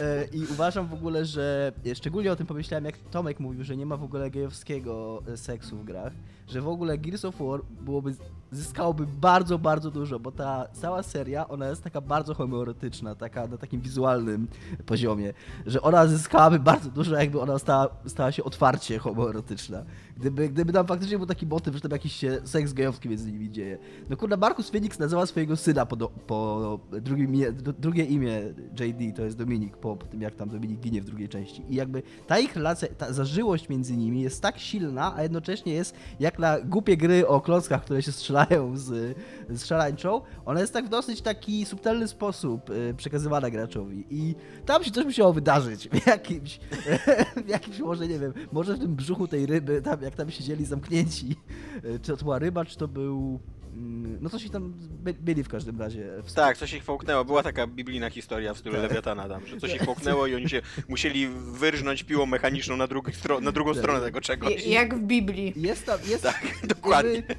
E, I uważam w ogóle, że szczególnie o tym pomyślałem, jak Tomek mówił, że nie ma w ogóle gejowskiego e, seksu w grach, że w ogóle Gears of War byłoby, zyskałoby bardzo, bardzo dużo, bo ta cała seria, ona jest taka bardzo homoerotyczna, taka na takim wizualnym poziomie, że ona zyskałaby bardzo dużo, jakby ona stała, stała się otwarcie homoerotyczna. Gdyby, gdyby tam faktycznie był taki motyw, że tam jakiś seks gejowski między nimi dzieje. No kurde, Markus Phoenix nazywa swojego syna po, do, po drugim, drugie imię JD, to jest Dominik, po, po, tym jak tam Dominik ginie w drugiej części. I jakby ta ich relacja, ta zażyłość między nimi jest tak silna, a jednocześnie jest jak na głupie gry o klockach, które się strzelają z, z szarańczą, ona jest tak w dosyć taki subtelny sposób y, przekazywana graczowi. I tam się coś musiało wydarzyć w jakimś, (laughs) w jakimś może, nie wiem, może w tym brzuchu tej ryby, tam jak tam siedzieli zamknięci, y, czy to była ryba, czy to był no coś ich tam byli w każdym razie. W... Tak, coś ich połknęło. Była taka biblijna historia w stylu tak. Lewiatana tam, że coś ich (laughs) połknęło i oni się musieli wyrżnąć piłą mechaniczną na, drugi stro na drugą tak. stronę tego czegoś. Jak w Biblii. Jest tam, jest... Tak, dokładnie. (laughs)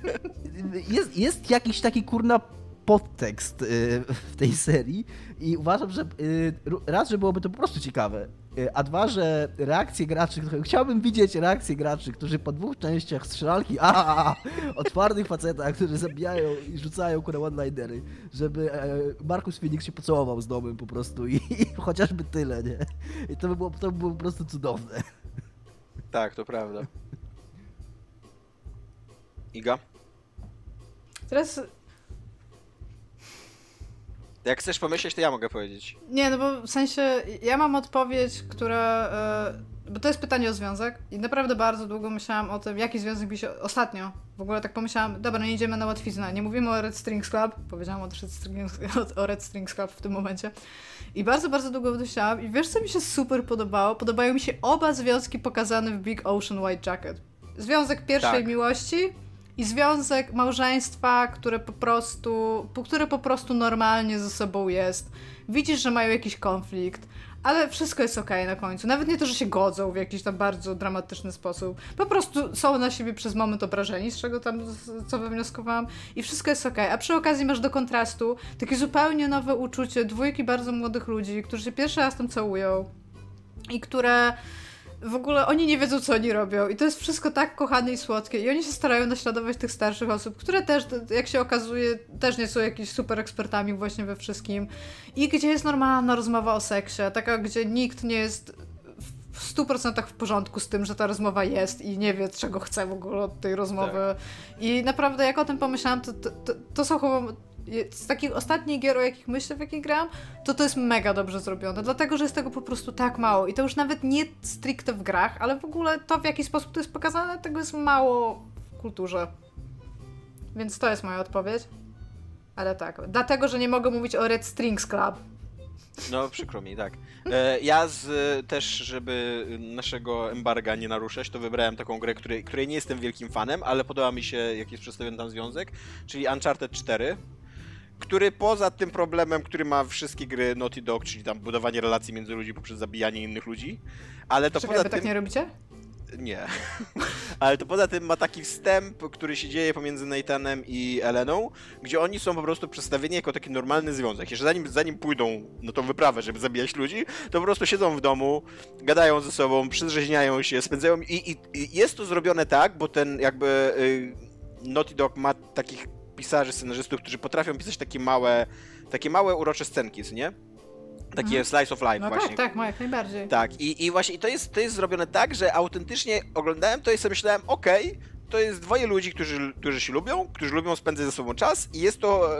Jest, jest jakiś taki kurna podtekst y, w tej serii i uważam, że y, raz, że byłoby to po prostu ciekawe, y, a dwa, że reakcje graczy, chciałbym widzieć reakcje graczy, którzy po dwóch częściach strzelalki a, a, a o twardych facetach, którzy zabijają i rzucają kurę one-linery, żeby e, Markus Phoenix się pocałował z domem po prostu i, i chociażby tyle, nie? I to by było, to by było po prostu cudowne. Tak, to prawda. Iga? Teraz jak chcesz pomyśleć, to ja mogę powiedzieć. Nie, no bo w sensie ja mam odpowiedź, która. bo to jest pytanie o związek i naprawdę bardzo długo myślałam o tym, jaki związek mi się ostatnio. W ogóle tak pomyślałam, dobra, nie idziemy na łatwiznę, nie mówimy o Red Strings Club, powiedziałam o Red Strings, (laughs) o Red Strings Club w tym momencie. I bardzo, bardzo długo myślałam i wiesz, co mi się super podobało? Podobają mi się oba związki pokazane w Big Ocean White Jacket. Związek pierwszej tak. miłości i związek małżeństwa, które po prostu, które po prostu normalnie ze sobą jest. Widzisz, że mają jakiś konflikt, ale wszystko jest okej okay na końcu. Nawet nie to, że się godzą w jakiś tam bardzo dramatyczny sposób. Po prostu są na siebie przez moment obrażeni, z czego tam, co wywnioskowałam i wszystko jest okej. Okay. A przy okazji masz do kontrastu takie zupełnie nowe uczucie dwójki bardzo młodych ludzi, którzy się pierwszy raz tam całują i które w ogóle oni nie wiedzą, co oni robią. I to jest wszystko tak kochane i słodkie. I oni się starają naśladować tych starszych osób, które też, jak się okazuje, też nie są jakimiś super ekspertami właśnie we wszystkim. I gdzie jest normalna rozmowa o seksie, taka, gdzie nikt nie jest w 100% w porządku z tym, że ta rozmowa jest i nie wie, czego chce w ogóle od tej rozmowy. Tak. I naprawdę, jak o tym pomyślałam, to, to, to, to są chyba z takich ostatnich gier, o jakich myślę, w jakich gram, to to jest mega dobrze zrobione, dlatego, że jest tego po prostu tak mało i to już nawet nie stricte w grach, ale w ogóle to, w jaki sposób to jest pokazane, tego jest mało w kulturze. Więc to jest moja odpowiedź. Ale tak, dlatego, że nie mogę mówić o Red Strings Club. No, przykro mi, tak. E, ja z, też, żeby naszego embarga nie naruszać, to wybrałem taką grę, której, której nie jestem wielkim fanem, ale podoba mi się, jak jest przedstawiony tam związek, czyli Uncharted 4 który poza tym problemem, który ma wszystkie gry Naughty Dog, czyli tam budowanie relacji między ludźmi poprzez zabijanie innych ludzi, ale to Czekaj, poza wy tym... tak nie robicie? Nie. (laughs) Ale to poza tym ma taki wstęp, który się dzieje pomiędzy Nathanem i Eleną, gdzie oni są po prostu przedstawieni jako taki normalny związek. Jeszcze zanim, zanim pójdą na tą wyprawę, żeby zabijać ludzi, to po prostu siedzą w domu, gadają ze sobą, przyzrzeźniają się, spędzają... I, i, i jest to zrobione tak, bo ten jakby... Y, Naughty Dog ma takich pisarzy, scenarzystów, którzy potrafią pisać takie małe, takie małe urocze scenki, nie? Takie mhm. slice of life no właśnie. tak, tak, jak najbardziej. Tak, i, i właśnie i to, jest, to jest zrobione tak, że autentycznie oglądałem to i sobie myślałem, okej, okay, to jest dwoje ludzi, którzy, którzy się lubią, którzy lubią spędzać ze sobą czas i jest to e,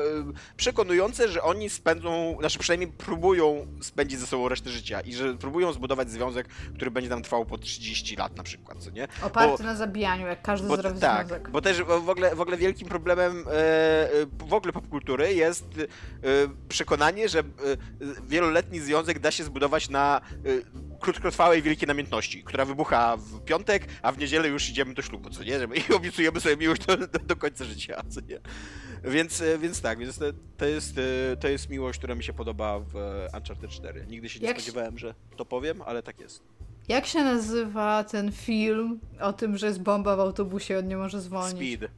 przekonujące, że oni spędzą, znaczy przynajmniej próbują spędzić ze sobą resztę życia i że próbują zbudować związek, który będzie tam trwał po 30 lat na przykład, co nie? Oparty bo, na zabijaniu, jak każdy bo, zdrowy tak, związek. bo też w ogóle, w ogóle wielkim problemem e, e w ogóle popkultury jest przekonanie, że wieloletni związek da się zbudować na krótkotrwałej wielkiej namiętności, która wybucha w piątek, a w niedzielę już idziemy do ślubu, co nie? I obiecujemy sobie miłość do, do, do końca życia, co nie? Więc, e, więc tak, więc to, to, jest, e, to jest miłość, która mi się podoba w Uncharted 4. Nigdy się nie Jak spodziewałem, że to powiem, ale tak jest. Jak się nazywa ten film o tym, że jest bomba w autobusie i on nie może zwolnić? Speed.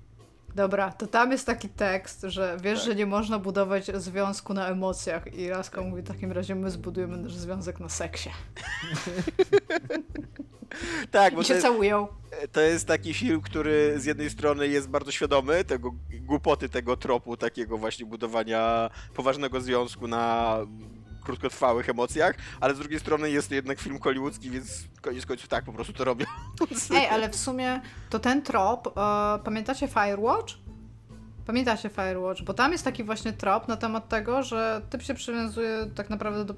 Dobra, to tam jest taki tekst, że wiesz, tak. że nie można budować związku na emocjach i Laska mówi w takim razie my zbudujemy nasz związek na seksie. (laughs) tak, bo I się całują. To jest taki film, który z jednej strony jest bardzo świadomy tego głupoty tego tropu, takiego właśnie budowania poważnego związku na krótkotrwałych emocjach, ale z drugiej strony jest to jednak film hollywoodzki, więc koniec końców tak po prostu to robią. (laughs) Ej, ale w sumie to ten trop, e, pamiętacie Firewatch? Pamiętacie Firewatch? Bo tam jest taki właśnie trop na temat tego, że typ się przywiązuje tak naprawdę do,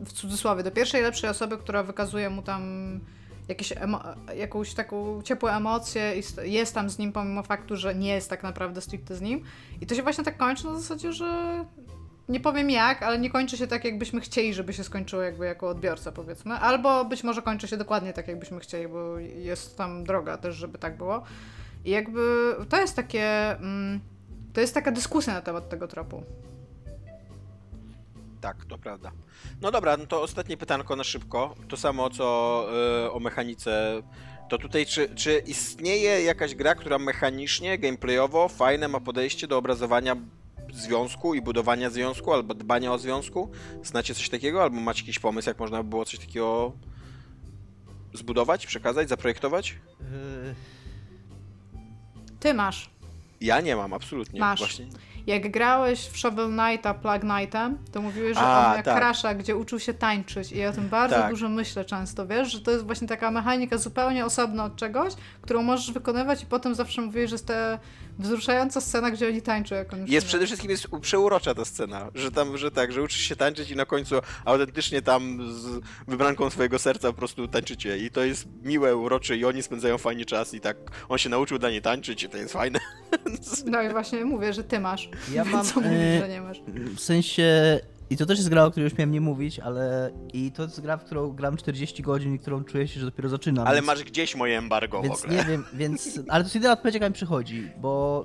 w cudzysłowie, do pierwszej lepszej osoby, która wykazuje mu tam jakieś jakąś taką ciepłą emocję i jest tam z nim pomimo faktu, że nie jest tak naprawdę stricte z nim. I to się właśnie tak kończy na zasadzie, że nie powiem jak, ale nie kończy się tak, jakbyśmy chcieli, żeby się skończyło jakby jako odbiorca, powiedzmy. Albo być może kończy się dokładnie tak, jakbyśmy chcieli, bo jest tam droga też, żeby tak było. I jakby to jest takie... Mm, to jest taka dyskusja na temat tego tropu. Tak, to prawda. No dobra, no to ostatnie pytanko na szybko. To samo co yy, o mechanice. To tutaj, czy, czy istnieje jakaś gra, która mechanicznie, gameplayowo, fajne ma podejście do obrazowania związku i budowania związku, albo dbania o związku? Znacie coś takiego? Albo macie jakiś pomysł, jak można by było coś takiego zbudować, przekazać, zaprojektować? Ty masz. Ja nie mam, absolutnie. Masz. Właśnie. Jak grałeś w Shovel Knighta Plug Knightem, to mówiłeś, że A, on jak tak. Crasha, gdzie uczył się tańczyć i ja o tym bardzo tak. dużo myślę często, wiesz, że to jest właśnie taka mechanika zupełnie osobna od czegoś, którą możesz wykonywać i potem zawsze mówisz, że te wzruszająca scena, gdzie oni tańczą, jak on Jest przede wszystkim jest przeurocza ta scena, że tam, że tak, że uczysz się tańczyć i na końcu autentycznie tam z wybranką swojego serca po prostu tańczycie i to jest miłe, urocze i oni spędzają fajnie czas i tak on się nauczył dla niej tańczyć i to jest fajne. No i właśnie mówię, że ty masz. Ja (laughs) mam, Co mówisz, e, że nie masz? W sensie, i to też jest gra, o której już miałem nie mówić, ale i to jest gra, w którą gram 40 godzin i którą czuję się, że dopiero zaczynam. Ale więc, masz gdzieś moje embargo w Więc ogóle. nie wiem, więc, ale to jest jedyna odpowiedź, jaka mi przychodzi, bo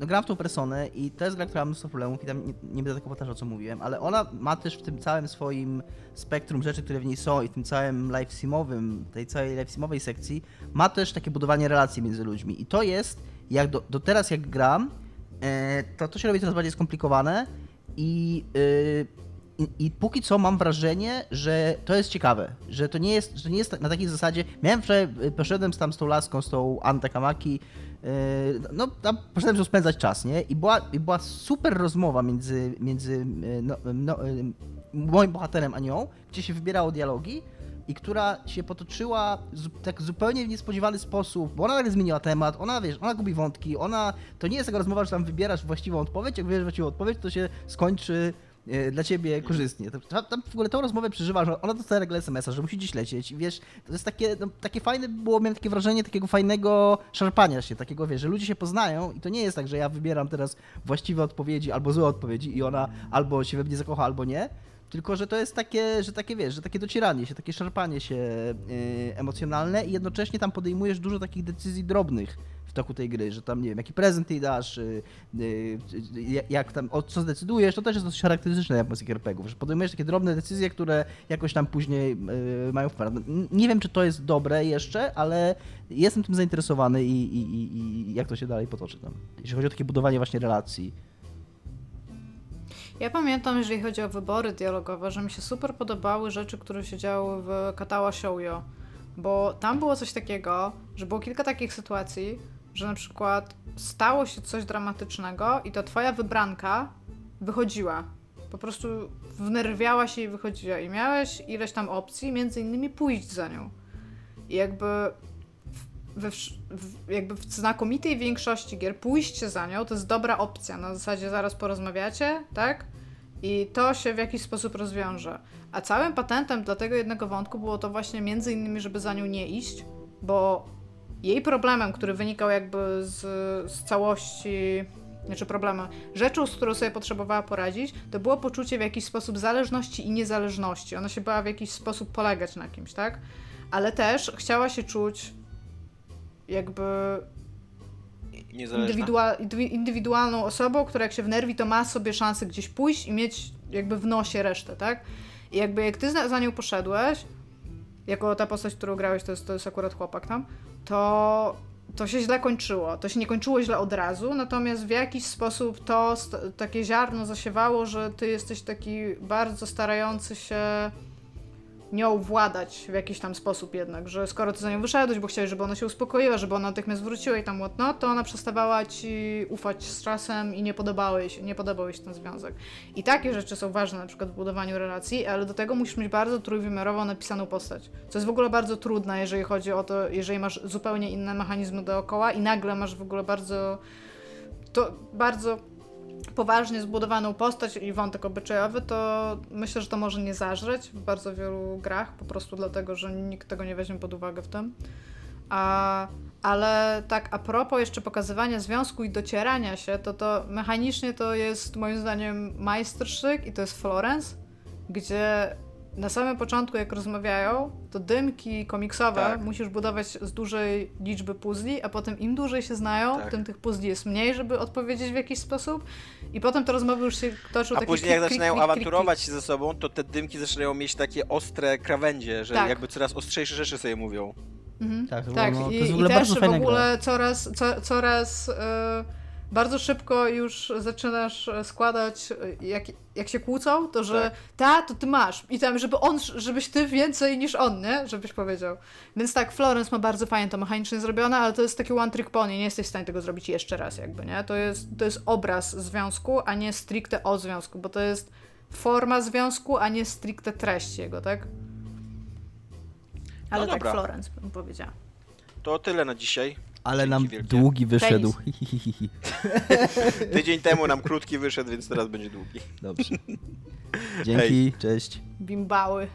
no, gram w tą personę i to jest gra, która ma mnóstwo problemów i tam nie, nie będę tego powtarzał, co mówiłem, ale ona ma też w tym całym swoim spektrum rzeczy, które w niej są i w tym całym live simowym, tej całej live simowej sekcji, ma też takie budowanie relacji między ludźmi i to jest, jak do, do teraz jak gram, e, to to się robi coraz bardziej skomplikowane i, y, i, i póki co mam wrażenie, że to jest ciekawe, że to nie jest, że nie jest na takiej zasadzie. Miałem wczoraj, y, poszedłem tam z tą laską, z tą Ante Kamaki, y, no tam poszedłem sobie spędzać czas, nie? I była, i była super rozmowa między, między no, no, moim bohaterem a nią, gdzie się wybierało dialogi i która się potoczyła tak zupełnie w niespodziewany sposób, bo ona nagle zmieniła temat, ona wiesz, ona gubi wątki, ona, to nie jest taka rozmowa, że tam wybierasz właściwą odpowiedź, jak wybierzesz właściwą odpowiedź, to się skończy e, dla ciebie korzystnie. Tam, w ogóle tą rozmowę przeżywa, że ona dostaje nagle SMS-a, że musi gdzieś lecieć i wiesz, to jest takie, no, takie fajne było, miałem takie wrażenie takiego fajnego szarpania się, takiego wiesz, że ludzie się poznają i to nie jest tak, że ja wybieram teraz właściwe odpowiedzi albo złe odpowiedzi i ona albo się we mnie zakocha, albo nie, tylko, że to jest takie, że takie wiesz, że takie docieranie się, takie szarpanie się yy, emocjonalne i jednocześnie tam podejmujesz dużo takich decyzji drobnych w toku tej gry, że tam nie wiem, jaki prezent jej dasz, yy, yy, jak tam, o co zdecydujesz, to też jest dosyć charakterystyczne dla japońskich RPGów, że podejmujesz takie drobne decyzje, które jakoś tam później yy, mają wpływ. No, Nie wiem, czy to jest dobre jeszcze, ale jestem tym zainteresowany i, i, i, i jak to się dalej potoczy tam, jeśli chodzi o takie budowanie właśnie relacji. Ja pamiętam, jeżeli chodzi o wybory dialogowe, że mi się super podobały rzeczy, które się działy w Katawa Shoujo. Bo tam było coś takiego, że było kilka takich sytuacji, że na przykład stało się coś dramatycznego i to twoja wybranka wychodziła. Po prostu wnerwiała się i wychodziła. I miałeś ileś tam opcji, między innymi pójść za nią. I jakby we, w, jakby w znakomitej większości gier pójście za nią to jest dobra opcja. Na zasadzie zaraz porozmawiacie, tak? I to się w jakiś sposób rozwiąże. A całym patentem dla tego jednego wątku było to właśnie między innymi, żeby za nią nie iść, bo jej problemem, który wynikał jakby z, z całości, znaczy problemem, rzeczą, z którą sobie potrzebowała poradzić, to było poczucie w jakiś sposób zależności i niezależności. Ona się bała w jakiś sposób polegać na kimś, tak? Ale też chciała się czuć jakby indywidua- indywidualną osobą, która jak się wnerwi, to ma sobie szansę gdzieś pójść i mieć jakby w nosie resztę, tak? I jakby jak ty za, nią poszedłeś, jako ta postać, którą grałeś, to jest, to jest akurat chłopak tam, to, to się źle kończyło. To się nie kończyło źle od razu, natomiast w jakiś sposób to takie ziarno zasiewało, że ty jesteś taki bardzo starający się nią władać w jakiś tam sposób jednak, że skoro ty za nią wyszedłeś, bo chciałeś, żeby ona się uspokoiła, żeby ona natychmiast wróciła i tam whatnot, to ona przestawała ci ufać z czasem i nie podobał jej się, nie podobał jej się ten związek. I takie rzeczy są ważne na przykład w budowaniu relacji, ale do tego musisz mieć bardzo trójwymiarowo napisaną postać, co jest w ogóle bardzo trudne, jeżeli chodzi o to, jeżeli masz zupełnie inne mechanizmy dookoła i nagle masz w ogóle bardzo to bardzo poważnie zbudowaną postać i wątek obyczajowy, to myślę, że to może nie zażreć w bardzo wielu grach, po prostu dlatego, że nikt tego nie weźmie pod uwagę w tym. A, ale tak a propos jeszcze pokazywania związku i docierania się, to to mechanicznie to jest moim zdaniem majsterszyk i to jest Florence, gdzie na samym początku jak rozmawiają, to dymki komiksowe Tak. musisz budować z dużej liczby puzli, a potem im dłużej się znają, Tak. tym tych puzli jest mniej, żeby odpowiedzieć w jakiś sposób i potem te rozmowy już się toczą A takie później jak klik, klik, zaczynają klik, klik, awanturować się ze sobą, to te dymki zaczynają mieć takie ostre krawędzie, że Tak. jakby coraz ostrzejsze rzeczy sobie mówią. Mhm. Tak, to, Tak, no, to i, jest w i ogóle też w ogóle coraz, co, coraz e, bardzo szybko już zaczynasz e, składać, e, jak, jak się kłócą, to że Tak. ta, to ty masz. I tam, żeby on, żebyś ty więcej niż on, nie? Żebyś powiedział. Więc tak, Florence ma bardzo fajnie to mechanicznie zrobione, ale to jest taki one trick pony, nie jesteś w stanie tego zrobić jeszcze raz jakby, nie? To jest, to jest obraz związku, a nie stricte o związku, bo to jest forma związku, a nie stricte treść jego, tak? Ale tak dobra. Florence bym powiedziała. To tyle na dzisiaj. Ale Dzięki nam wielkie. długi wyszedł. (laughs) Tydzień temu nam krótki wyszedł, więc teraz będzie długi. Dobrze. Dzięki, cześć. Bimbały.